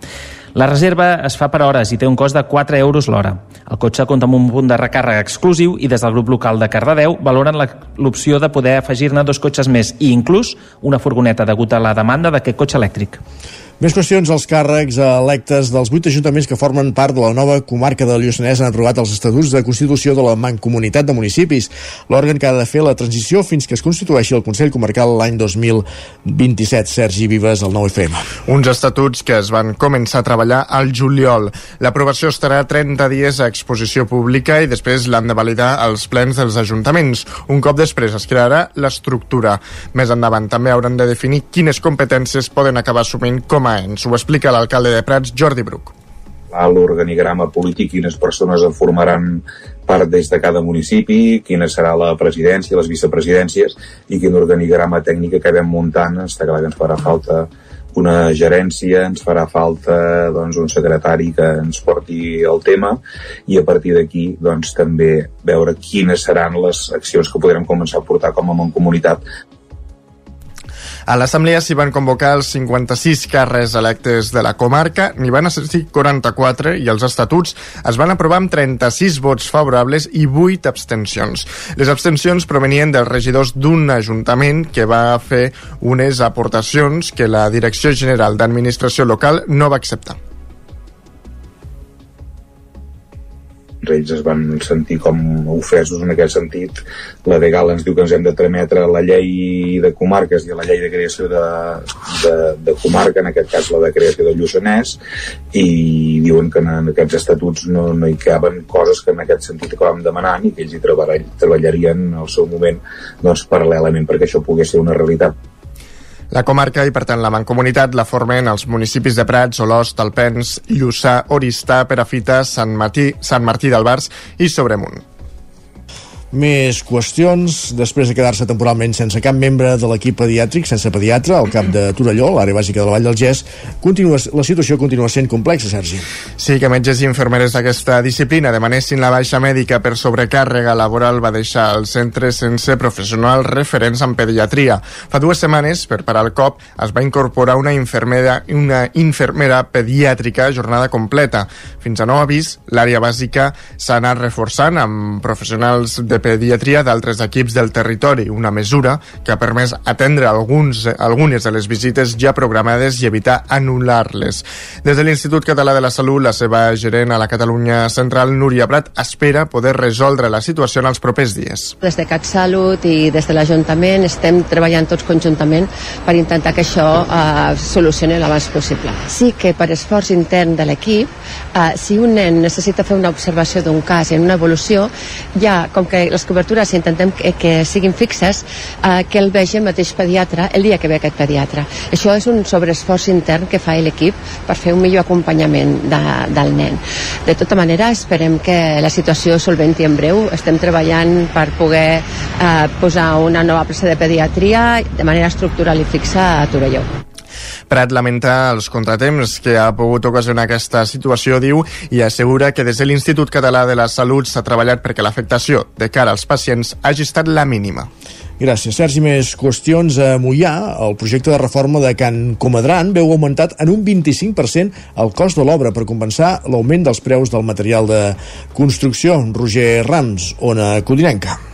La reserva es fa per hores i té un cost de 4 euros l'hora. El cotxe compta amb un punt de recàrrega exclusiu i des del grup local de Cardedeu valoren l'opció de poder afegir-ne dos cotxes més i inclús una furgoneta degut a la demanda d'aquest cotxe elèctric. Més qüestions. Els càrrecs electes dels vuit ajuntaments que formen part de la nova comarca del Lluçanès han aprovat els estatuts de constitució de la Mancomunitat de Municipis, l'òrgan que ha de fer la transició fins que es constitueixi el Consell Comarcal l'any 2027. Sergi Vives, el 9FM. Uns estatuts que es van començar a treballar al juliol. L'aprovació estarà 30 dies a exposició pública i després l'han de validar els plens dels ajuntaments. Un cop després es crearà l'estructura. Més endavant també hauran de definir quines competències poden acabar assumint com a ens. Ho explica l'alcalde de Prats, Jordi Bruc. A l'organigrama polític, quines persones en formaran part des de cada municipi, quina serà la presidència, les vicepresidències i quin organigrama tècnic acabem muntant. Està clar que ens farà falta una gerència, ens farà falta doncs, un secretari que ens porti el tema i a partir d'aquí doncs, també veure quines seran les accions que podrem començar a portar com a Mancomunitat a l'Assemblea s'hi van convocar els 56 càrrecs electes de la comarca, n'hi van assistir 44 i els estatuts es van aprovar amb 36 vots favorables i 8 abstencions. Les abstencions provenien dels regidors d'un ajuntament que va fer unes aportacions que la Direcció General d'Administració Local no va acceptar. Ells es van sentir com ofesos en aquest sentit. La Degal ens diu que ens hem de trametre la llei de comarques i la llei de creació de, de, de comarca, en aquest cas la de creació del Lluçanès i diuen que en, en aquests estatuts no, no hi caben coses que en aquest sentit acabem demanant i que ells hi treballarien al seu moment doncs, paral·lelament perquè això pogués ser una realitat la comarca i, per tant, la mancomunitat la formen els municipis de Prats, Olost, Alpens, Lluçà, Oristà, Perafita, Sant Martí, Sant Martí d'Albars i Sobremunt. Més qüestions. Després de quedar-se temporalment sense cap membre de l'equip pediàtric, sense pediatre, al cap de Torelló, l'àrea bàsica de la Vall del Gès, continua, la situació continua sent complexa, Sergi. Sí, que metges i infermeres d'aquesta disciplina demanessin la baixa mèdica per sobrecàrrega laboral va deixar el centre sense professionals referents en pediatria. Fa dues setmanes, per parar el cop, es va incorporar una infermera, una infermera pediàtrica a jornada completa. Fins a nou avís, l'àrea bàsica s'ha anat reforçant amb professionals de pediatria d'altres equips del territori, una mesura que ha permès atendre alguns, algunes de les visites ja programades i evitar anul·lar-les. Des de l'Institut Català de la Salut, la seva gerent a la Catalunya Central, Núria Prat, espera poder resoldre la situació en els propers dies. Des de CatSalut i des de l'Ajuntament estem treballant tots conjuntament per intentar que això eh, solucioni l'abans possible. Sí que per esforç intern de l'equip, eh, si un nen necessita fer una observació d'un cas en una evolució, ja, com que les cobertures intentem que, que siguin fixes, eh, que el vegi el mateix pediatre el dia que ve aquest pediatre. Això és un sobreesforç intern que fa l'equip per fer un millor acompanyament de, del nen. De tota manera, esperem que la situació solventi en breu. Estem treballant per poder eh, posar una nova plaça de pediatria de manera estructural i fixa a Torelló. Prat lamenta els contratemps que ha pogut ocasionar aquesta situació, diu, i assegura que des de l'Institut Català de la Salut s'ha treballat perquè l'afectació de cara als pacients hagi estat la mínima. Gràcies, Sergi. Més qüestions a Mollà. El projecte de reforma de Can Comadran veu augmentat en un 25% el cost de l'obra per compensar l'augment dels preus del material de construcció. Roger Rams, Ona Codinenca.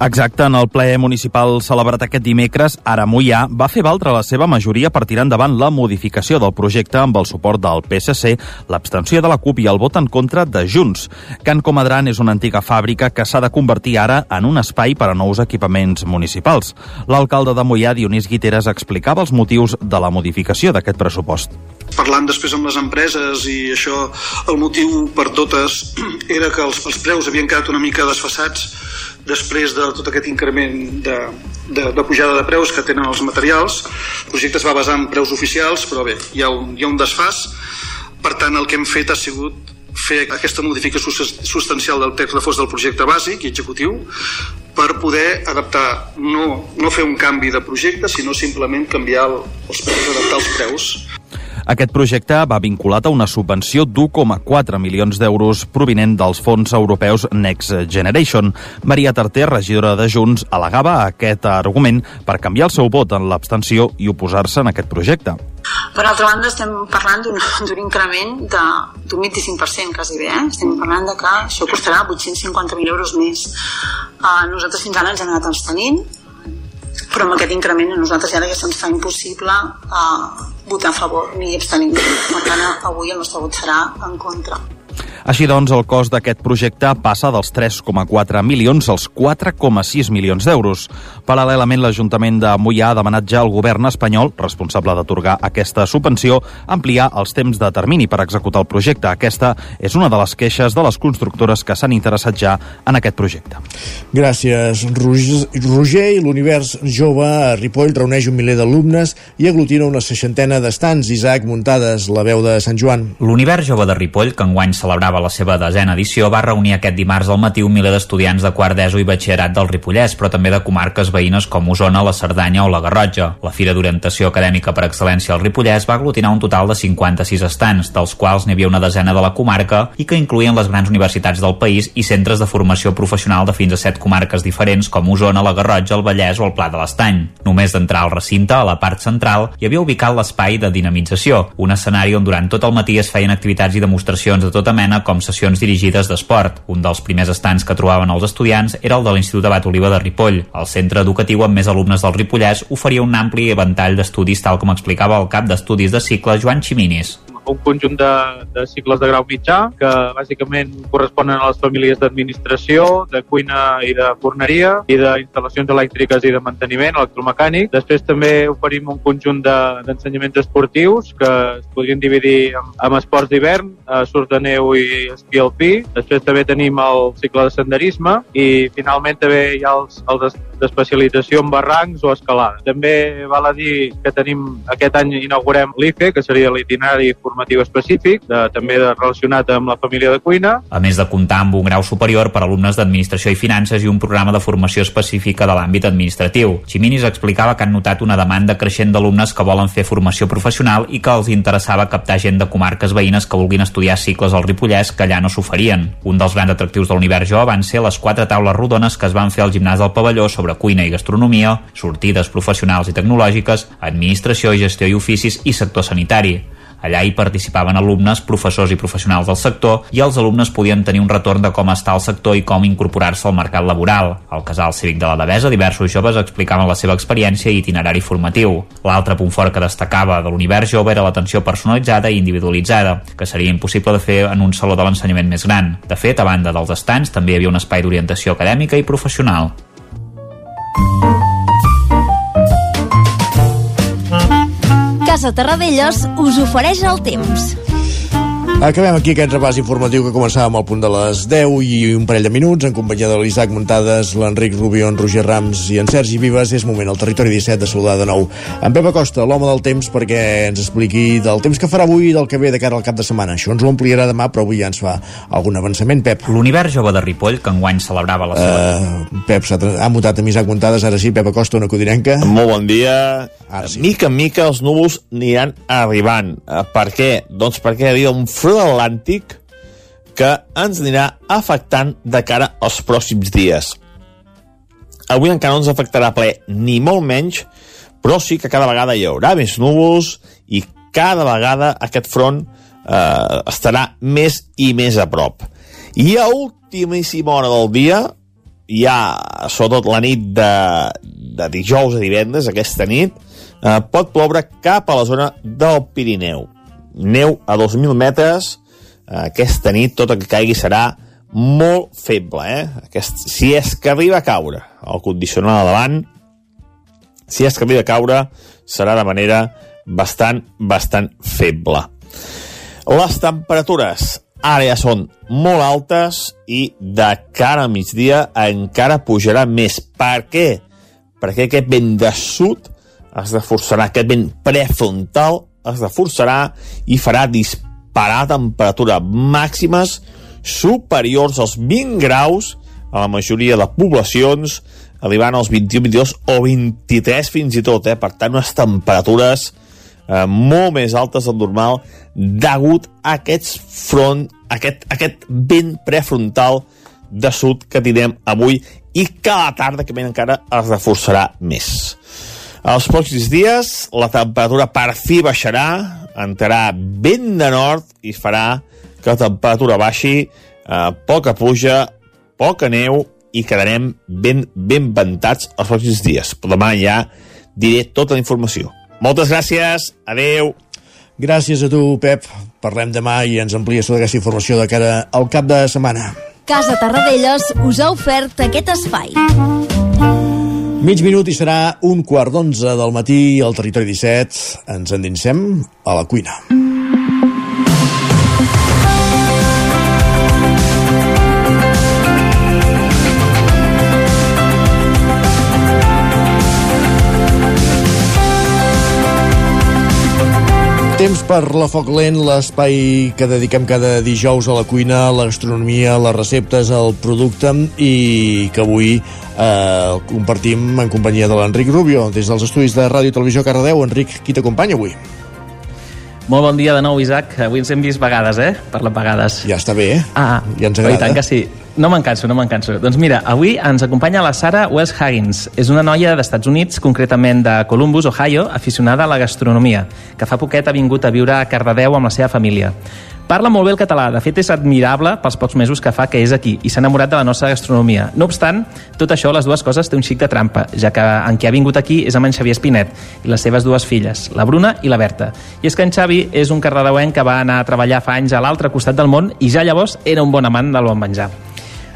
Exacte, en el ple municipal celebrat aquest dimecres, Ara Mollà va fer valdre la seva majoria per tirar endavant la modificació del projecte amb el suport del PSC, l'abstenció de la CUP i el vot en contra de Junts. Can Comadran és una antiga fàbrica que s'ha de convertir ara en un espai per a nous equipaments municipals. L'alcalde de Mollà, Dionís Guiteres, explicava els motius de la modificació d'aquest pressupost. Parlant després amb les empreses i això, el motiu per totes era que els, els preus havien quedat una mica desfassats després de tot aquest increment de, de, de pujada de preus que tenen els materials. El projecte es va basar en preus oficials, però bé, hi ha un, hi ha un desfàs. Per tant, el que hem fet ha sigut fer aquesta modificació substancial del text reforç del projecte bàsic i executiu per poder adaptar, no, no fer un canvi de projecte, sinó simplement canviar el, els preus, adaptar els preus aquest projecte va vinculat a una subvenció d'1,4 milions d'euros provinent dels fons europeus Next Generation. Maria Tarter, regidora de Junts, al·legava aquest argument per canviar el seu vot en l'abstenció i oposar-se en aquest projecte. Per altra banda, estem parlant d'un increment d'un 25% quasi bé. Eh? Estem parlant de que això costarà 850.000 euros més. Uh, nosaltres fins ara ens hem anat abstenint, però amb aquest increment a nosaltres ja se'ns fa impossible uh, votar a favor ni abstenir. Per tant, avui el nostre vot serà en contra. Així doncs, el cost d'aquest projecte passa dels 3,4 milions als 4,6 milions d'euros. Paral·lelament, l'Ajuntament de Mollà ha demanat ja al govern espanyol, responsable d'atorgar aquesta subvenció, ampliar els temps de termini per executar el projecte. Aquesta és una de les queixes de les constructores que s'han interessat ja en aquest projecte. Gràcies, Roger. I l'univers jove a Ripoll reuneix un miler d'alumnes i aglutina una seixantena d'estants. Isaac Muntades, la veu de Sant Joan. L'univers jove de Ripoll, que enguany celebrava celebrava la seva desena edició, va reunir aquest dimarts al matí un miler d'estudiants de quart d'ESO i batxillerat del Ripollès, però també de comarques veïnes com Osona, la Cerdanya o la Garrotja. La Fira d'Orientació Acadèmica per Excel·lència al Ripollès va aglutinar un total de 56 estants, dels quals n'hi havia una desena de la comarca i que incluïen les grans universitats del país i centres de formació professional de fins a set comarques diferents com Osona, la Garrotja, el Vallès o el Pla de l'Estany. Només d'entrar al recinte, a la part central, hi havia ubicat l'espai de dinamització, un escenari on durant tot el matí es feien activitats i demostracions de tota mena com sessions dirigides d'esport. Un dels primers estants que trobaven els estudiants era el de l'Institut Abat Oliva de Ripoll. El centre educatiu amb més alumnes del Ripollès oferia un ampli ventall d'estudis tal com explicava el cap d'estudis de cicle Joan Ximinis un conjunt de, de cicles de grau mitjà que bàsicament corresponen a les famílies d'administració, de cuina i de forneria i d'instal·lacions elèctriques i de manteniment electromecànic. Després també oferim un conjunt d'ensenyaments de, esportius que es podrien dividir en, en esports d'hivern, eh, de neu i esquí alpí. Després també tenim el cicle de senderisme i finalment també hi ha els, els d'especialització en barrancs o escalada. També val a dir que tenim aquest any inaugurem l'IFE, que seria l'itinerari formatiu específic, de, també de, relacionat amb la família de cuina. A més de comptar amb un grau superior per alumnes d'Administració i Finances i un programa de formació específica de l'àmbit administratiu. Ximinis explicava que han notat una demanda creixent d'alumnes que volen fer formació professional i que els interessava captar gent de comarques veïnes que vulguin estudiar cicles al Ripollès que allà no s'oferien. Un dels grans atractius de l'univers jo van ser les quatre taules rodones que es van fer al gimnàs del pavelló sobre cuina i gastronomia, sortides professionals i tecnològiques, administració, gestió i oficis i sector sanitari. Allà hi participaven alumnes, professors i professionals del sector i els alumnes podien tenir un retorn de com està el sector i com incorporar-se al mercat laboral. Al Casal Cívic de la Devesa, diversos joves explicaven la seva experiència i itinerari formatiu. L'altre punt fort que destacava de l'univers jove era l'atenció personalitzada i individualitzada, que seria impossible de fer en un saló de l'ensenyament més gran. De fet, a banda dels estants, també hi havia un espai d'orientació acadèmica i professional. Casa Terradellos us ofereix el temps. Acabem aquí aquest repàs informatiu que començàvem al punt de les 10 i un parell de minuts en companyia de l'Isaac Muntades, l'Enric Rubió, en Roger Rams i en Sergi Vives. És moment al territori 17 de saludar de nou en Pep Acosta, l'home del temps, perquè ens expliqui del temps que farà avui i del que ve de cara al cap de setmana. Això ens ho ampliarà demà, però avui ja ens fa algun avançament, Pep. L'univers jove de Ripoll, que enguany celebrava la seva... Uh, Pep s'ha ha mutat amb Isaac Muntades, ara sí, Pep Acosta, una codinenca. Molt bon dia. Ara sí. Mica en mica els núvols aniran arribant. Uh, per què? Doncs perquè hi havia un front atlàntic que ens anirà afectant de cara als pròxims dies. Avui encara no ens afectarà ple, ni molt menys, però sí que cada vegada hi haurà més núvols i cada vegada aquest front eh, estarà més i més a prop. I a ultimíssima hora del dia, ja sobretot la nit de, de dijous a divendres, aquesta nit, eh, pot ploure cap a la zona del Pirineu. Neu a 2.000 metres, aquesta nit tot el que caigui serà molt feble, eh? Aquest, si és que arriba a caure el condicional de davant, si és que arriba a caure, serà de manera bastant, bastant feble. Les temperatures ara ja són molt altes i de cara a migdia encara pujarà més. Per què? Perquè aquest vent de sud es reforçarà, aquest vent prefrontal es reforçarà i farà disparar temperatures màximes superiors als 20 graus a la majoria de poblacions, arribant als 21, 22 o 23 fins i tot, eh? per tant unes temperatures eh, molt més altes del normal degut a aquests front, aquest, aquest vent prefrontal de sud que tindrem avui i que a la tarda que ven encara es reforçarà més. Els pròxims dies la temperatura per fi baixarà, entrarà vent de nord i farà que la temperatura baixi, eh, poca pluja, poca neu i quedarem ben, ben ventats els pròxims dies. Però demà ja diré tota la informació. Moltes gràcies, adeu. Gràcies a tu, Pep. Parlem demà i ens amplies tota aquesta informació de cara al cap de setmana. Casa Tarradellas us ha ofert aquest espai. Mig minut i serà un quart d'onze del matí al Territori 17. Ens endinsem a la cuina. Temps per la Foc Lent, l'espai que dediquem cada dijous a la cuina, a la gastronomia, a les receptes, al producte i que avui eh, compartim en companyia de l'Enric Rubio des dels estudis de Ràdio i Televisió Cardedeu. Enric, qui t'acompanya avui? Molt bon dia de nou, Isaac. Avui ens hem vist vegades, eh? Parlant vegades. Ja està bé, eh? Ah, ja ens agrada. I tant que sí. No me'n canso, no me'n canso. Doncs mira, avui ens acompanya la Sara Wells Huggins. És una noia d'Estats Units, concretament de Columbus, Ohio, aficionada a la gastronomia, que fa poquet ha vingut a viure a Cardedeu amb la seva família. Parla molt bé el català, de fet és admirable pels pocs mesos que fa que és aquí i s'ha enamorat de la nostra gastronomia. No obstant, tot això, les dues coses, té un xic de trampa, ja que en qui ha vingut aquí és amb en Xavier Espinet i les seves dues filles, la Bruna i la Berta. I és que en Xavi és un carrereuenc que va anar a treballar fa anys a l'altre costat del món i ja llavors era un bon amant del bon menjar.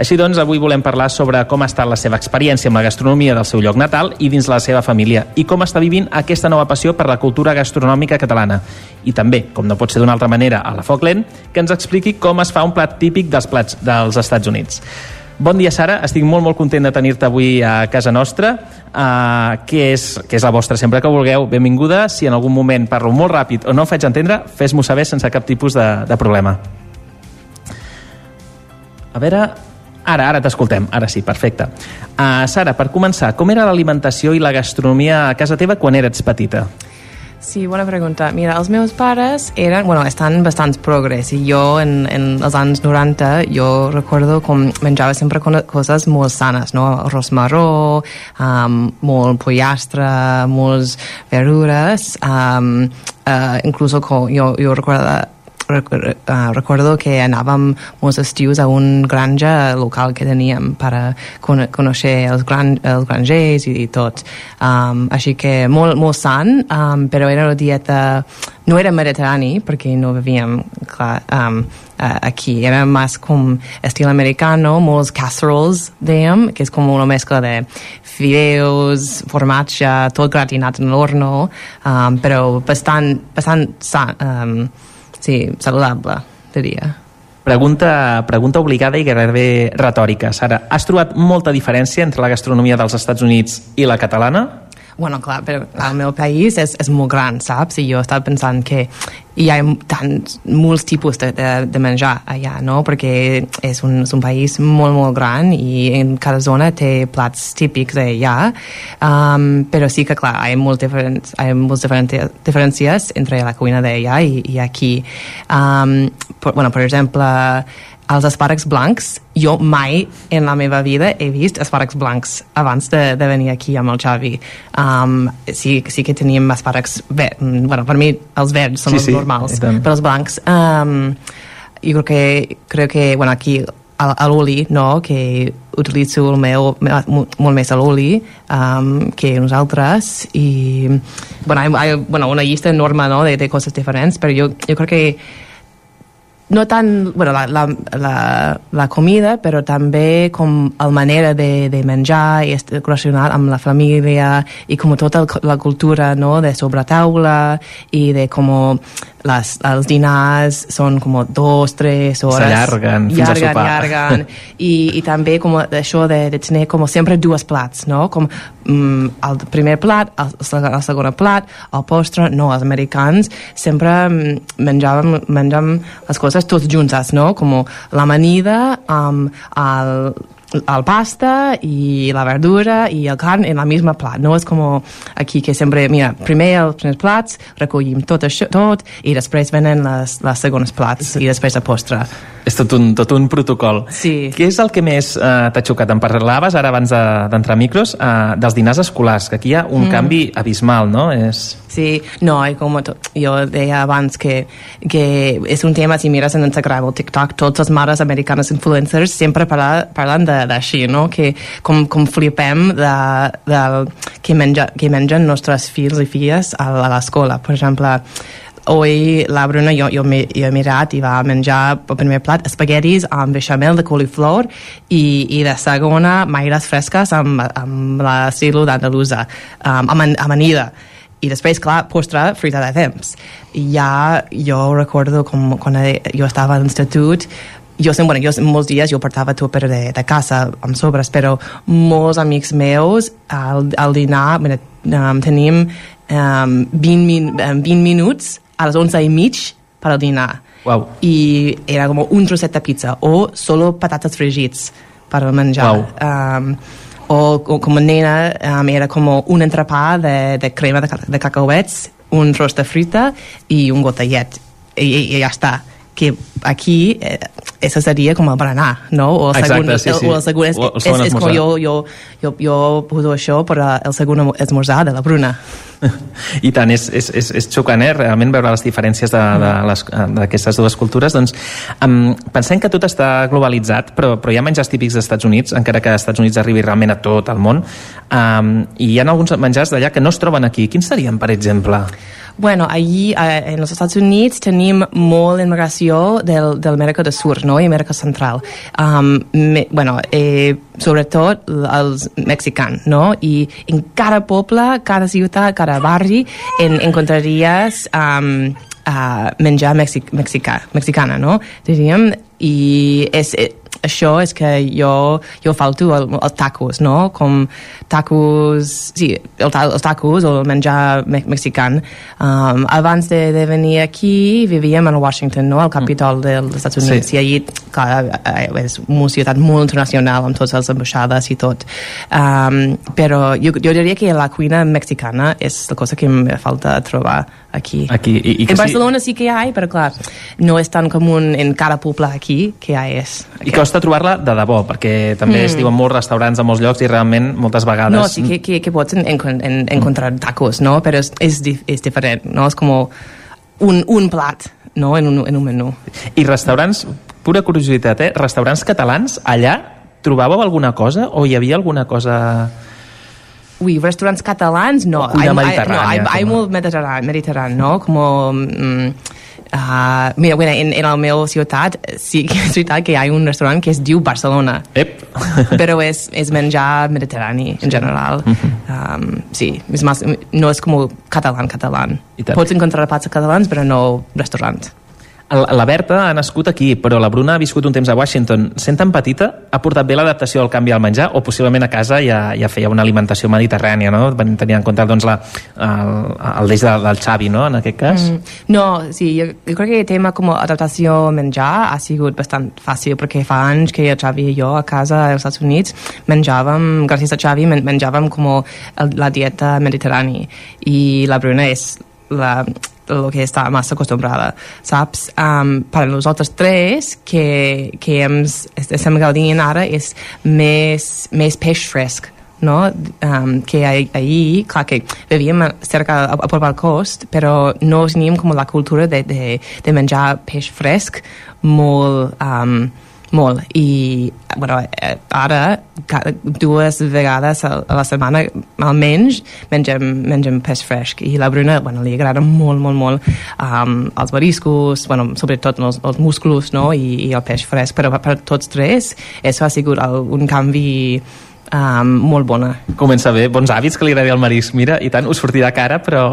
Així doncs, avui volem parlar sobre com ha estat la seva experiència amb la gastronomia del seu lloc natal i dins la seva família i com està vivint aquesta nova passió per la cultura gastronòmica catalana. I també, com no pot ser d'una altra manera, a la Foc Lent, que ens expliqui com es fa un plat típic dels plats dels Estats Units. Bon dia, Sara. Estic molt, molt content de tenir-te avui a casa nostra, uh, que, és, que és la vostra sempre que vulgueu. Benvinguda. Si en algun moment parlo molt ràpid o no em faig entendre, fes-m'ho saber sense cap tipus de, de problema. A veure, Ara, ara t'escoltem. Ara sí, perfecte. Uh, Sara, per començar, com era l'alimentació i la gastronomia a casa teva quan eres petita? Sí, bona pregunta. Mira, els meus pares eren, bueno, estan bastants progres i jo en, en els anys 90 jo recordo com menjava sempre coses molt sanes, no? Arròs marró, um, molt pollastre, molts verdures, um, uh, inclús jo, jo recordo recordo que anàvem molts estius a un granja local que teníem per con conèixer els, gran, els grangers i, i tot. Um, així que molt, molt sant, um, però era una dieta... No era mediterrani, perquè no bevíem, clar, um, aquí. Era més com estil americano, molts casseroles, dèiem, que és com una mescla de fideus, formatge, tot gratinat en l'horno, um, però bastant, bastant sant, um, sí, saludable, diria. Pregunta, pregunta obligada i gairebé retòrica. Sara, has trobat molta diferència entre la gastronomia dels Estats Units i la catalana? Bueno, clar, però el meu país és, és molt gran, saps? I jo estat pensant que hi ha tants, molts tipus de, de, de menjar allà, no? Perquè és un, és un país molt, molt gran i en cada zona té plats típics d'allà, um, però sí que, clar, hi ha, molt moltes diferències entre la cuina d'allà i, i aquí. Um, per, bueno, per exemple, els espàrrecs blancs, jo mai en la meva vida he vist espàrrecs blancs abans de, de venir aquí amb el Xavi. Um, sí, sí que teníem espàrrecs verds, bueno, per mi els verds són sí, els sí, normals, però els blancs um, jo crec que, crec que bueno, aquí a, a l'oli, no?, que utilitzo el meu, molt més l'oli um, que nosaltres i bueno, hi ha bueno, una llista enorme no, de, de coses diferents però jo, jo crec que no tant bueno, la, la, la, la comida, però també com la manera de, de menjar i estar relacionat amb la família i com tota la cultura no? de sobretaula i de com les, els dinars són com dos, tres hores. S'allarguen fins llarguen, a sopar. Llarguen, i, i també com això de, de tenir com sempre dues plats, no? Com mm, el primer plat, el, el segon plat, el postre, no, els americans sempre mm, menjàvem, menjàvem les coses tots juntes, no? Com l'amanida amb el, el pasta i la verdura i el carn en la misma plat. No és com aquí que sempre, mira, primer els primers plats, recollim tot això, tot, i després venen les, les segones plats i després el postre. És tot un, tot un protocol. Sí. Què és el que més eh, t'ha xocat? Em parlaves ara abans d'entrar de, a micros eh, dels dinars escolars, que aquí hi ha un Mm. canvi abismal, no? És... Sí, no, i com jo deia abans que, que és un tema, si mires en Instagram o TikTok, tots els mares americanes influencers sempre parla, parlen d'així, no? Que com, com flipem de, de que, menja, que mengen nostres fills i filles a, a l'escola. Per exemple, Hoy la Bruna jo, jo, m'he- jo he mirat i va menjar el primer plat espaguetis amb beixamel de coliflor i, i de segona maires fresques amb, amb la silo d'andalusa, um, amb amanida i després, clar, postre fruita de temps. I ja jo recordo com quan jo estava a l'institut jo, sempre, bueno, jo molts dies jo portava tupper de, de casa amb sobres, però molts amics meus al, al dinar bueno, um, tenim um, 20, min, um, 20 minuts a les 11 i mig per al dinar Wow. i era com un trosset de pizza o solo patates fregits per al menjar Wow. um, o, o com a nena um, era com un entrepà de, de crema de, de cacauets un tros de fruita i un gotellet i, i, i ja està que aquí eh, això seria com el berenar, no? O el Exacte, segon, sí, sí. El, o el segon, és, O el és, segon és, com esmorzar. jo, jo, jo, jo poso això per el segon esmorzar de la Bruna. I tant, és, és, és, és xocant, eh? realment veure les diferències de- de les- d'aquestes dues cultures. Doncs, um, pensem que tot està globalitzat, però, però hi ha menjars típics dels Estats Units, encara que als Estats Units arribi realment a tot el món, um, i hi ha alguns menjars d'allà que no es troben aquí. Quins serien, per exemple? Bueno, allí eh, en els Estats Units tenim molt immigració del, del Amèrica del Sur no? i Amèrica Central. Um, me, bueno, eh, sobretot els mexicans, no? I en cada poble, cada ciutat, cada barri en, encontraries um, uh, menjar mexic, mexicà, mexicana, no? Diríem, i és, eh, això és que jo, jo falto el, els tacos, no? Com tacos, sí, el, els tacos o el menjar me mexican. Um, abans de, de venir aquí vivíem en Washington, no? Al Capitol dels Estats Units. Sí. I allí, clar, eh, és una ciutat molt internacional amb totes les ambaixades i tot. Um, però jo, jo diria que la cuina mexicana és la cosa que em falta trobar aquí. Aquí, i, i que en sí- Barcelona sí que hi ha, però clar, no és tan comú en cada poble aquí que hi és. I costa trobar-la de debò, perquè també Mm. es diuen molts restaurants a molts llocs i realment moltes vegades... No, sí que, que, que pots en, en, en, encontrar tacos, ¿no? Pero es, es, dif- es diferente, ¿no? Es como un, un plat, ¿no? En un, en un menú. I restaurants, pura curiositat, eh? Restaurants catalans, allà trobàveu alguna cosa o hi havia alguna cosa... Uy, restaurants catalans, no. O cuina hay- mediterrània, No, hay, hay com- molt mediterrani, mediterrani, no? Como... Mm, uh, mira, bueno, en, en la meva ciutat sí que és veritat que hi ha un restaurant que es diu Barcelona. Ep. però és, és menjar mediterrani en general. um, sí, és más, no és com català, català. Pots encontrar plats catalans, però no restaurant. La Berta ha nascut aquí, però la Bruna ha viscut un temps a Washington. Sent tan petita, ha portat bé l'adaptació al canvi al menjar o possiblement a casa ja, ja feia una alimentació mediterrània, no? Tenint en compte doncs, la, el, el deix de, del Xavi, no?, en aquest cas. Mm. No, sí, jo, jo crec que el tema com adaptació a menjar ha sigut bastant fàcil perquè fa anys que el Xavi i jo a casa als Estats Units menjàvem, gràcies a Xavi, men menjàvem com la dieta mediterrània i la Bruna és la, lo que està massa acostumbrada, saps? Um, per nosaltres tres, que, que hem, estem gaudint ara, és més, més peix fresc, no? Um, que ahir, clar que vivíem cerca a, a prop al cost, però no teníem com la cultura de, de, de menjar peix fresc molt, um, molt. I, bueno, eh, ara, cada, dues vegades a, la setmana, almenys, mengem, mengem peix fresc. I la Bruna, bueno, li agrada molt, molt, molt um, els mariscos, bueno, sobretot els, els musclos, no?, i, i el peix fresc. Però per tots tres, això ha sigut el, un canvi um, molt bona. Comença bé, bons hàbits que li agradi al marisc. Mira, i tant, us sortirà cara, però...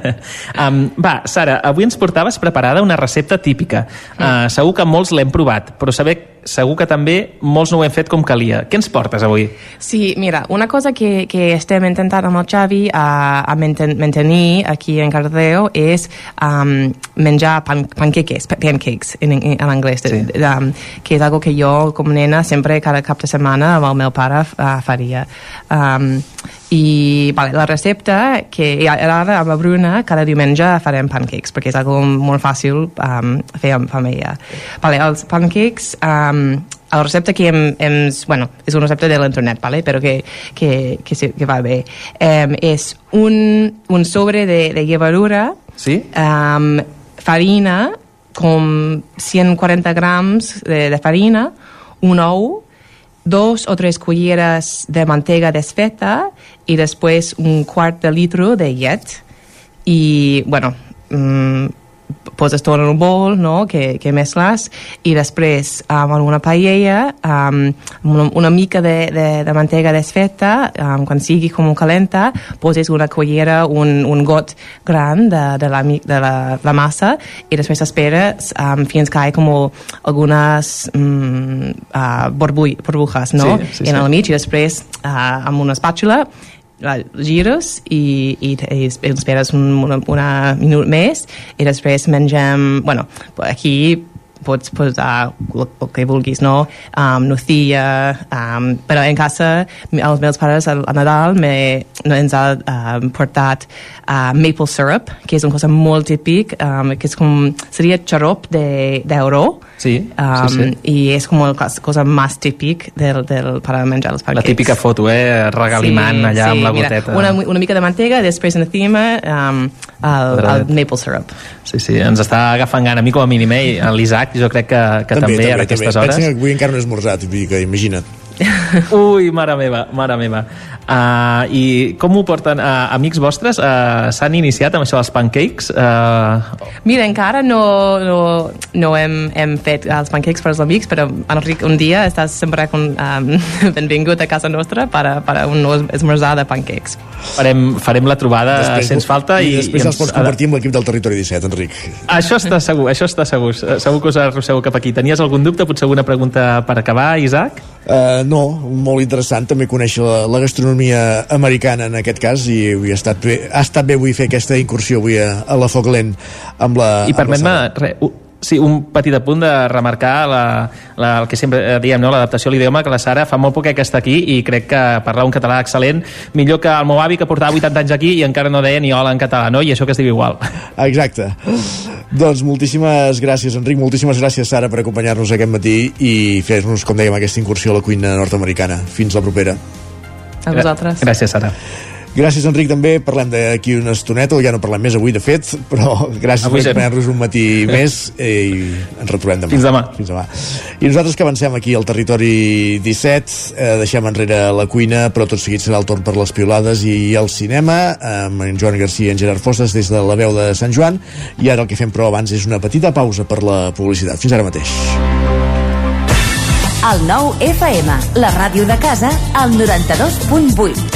um, va, Sara, avui ens portaves preparada una recepta típica. Uh, segur que molts l'hem provat, però saber, segur que també molts no ho hem fet com calia. Què ens portes avui? Sí, mira, una cosa que, que estem intentant amb el Xavi a, a mainten, mantenir aquí en Cardedeu és um, menjar pan, panqueques, pa- pancakes en, en, en anglès, sí. um, que és algo que jo com nena sempre cada cap de setmana amb el meu pare uh, faria. Um, i vale, la recepta que ara amb la Bruna cada diumenge farem pancakes perquè és algo molt fàcil um, fer amb, ella vale, els pancakes um, la recepta que hem, hem, bueno, és una recepta de l'internet, vale? però que, que, que, sí, que va bé. Um, és un, un sobre de, de llevadura, sí? um, farina, com 140 grams de, de farina, un ou, dos o tres culleres de mantega desfeta i després un quart de litro de llet i, bueno, mm, poses tot en un bol, no?, que, que mescles, i després um, en una paella, amb una, una mica de, de, de mantega desfeta, um, quan sigui com calenta, poses una cullera, un, un got gran de, de, la, de la, la massa, i després esperes um, fins que hi ha com algunes um, uh, burbuj, burbujas, no?, Sí, sí, en sí. el mig, i després uh, amb una espàtula la gires i, i, i esperes un una, una minut més i després mengem, bueno, aquí pots posar el, el que vulguis, no? Um, nucia, um, però en casa els meus pares a Nadal me, no, ens ha um, portat uh, maple syrup, que és una cosa molt típic, um, que és com, seria xarop d'euro, de, Sí, um, sí, sí. i és com la cosa més típic del, del, per menjar els La pancakes. típica foto, eh? Regalimant Sí, allà sí, amb la mira, goteta. Una, una mica de mantega, després encima um, el, el maple syrup. Sí, sí, ens està agafant gana. A mi com a mínim, eh? l'Isaac jo crec que, que també, també, a aquestes hores. Pensa que avui encara no he esmorzat, vull dir que imagina't. Ui, mare meva, mare meva. Uh, I com ho porten? Uh, amics vostres uh, s'han iniciat amb això dels pancakes? Uh, Mira, encara no, no, no hem, hem fet els pancakes per als amics, però Enric, un dia estàs sempre con, um, benvingut a casa nostra per, a, per a un esmorzar de pancakes. farem, farem la trobada Després- sens falta I, i, després i els pots compartir amb l'equip del Territori 17, Enric. Això està segur, això està segur. Segur que us arrosseu cap aquí. Tenies algun dubte? Potser alguna pregunta per acabar, Isaac? Uh, no, molt interessant també conèixer la, la gastronomia americana en aquest cas i avui ha estat bé, ha estat bé avui fer aquesta incursió avui a, a la Foc Lent amb la, I permet-me sí, un petit apunt de remarcar la, la, el que sempre diem, no? l'adaptació a l'idioma, que la Sara fa molt poc que està aquí i crec que parla un català excel·lent, millor que el meu avi que portava 80 anys aquí i encara no deia ni hola en català, no? I això que es diu igual. Exacte. Doncs moltíssimes gràcies, Enric, moltíssimes gràcies, Sara, per acompanyar-nos aquest matí i fer-nos, com dèiem, aquesta incursió a la cuina nord-americana. Fins la propera. A vosaltres. Gràcies, Sara. Gràcies, Enric, també. Parlem d'aquí una estoneta, o ja no parlem més avui, de fet, però gràcies Avui per acompanyar-nos un matí més eh, i ens retrobem demà. Fins demà. Fins demà. I nosaltres que avancem aquí al territori 17, eh, deixem enrere la cuina, però tot seguit serà el torn per les piolades i el cinema, amb en Joan Garcia i en Gerard Fosses des de la veu de Sant Joan, i ara el que fem però abans és una petita pausa per la publicitat. Fins ara mateix. El nou FM, la ràdio de casa, al 92.8.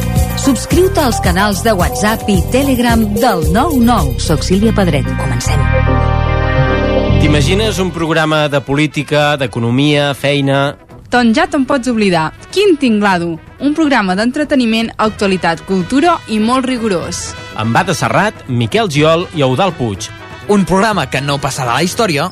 Subscriu-te als canals de WhatsApp i Telegram del 99. Soc Sílvia Pedret. Comencem. T'imagines un programa de política, d'economia, feina... Doncs ja te'n pots oblidar. Quin tinglado! Un programa d'entreteniment, actualitat, cultura i molt rigorós. Amb Bada Serrat, Miquel Giol i Eudal Puig. Un programa que no passarà a la història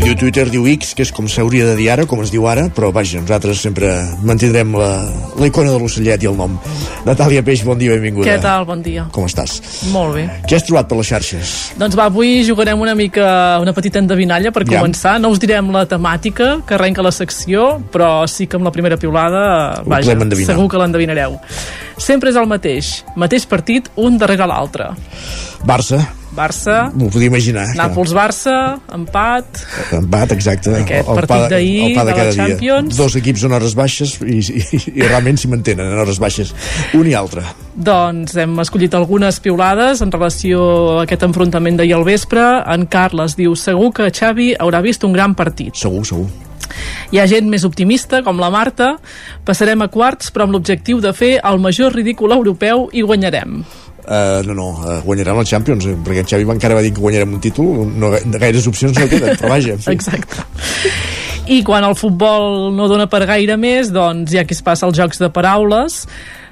Qui diu Twitter diu X, que és com s'hauria de dir ara, com es diu ara, però vaja, nosaltres sempre mantindrem la, la icona de l'ocellet i el nom. Natàlia Peix, bon dia, benvinguda. Què tal? Bon dia. Com estàs? Molt bé. Què has trobat per les xarxes? Doncs va, avui jugarem una mica una petita endevinalla per Ja. començar. No us direm la temàtica que arrenca la secció, però sí que amb la primera piulada, Ho vaja, segur que l'endevinareu. Sempre és el mateix. Mateix partit, un darrere l'altre. Barça, Barça, m'ho podia imaginar. Nàpols-Barça, empat, Empat, exacte. Aquest El pa partit d'ahir el de de la cada dia. Champions. Dos equips en hores baixes i, i, i realment s'hi mantenen en hores baixes. Un i altre. Doncs hem escollit algunes piulades en relació a aquest enfrontament d'ahir al vespre. En Carles diu, segur que Xavi haurà vist un gran partit. Segur, segur. Hi ha gent més optimista, com la Marta. Passarem a quarts, però amb l'objectiu de fer el major ridícul europeu i guanyarem. Uh, no, no, uh, guanyarem la Champions, eh, perquè en Xavi encara va dir que guanyarem un títol, no, ga- gaires opcions no queden, però vaja, en fi. Exacte. I quan el futbol no dona per gaire més, doncs ha qui es passa als jocs de paraules.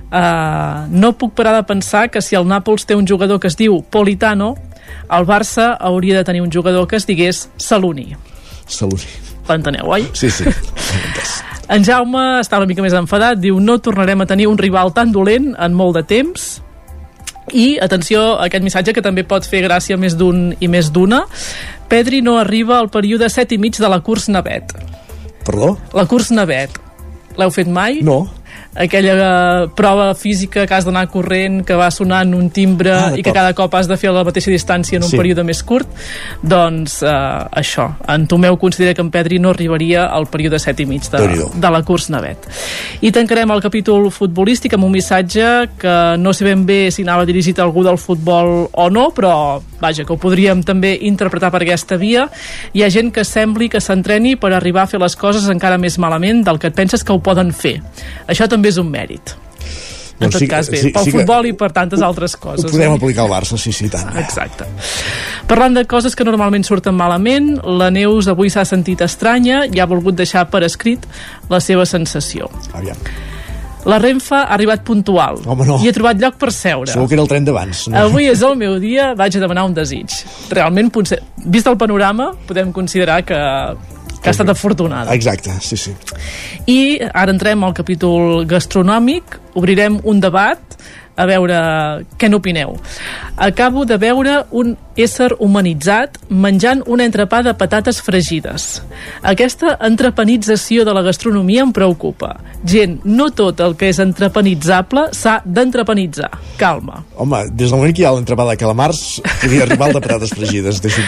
Uh, no puc parar de pensar que si el Nàpols té un jugador que es diu Politano, el Barça hauria de tenir un jugador que es digués Saluni. Salut. L'enteneu, oi? Sí, sí. En Jaume està una mica més enfadat, diu no tornarem a tenir un rival tan dolent en molt de temps i atenció a aquest missatge que també pot fer gràcia més d'un i més d'una Pedri no arriba al període 7 i mig de la curs Navet Perdó? la curs Navet l'heu fet mai? No. Aquella eh, prova física que has d'anar corrent, que va sonant un timbre Ah, i que cada cop has de fer la mateixa distància en un Sí. període més curt, doncs eh, això. En Tomeu considera que en Pedri no arribaria al període 7 i mig de, de la curs Navet. I tancarem el capítol futbolístic amb un missatge que no sé ben bé si anava dirigit a algú del futbol o no, però vaja, que ho podríem també interpretar per aquesta via. Hi ha gent que sembli que s'entreni per arribar a fer les coses encara més malament del que et penses que ho poden fer. Això també és un mèrit. En Doncs tot sí cas, bé, sí- pel sí futbol i per tantes altres coses. Ho podem eh? aplicar al Barça, sí, sí, tant. Exacte. Parlant de coses que normalment surten malament, la Neus avui s'ha sentit estranya i ha volgut deixar per escrit la seva sensació. Aviam. La Renfe ha arribat puntual Home, no. i ha trobat lloc per seure. Segur que era el tren d'abans. No? Avui és el meu dia, vaig a demanar un desig. Realment, potser- vist el panorama, podem considerar que, que ha estat afortunada. Exacte, sí, sí. I ara entrem al capítol gastronòmic, obrirem un debat a veure què n'opineu. Acabo de veure un ésser humanitzat menjant un entrepà de patates fregides. Aquesta entrepanització de la gastronomia em preocupa. Gent, no tot el que és entrepanitzable s'ha d'entrepanitzar. Calma. Home, des del moment que hi ha l'entrepà de calamars, podria arribar al de patates fregides. Deixo,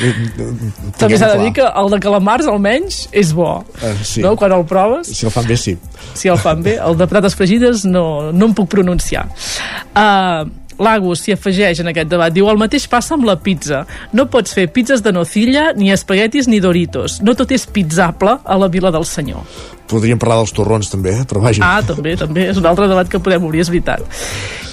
També s'ha de dir que el de calamars, almenys, és bo. Uh, sí. No? Quan el proves... Si el fan bé, sí. si el fan bé. El de patates fregides no, no em puc pronunciar. Uh, Lagos s'hi afegeix en aquest debat. Diu, el mateix passa amb la pizza. No pots fer pizzas de nocilla, ni espaguetis, ni doritos. No tot és pizzable a la vila del senyor. Podríem parlar dels torrons, també, eh? però vaja. Ah, també, també. És un altre debat que podem obrir, és veritat.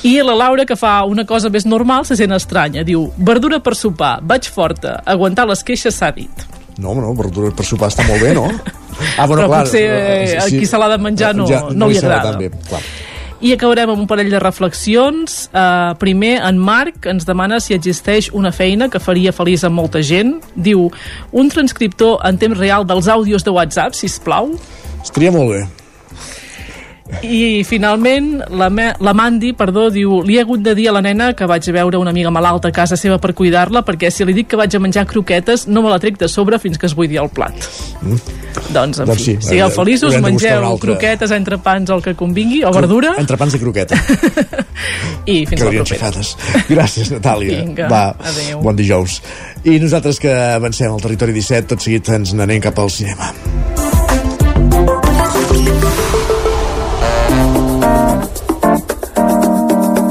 I la Laura, que fa una cosa més normal, se sent estranya. Diu, verdura per sopar, vaig forta, aguantar les queixes s'ha dit. No, no, verdura per sopar està molt bé, no? Ah, Però potser, eh, a qui se l'ha de menjar no- no li serà agrada. Tan bé, clar. I acabarem amb un parell de reflexions. Uh, primer, en Marc ens demana si existeix una feina que faria feliç a molta gent. Diu, un transcriptor en temps real dels àudios de WhatsApp, si plau. Estaria molt bé. I finalment la, me, la Mandy, perdó, diu li he hagut de dir a la nena que vaig a veure una amiga malalta a casa seva per cuidar-la perquè si li dic que vaig a menjar croquetes no me la trec de sobre fins que es buidi el plat. Mm. Doncs, en Doncs fi, sí, sigueu haurem- feliços, mengeu croquetes, entrepans, el que convingui, o verdura, Entrepans de croqueta. i fins la Quedarien propera. Gràcies, Natàlia. Vinga, Va, adéu. bon dijous. I nosaltres que avancem al territori 17, tot seguit ens n'anem cap al cinema.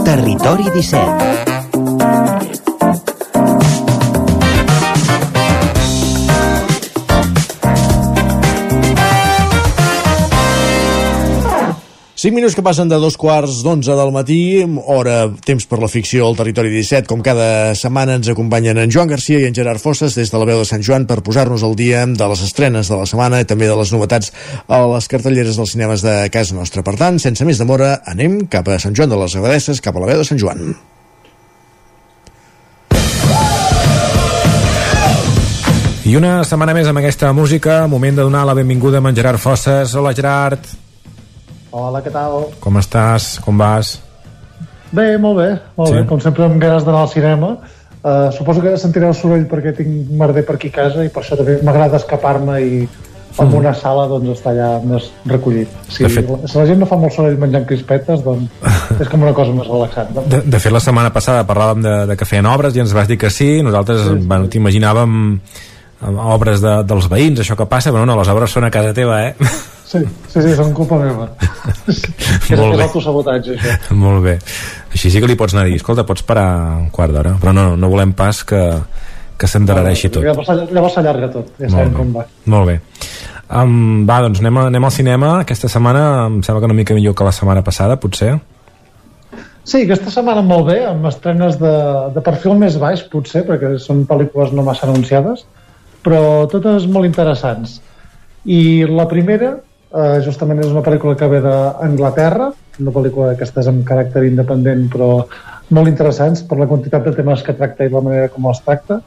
Territori 17 5 minuts que passen de dos quarts d'onze del matí, hora, temps per la ficció al territori 17, com cada setmana ens acompanyen en Joan Garcia i en Gerard Fosses des de la veu de Sant Joan per posar-nos al dia de les estrenes de la setmana i també de les novetats a les cartelleres dels cinemes de casa nostra. Per tant, sense més demora, anem cap a Sant Joan de les Abadesses, cap a la veu de Sant Joan. I una setmana més amb aquesta música, moment de donar la benvinguda a en Gerard Fosses. Hola, Gerard. Hola, què tal? Com estàs? Com vas? Bé, molt bé, molt Sí? bé. Com sempre amb ganes d'anar al cinema. Uh, suposo que sentireu soroll perquè tinc merder per aquí a casa i per això també m'agrada escapar-me i en Mm. una sala doncs està allà més recollit. Si, De fet- si la gent no fa molt soroll menjant crispetes, doncs és com una cosa més relaxant. No? De, de fet, la setmana passada parlàvem de, de que feien obres i ens vas dir que sí. Nosaltres, sí, sí. bueno, t'imaginàvem obres de, dels veïns, això que passa, però no, les obres són a casa teva, eh? Sí, sí, sí, són culpa meva. és, Molt és bé. autosabotatge, això. Molt bé. Així sí que li pots anar a dir, escolta, pots parar un quart d'hora, però no, no volem pas que, que s'endarrereixi tot. Llavors, s'allarga tot, ja sabem com va. Molt bé. Um, va, doncs anem, a, anem al cinema. Aquesta setmana em sembla que una mica millor que la setmana passada, potser. Sí, aquesta setmana molt bé, amb estrenes de, de perfil més baix, potser, perquè són pel·lícules no massa anunciades, però totes molt interessants. I la primera, eh, justament és una pel·lícula que ve d'Anglaterra, una pel·lícula d'aquestes amb caràcter independent, però molt interessants per la quantitat de temes que tracta i la manera com els tracta,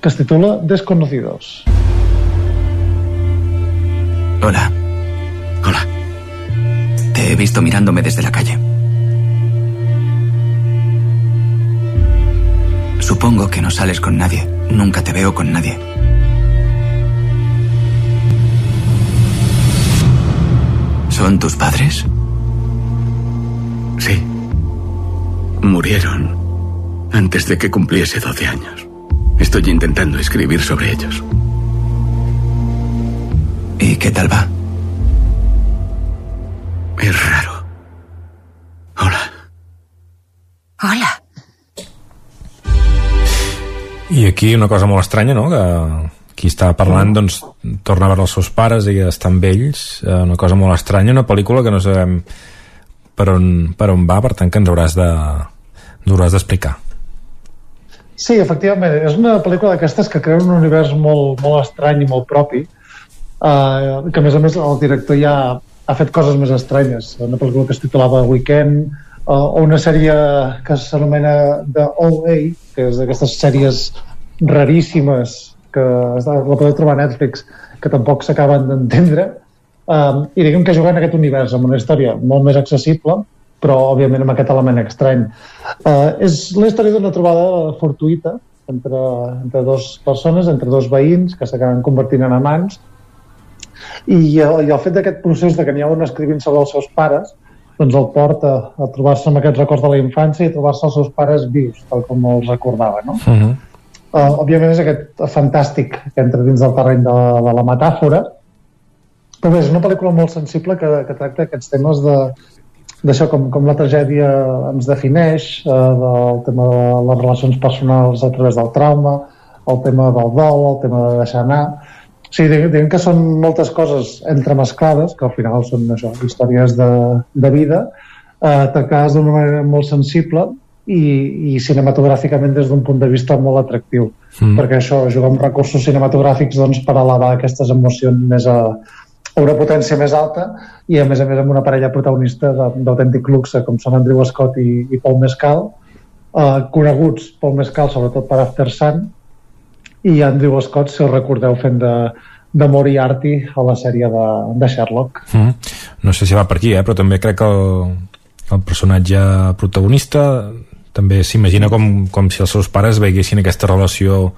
que es titula Desconocidos. Hola. Hola. Te he visto mirándome desde la calle. Supongo que no sales con nadie. Nunca te veo con nadie. ¿Son tus padres? Sí. Murieron antes de que cumpliese 12 años. Estoy intentando escribir sobre ellos. ¿Y qué tal va? Es raro. Hola. I aquí una cosa molt estranya, no?, que qui està parlant, doncs, torna a veure els seus pares i està amb ells, eh, una cosa molt estranya, una pel·lícula que no sabem per on, per on va, per tant que ens hauràs de ens hauràs d'explicar. Sí, efectivament, és una pel·lícula d'aquestes que crea un univers molt, molt estrany i molt propi, uh, que a més a més el director ja ha fet coses més estranyes. Una pel·lícula que es titulava Weekend, uh, o una sèrie que s'anomena The OA, que és d'aquestes sèries raríssimes que la podeu trobar a Netflix, que tampoc s'acaben d'entendre, um, i diguem que juguen en aquest univers amb una història molt més accessible, però òbviament amb aquest element estrany. Uh, és la història d'una trobada fortuïta entre, entre dues persones, entre dos veïns que s'acaben convertint en amants i, el, i el fet d'aquest procés de que n'hi ha un escrivint sobre els seus pares doncs el porta a trobar-se amb aquests records de la infància i trobar-se els seus pares vius, tal com els recordava, no? Uh -huh. Uh, òbviament és aquest fantàstic que entra dins del terreny de, de la metàfora però bé, és una pel·lícula molt sensible que, que tracta aquests temes de d'això, com, com la tragèdia ens defineix, eh, del tema de les relacions personals a través del trauma, el tema del dol, el tema de deixar anar... O sigui, diguem, diguem que són moltes coses entremesclades, que al final són això, històries de, de vida, eh, tractades d'una manera molt sensible i, i cinematogràficament des d'un punt de vista molt atractiu Mm. perquè això, jugar amb recursos cinematogràfics doncs, per elevar aquestes emocions més a, a una potència més alta i a més a més amb una parella protagonista d'autèntic luxe com són Andrew Scott i, i Paul Mescal eh, coneguts Paul Mescal sobretot per After Sun i Andrew Scott si el recordeu fent de, de Moriarty a la sèrie de, de Sherlock Mm. No sé si va per aquí, eh? però també crec que el, el personatge protagonista també s'imagina com, com si els seus pares veiessin aquesta relació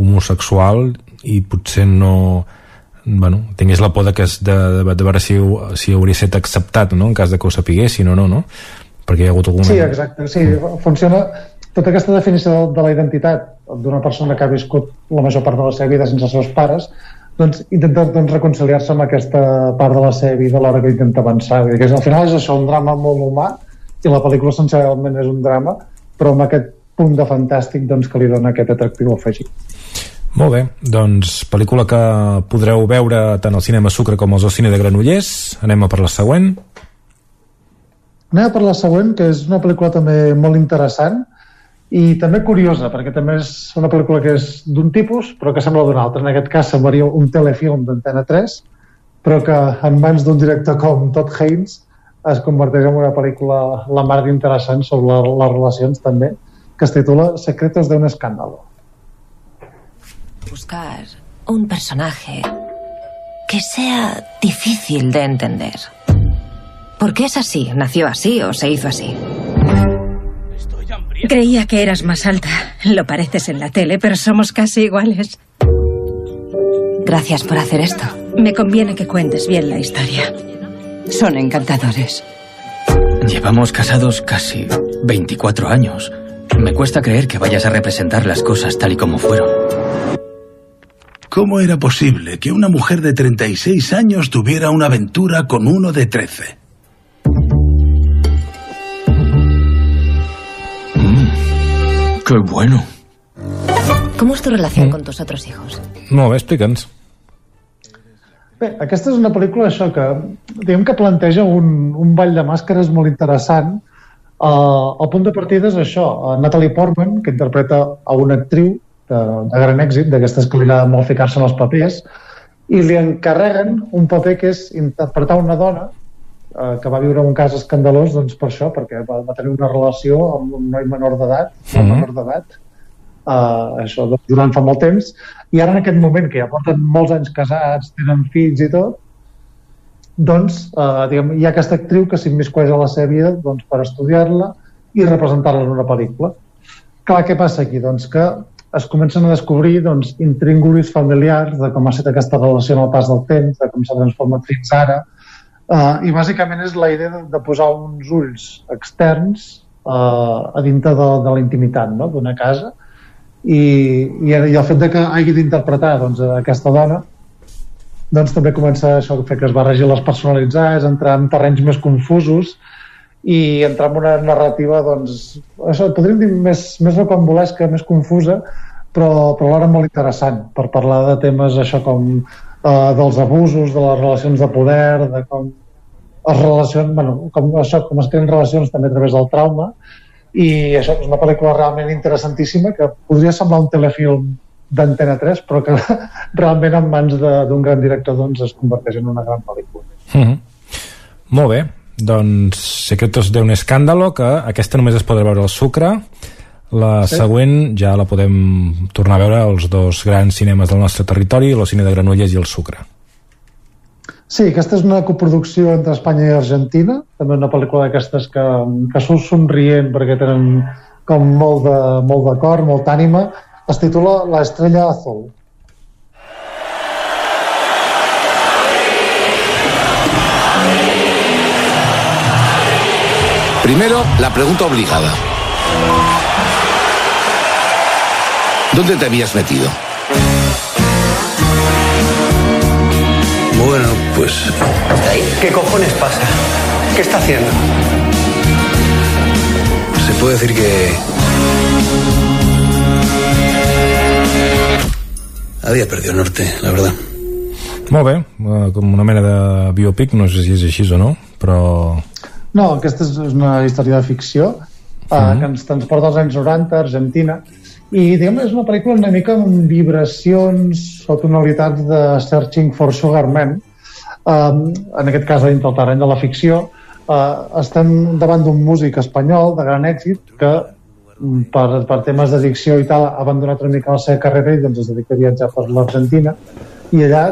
homosexual i potser no bueno, tingués la por de, que es, de, de, de veure si, si hauria estat acceptat no? en cas de que ho sapiguessin o no, no? perquè hi ha hagut alguna... Sí, exacte. Sí, funciona tota aquesta definició de, de la identitat d'una persona que ha viscut la major part de la seva vida sense els seus pares doncs intenta doncs, reconciliar-se amb aquesta part de la seva vida a l'hora que intenta avançar. Vull dir que al final és això, un drama molt humà i la pel·lícula essencialment és un drama però amb aquest punt de fantàstic doncs, que li dona aquest atractiu afegit. Molt bé, doncs pel·lícula que podreu veure tant al cinema Sucre com al Cine de Granollers. Anem a per la següent. Anem a per la següent, que és una pel·lícula també molt interessant i també curiosa, perquè també és una pel·lícula que és d'un tipus, però que sembla d'un altre. En aquest cas semblaria un telefilm d'Antena 3, però que en mans d'un director com Todd Haynes es converteix en una pel·lícula la mar d'interessant sobre les relacions també, que es titula Secretos de un escándalo. Buscar un personaje que sea difícil de entender. ¿Por qué es así? ¿Nació así o se hizo así? Creía que eras más alta. Lo pareces en la tele, pero somos casi iguales. Gracias por hacer esto. Me conviene que cuentes bien la historia. Son encantadores. Llevamos casados casi 24 años. Me cuesta creer que vayas a representar las cosas tal y como fueron. ¿Cómo era posible que una mujer de 36 años tuviera una aventura con uno de 13? ¡Qué bueno! ¿Cómo es tu relación con tus otros hijos? Molt bé, explica'ns. Bé, aquesta és una pel·lícula això que diguem que planteja un, un ball de màscares molt interessant. Uh, el punt de partida és això, uh, Natalie Portman, que interpreta a una actriu de, de gran èxit, d'aquestes que li agrada molt ficar-se en els papers, i li encarreguen un paper que és interpretar una dona eh, que va viure un cas escandalós doncs per això, perquè va, va tenir una relació amb un noi menor d'edat, mm -hmm. menor d'edat, eh, això doncs, durant fa molt temps, i ara en aquest moment que ja porten molts anys casats, tenen fills i tot, doncs eh, diguem, hi ha aquesta actriu que s'immiscueix a la seva vida doncs, per estudiar-la i representar-la en una pel·lícula. Clar, què passa aquí? Doncs que es comencen a descobrir doncs, intríngulis familiars de com ha estat aquesta relació en el pas del temps, de com s'ha transformat fins ara, uh, i bàsicament és la idea de, de posar uns ulls externs uh, a dintre de, de la intimitat no? d'una casa i, i, i el fet de que hagi d'interpretar doncs, aquesta dona doncs també comença això fer que es barregi les personalitzades, entrar en terrenys més confusos i entrar en una narrativa doncs, això podríem dir més, més rocambolesca, més confusa però, però alhora molt interessant per parlar de temes això com uh, dels abusos, de les relacions de poder de com es relacionen, bueno, com, això, com es creen relacions també a través del trauma i això és una pel·lícula realment interessantíssima que podria semblar un telefilm d'Antena 3 però que realment en mans d'un gran director doncs, es converteix en una gran pel·lícula mm -hmm. Molt bé, doncs Secretos de un escàndalo que aquesta només es podrà veure al Sucre la sí. següent ja la podem tornar a veure als dos grans cinemes del nostre territori, el cine de Granollers i el Sucre. Sí, aquesta és una coproducció entre Espanya i Argentina, també una pel·lícula d'aquestes que, que surt somrient perquè tenen com molt de, molt de cor, molta ànima. Es titula La estrella azul. Primero, la pregunta obligada. ¿Dónde te habías metido? Bueno, pues... ¿Qué cojones pasa? ¿Qué está haciendo? Se puede decir que... Había perdido el norte, la verdad. Molt bé, eh, com una mena de biopic, no sé si és així o no, però... No, aquesta és una història de ficció uh, mm -hmm. que ens transporta als anys 90 a Argentina i diguem, és una pel·lícula una mica amb vibracions o tonalitats de Searching for Sugar Man um, en aquest cas dintre el terreny de la ficció uh, estem davant d'un músic espanyol de gran èxit que mm, per, per temes d'addicció i tal ha abandonat una mica la seva carrera i doncs es dedica a viatjar per l'Argentina. I allà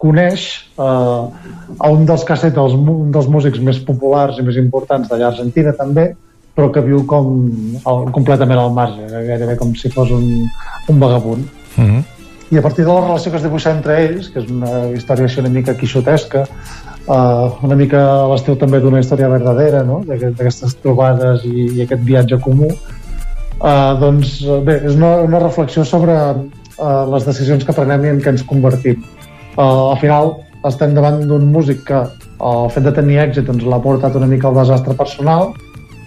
coneix uh, a un dels que dels, un dels músics més populars i més importants d'allà Argentina també però que viu com el, completament al marge gairebé com si fos un, un vagabund Mm -hmm. i a partir de la relació que es dibuixa entre ells que és una història així una mica quixotesca uh, una mica a l'estiu també d'una història verdadera no? d'aquestes trobades i, i aquest viatge comú uh, doncs bé, és una, una reflexió sobre uh, les decisions que prenem i en què ens convertim uh, al final estem davant d'un músic que el fet de tenir èxit doncs, l'ha portat una mica al desastre personal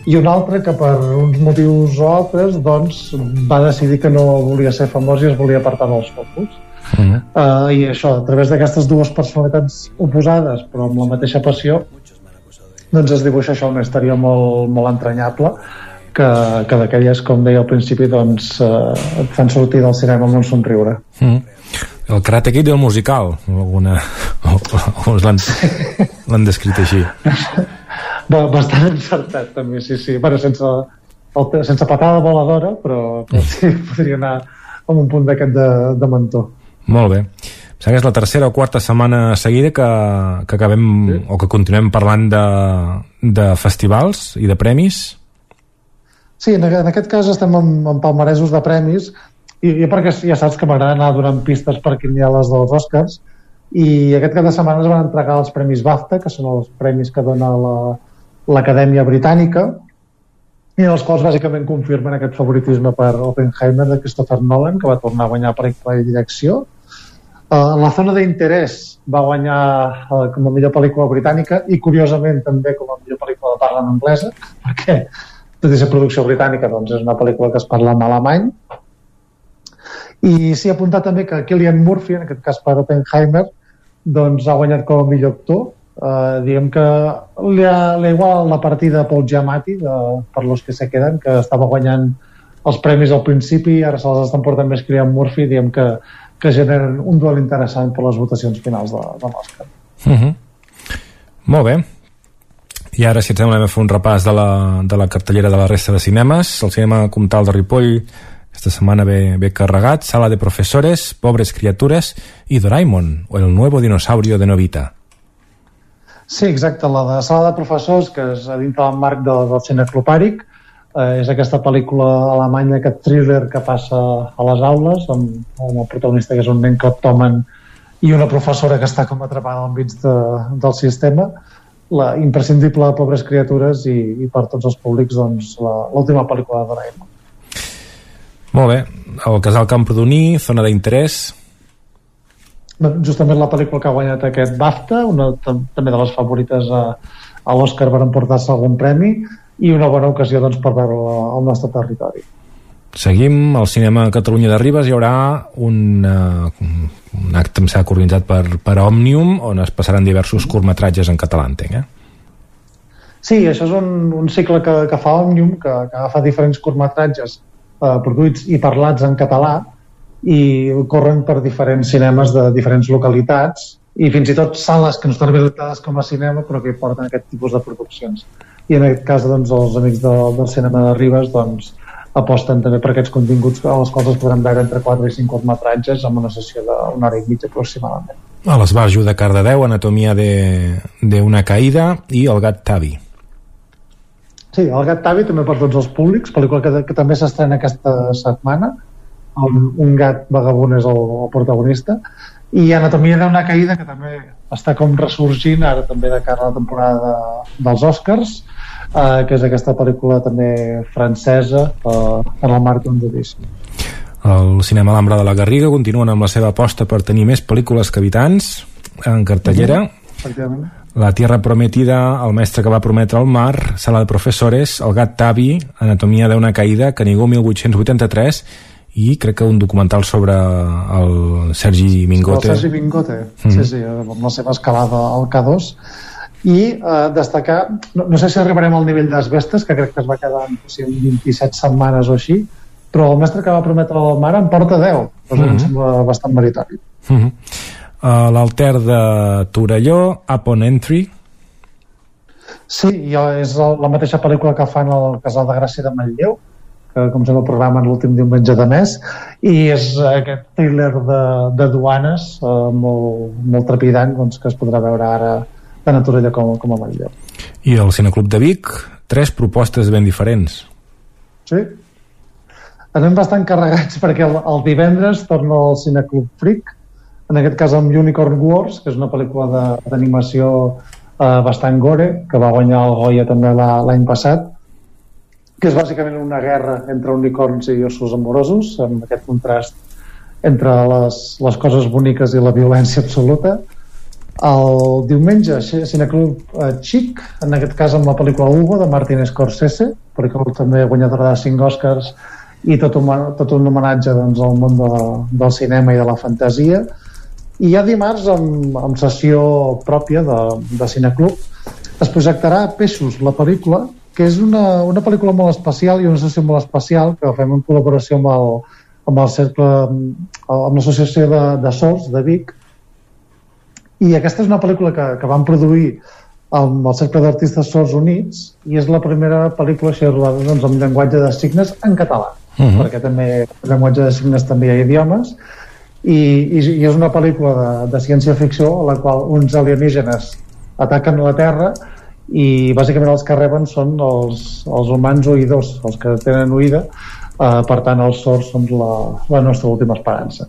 i un altre que per uns motius o altres doncs, va decidir que no volia ser famós i es volia apartar dels focus Mm -hmm. uh, i això, a través d'aquestes dues personalitats oposades però amb la mateixa passió doncs es dibuixa això una història molt, molt entranyable que, que d'aquelles, com deia al principi, doncs eh, et fan sortir del cinema amb un somriure. Mm. El Karate Kid i el musical, alguna... alguns l'han l'han descrit així. Ba- Bastant encertat, també, sí, sí. Bueno, sense, el, sense patada voladora, però, però sí, podria anar amb un punt d'aquest de, de mentó. Molt bé. Em sembla que és la tercera o quarta setmana seguida que, que acabem sí. o que continuem parlant de, de festivals i de premis. Sí, en, en aquest cas estem en, en palmaresos de premis i, i perquè ja saps que m'agrada anar donant pistes per quin hi ha les dels Oscars i aquest cap de setmana es van entregar els premis BAFTA, que són els premis que dona la- l'Acadèmia Britànica i els quals bàsicament confirmen aquest favoritisme per Oppenheimer de Christopher Nolan, que va tornar a guanyar pel·lícula i direcció. Uh, la zona d'interès va guanyar uh, com a millor pel·lícula britànica i curiosament també com a millor pel·lícula de parla en anglesa, perquè tot i ser producció britànica doncs és una pel·lícula que es parla en alemany i s'hi ha apuntat també que Cillian Murphy, en aquest cas per Oppenheimer, doncs ha guanyat com a millor actor. Uh, diguem que li ha, li ha igualat la partida Paul Giamatti, de, per los que se queden, que estava guanyant els premis al principi ara se les estan portant més Cillian Murphy, diguem que, que generen un duel interessant per les votacions finals de, de l'Oscar. Uh -huh. Molt bé. I ara, si et sembla, fer un repàs de la, de la cartellera de la resta de cinemes. El cinema Comtal de Ripoll esta setmana ve, ve carregat. Sala de professores, Pobres criatures i Doraemon, o el nuevo dinosaurio de Novita. Sí, exacte, la de Sala de Professors, que és a dintre del marc de, del Cine Clopàric, eh, és aquesta pel·lícula alemanya, aquest thriller que passa a les aules, amb, amb el protagonista que és un nen cleptòman i una professora que està com atrapada enmig de, del sistema, la imprescindible Pobres Criatures i, i per tots els públics doncs, l'última pel·lícula de Doraemon. Molt bé. El casal Camprodoní, zona d'interès. Justament la pel·lícula que ha guanyat aquest BAFTA, una tam- també de les favorites a, a l'Oscar per emportar-se algun premi i una bona ocasió doncs, per veure al nostre territori. Seguim al cinema Catalunya de Ribes hi haurà un, uh, un acte em que organitzat per, per Òmnium on es passaran diversos curtmetratges en català entenc, eh? Sí, això és un, un cicle que, que fa Òmnium, que, que agafa diferents curtmetratges eh, produïts i parlats en català i corren per diferents cinemes de diferents localitats i fins i tot sales que no estan habilitades com a cinema però que porten aquest tipus de produccions. I en aquest cas, doncs, els amics de, del cinema de Ribes doncs, aposten també per aquests continguts a les quals es podran veure entre 4 i 5 curtmetratges amb una sessió d'una hora i mitja aproximadament. A l'Esbarjo de Cardedeu, Anatomia de, de una caïda i El gat Tavi. Sí, El gat Tavi també per tots els públics, pel·lícula que, que també s'estrena aquesta setmana, on un gat vagabund és el, el protagonista, i Anatomia d'una caïda que també està com ressorgint ara també de cara a la temporada de, dels Oscars, eh, que és aquesta pel·lícula també francesa eh, en el marc d'un judici. El cinema L'Ambra de la Garriga continuen amb la seva aposta per tenir més pel·lícules que habitants en cartellera. Efectivament. La Tierra Prometida, El mestre que va prometre el mar, Sala de professores, El gat Tavi, Anatomia d'una caïda, Canigó 1883 i crec que un documental sobre el Sergi Mingote. El Sergi Mingote, Mhm. sí, sí, amb la seva escalada al K2 i eh, destacar, no, no sé si arribarem al nivell d'Asbestes, que crec que es va quedar en sí, 27 setmanes o així, però el mestre que va prometre el mar en porta 10, cosa que em Mhm. sembla bastant meritori. Uh -huh. uh, L'Alter de Torelló, Upon Entry, Sí, és la mateixa pel·lícula que fan al Casal de Gràcia de Manlleu, que com sempre programen l'últim diumenge de mes, i és aquest thriller de, de duanes eh, molt, molt trepidant doncs, que es podrà veure ara tant a Torelló com, com a Manlleu. i el Cineclub de Vic, tres propostes ben diferents. Sí. Anem bastant carregats perquè el, el divendres torna al Cineclub Freak, en aquest cas amb Unicorn Wars, que és una pel·lícula d'animació eh, bastant gore, que va guanyar el Goya també la- l'any passat, que és bàsicament una guerra entre unicorns i ossos amorosos, amb aquest contrast entre les, les coses boniques i la violència absoluta. El diumenge, Ci- Cineclub eh, Chic, en aquest cas amb la pel·lícula Hugo, de Martin Scorsese, pel·lícula també guanyadora de 5 Oscars i tot un, tot un homenatge doncs, al món de, del cinema i de la fantasia. I ja dimarts, amb, amb sessió pròpia de, de Cineclub, es projectarà Peixos, la pel·lícula, que és una, una pel·lícula molt especial i una sessió molt especial que fem en col·laboració amb el, amb el cercle amb l'associació de, de Sols de Vic i aquesta és una pel·lícula que, que van produir amb el cercle d'artistes sords units i és la primera pel·lícula així rodada doncs, amb llenguatge de signes en català uh -huh. perquè també llenguatge de signes també hi ha idiomes i, i, i és una pel·lícula de, de ciència-ficció a la qual uns alienígenes ataquen la Terra i bàsicament els que reben són els, els humans oïdors, els que tenen oïda. Eh, per tant els sords són la, la nostra última esperança.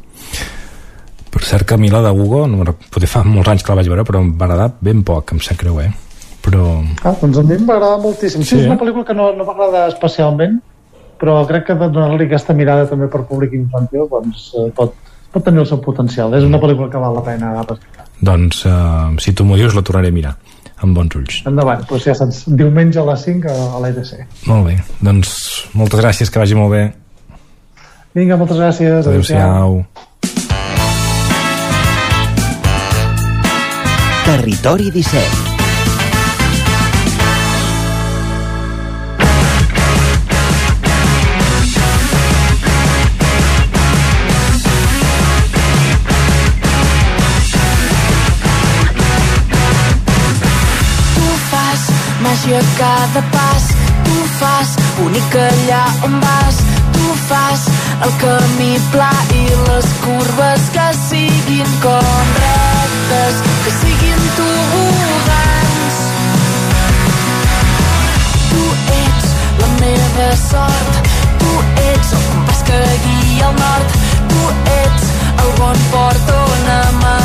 Per cert que a mi la de Hugo no, potser fa molts anys que la vaig veure però em va agradar ben poc, em sap greu eh? però... Ah, doncs a mi em va agradar moltíssim. Sí, sí. és una pel·lícula que no, no m'agrada especialment però crec que donar-li aquesta mirada també per públic infantil doncs, eh, pot, pot tenir el seu potencial. És una pel·lícula que val la pena doncs uh, si tu m'ho dius la tornaré a mirar amb bons ulls. Endavant, doncs ja saps, diumenge a les 5 a, l'EDC. Molt bé, doncs moltes gràcies, que vagi molt bé. Vinga, moltes gràcies. Adéu-siau. Territori 17 màgia a cada pas. Tu fas únic allà on vas. Tu fas el camí pla i les curves que siguin com rectes, que siguin tobogans. Tu ets la meva sort, tu ets el compàs que guia el nord, tu ets el bon port on amarrar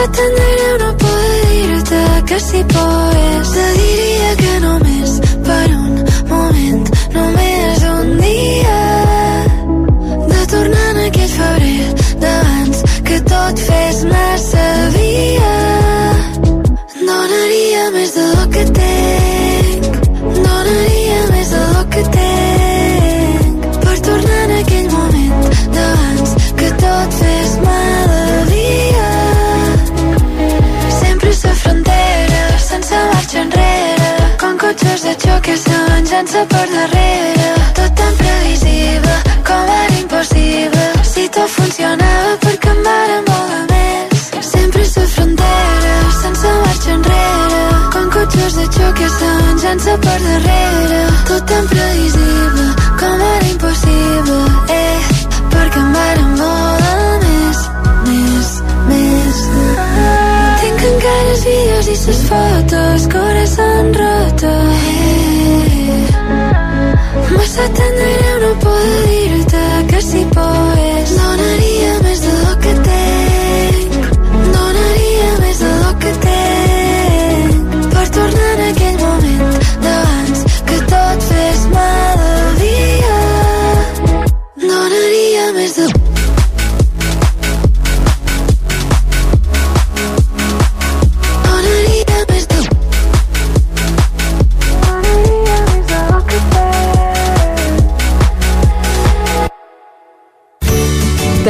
massa t'endareu no poder dir-te que si pogués te diria de xoc que s'enganxen per darrere. Tot tan previsible com era impossible. Si tot funcionava perquè em varen voler més? Sempre sa frontera sense marxa enrere. Com cotxes de xoc que s'enganxen per darrere. Tot tan previsible com era impossible eh, perquè em varen voler més més, més. Tinc encara els vídeos i ses fotos corazón roto. Massa t'endareu no poder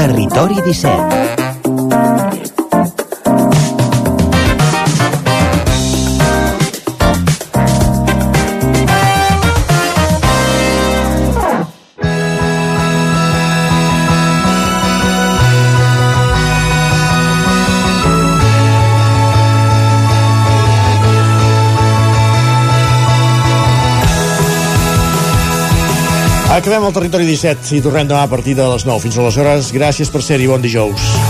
Territori 17. Acabem el territori 17 i tornem demà a partir de les 9. Fins aleshores, gràcies per ser-hi. Bon dijous.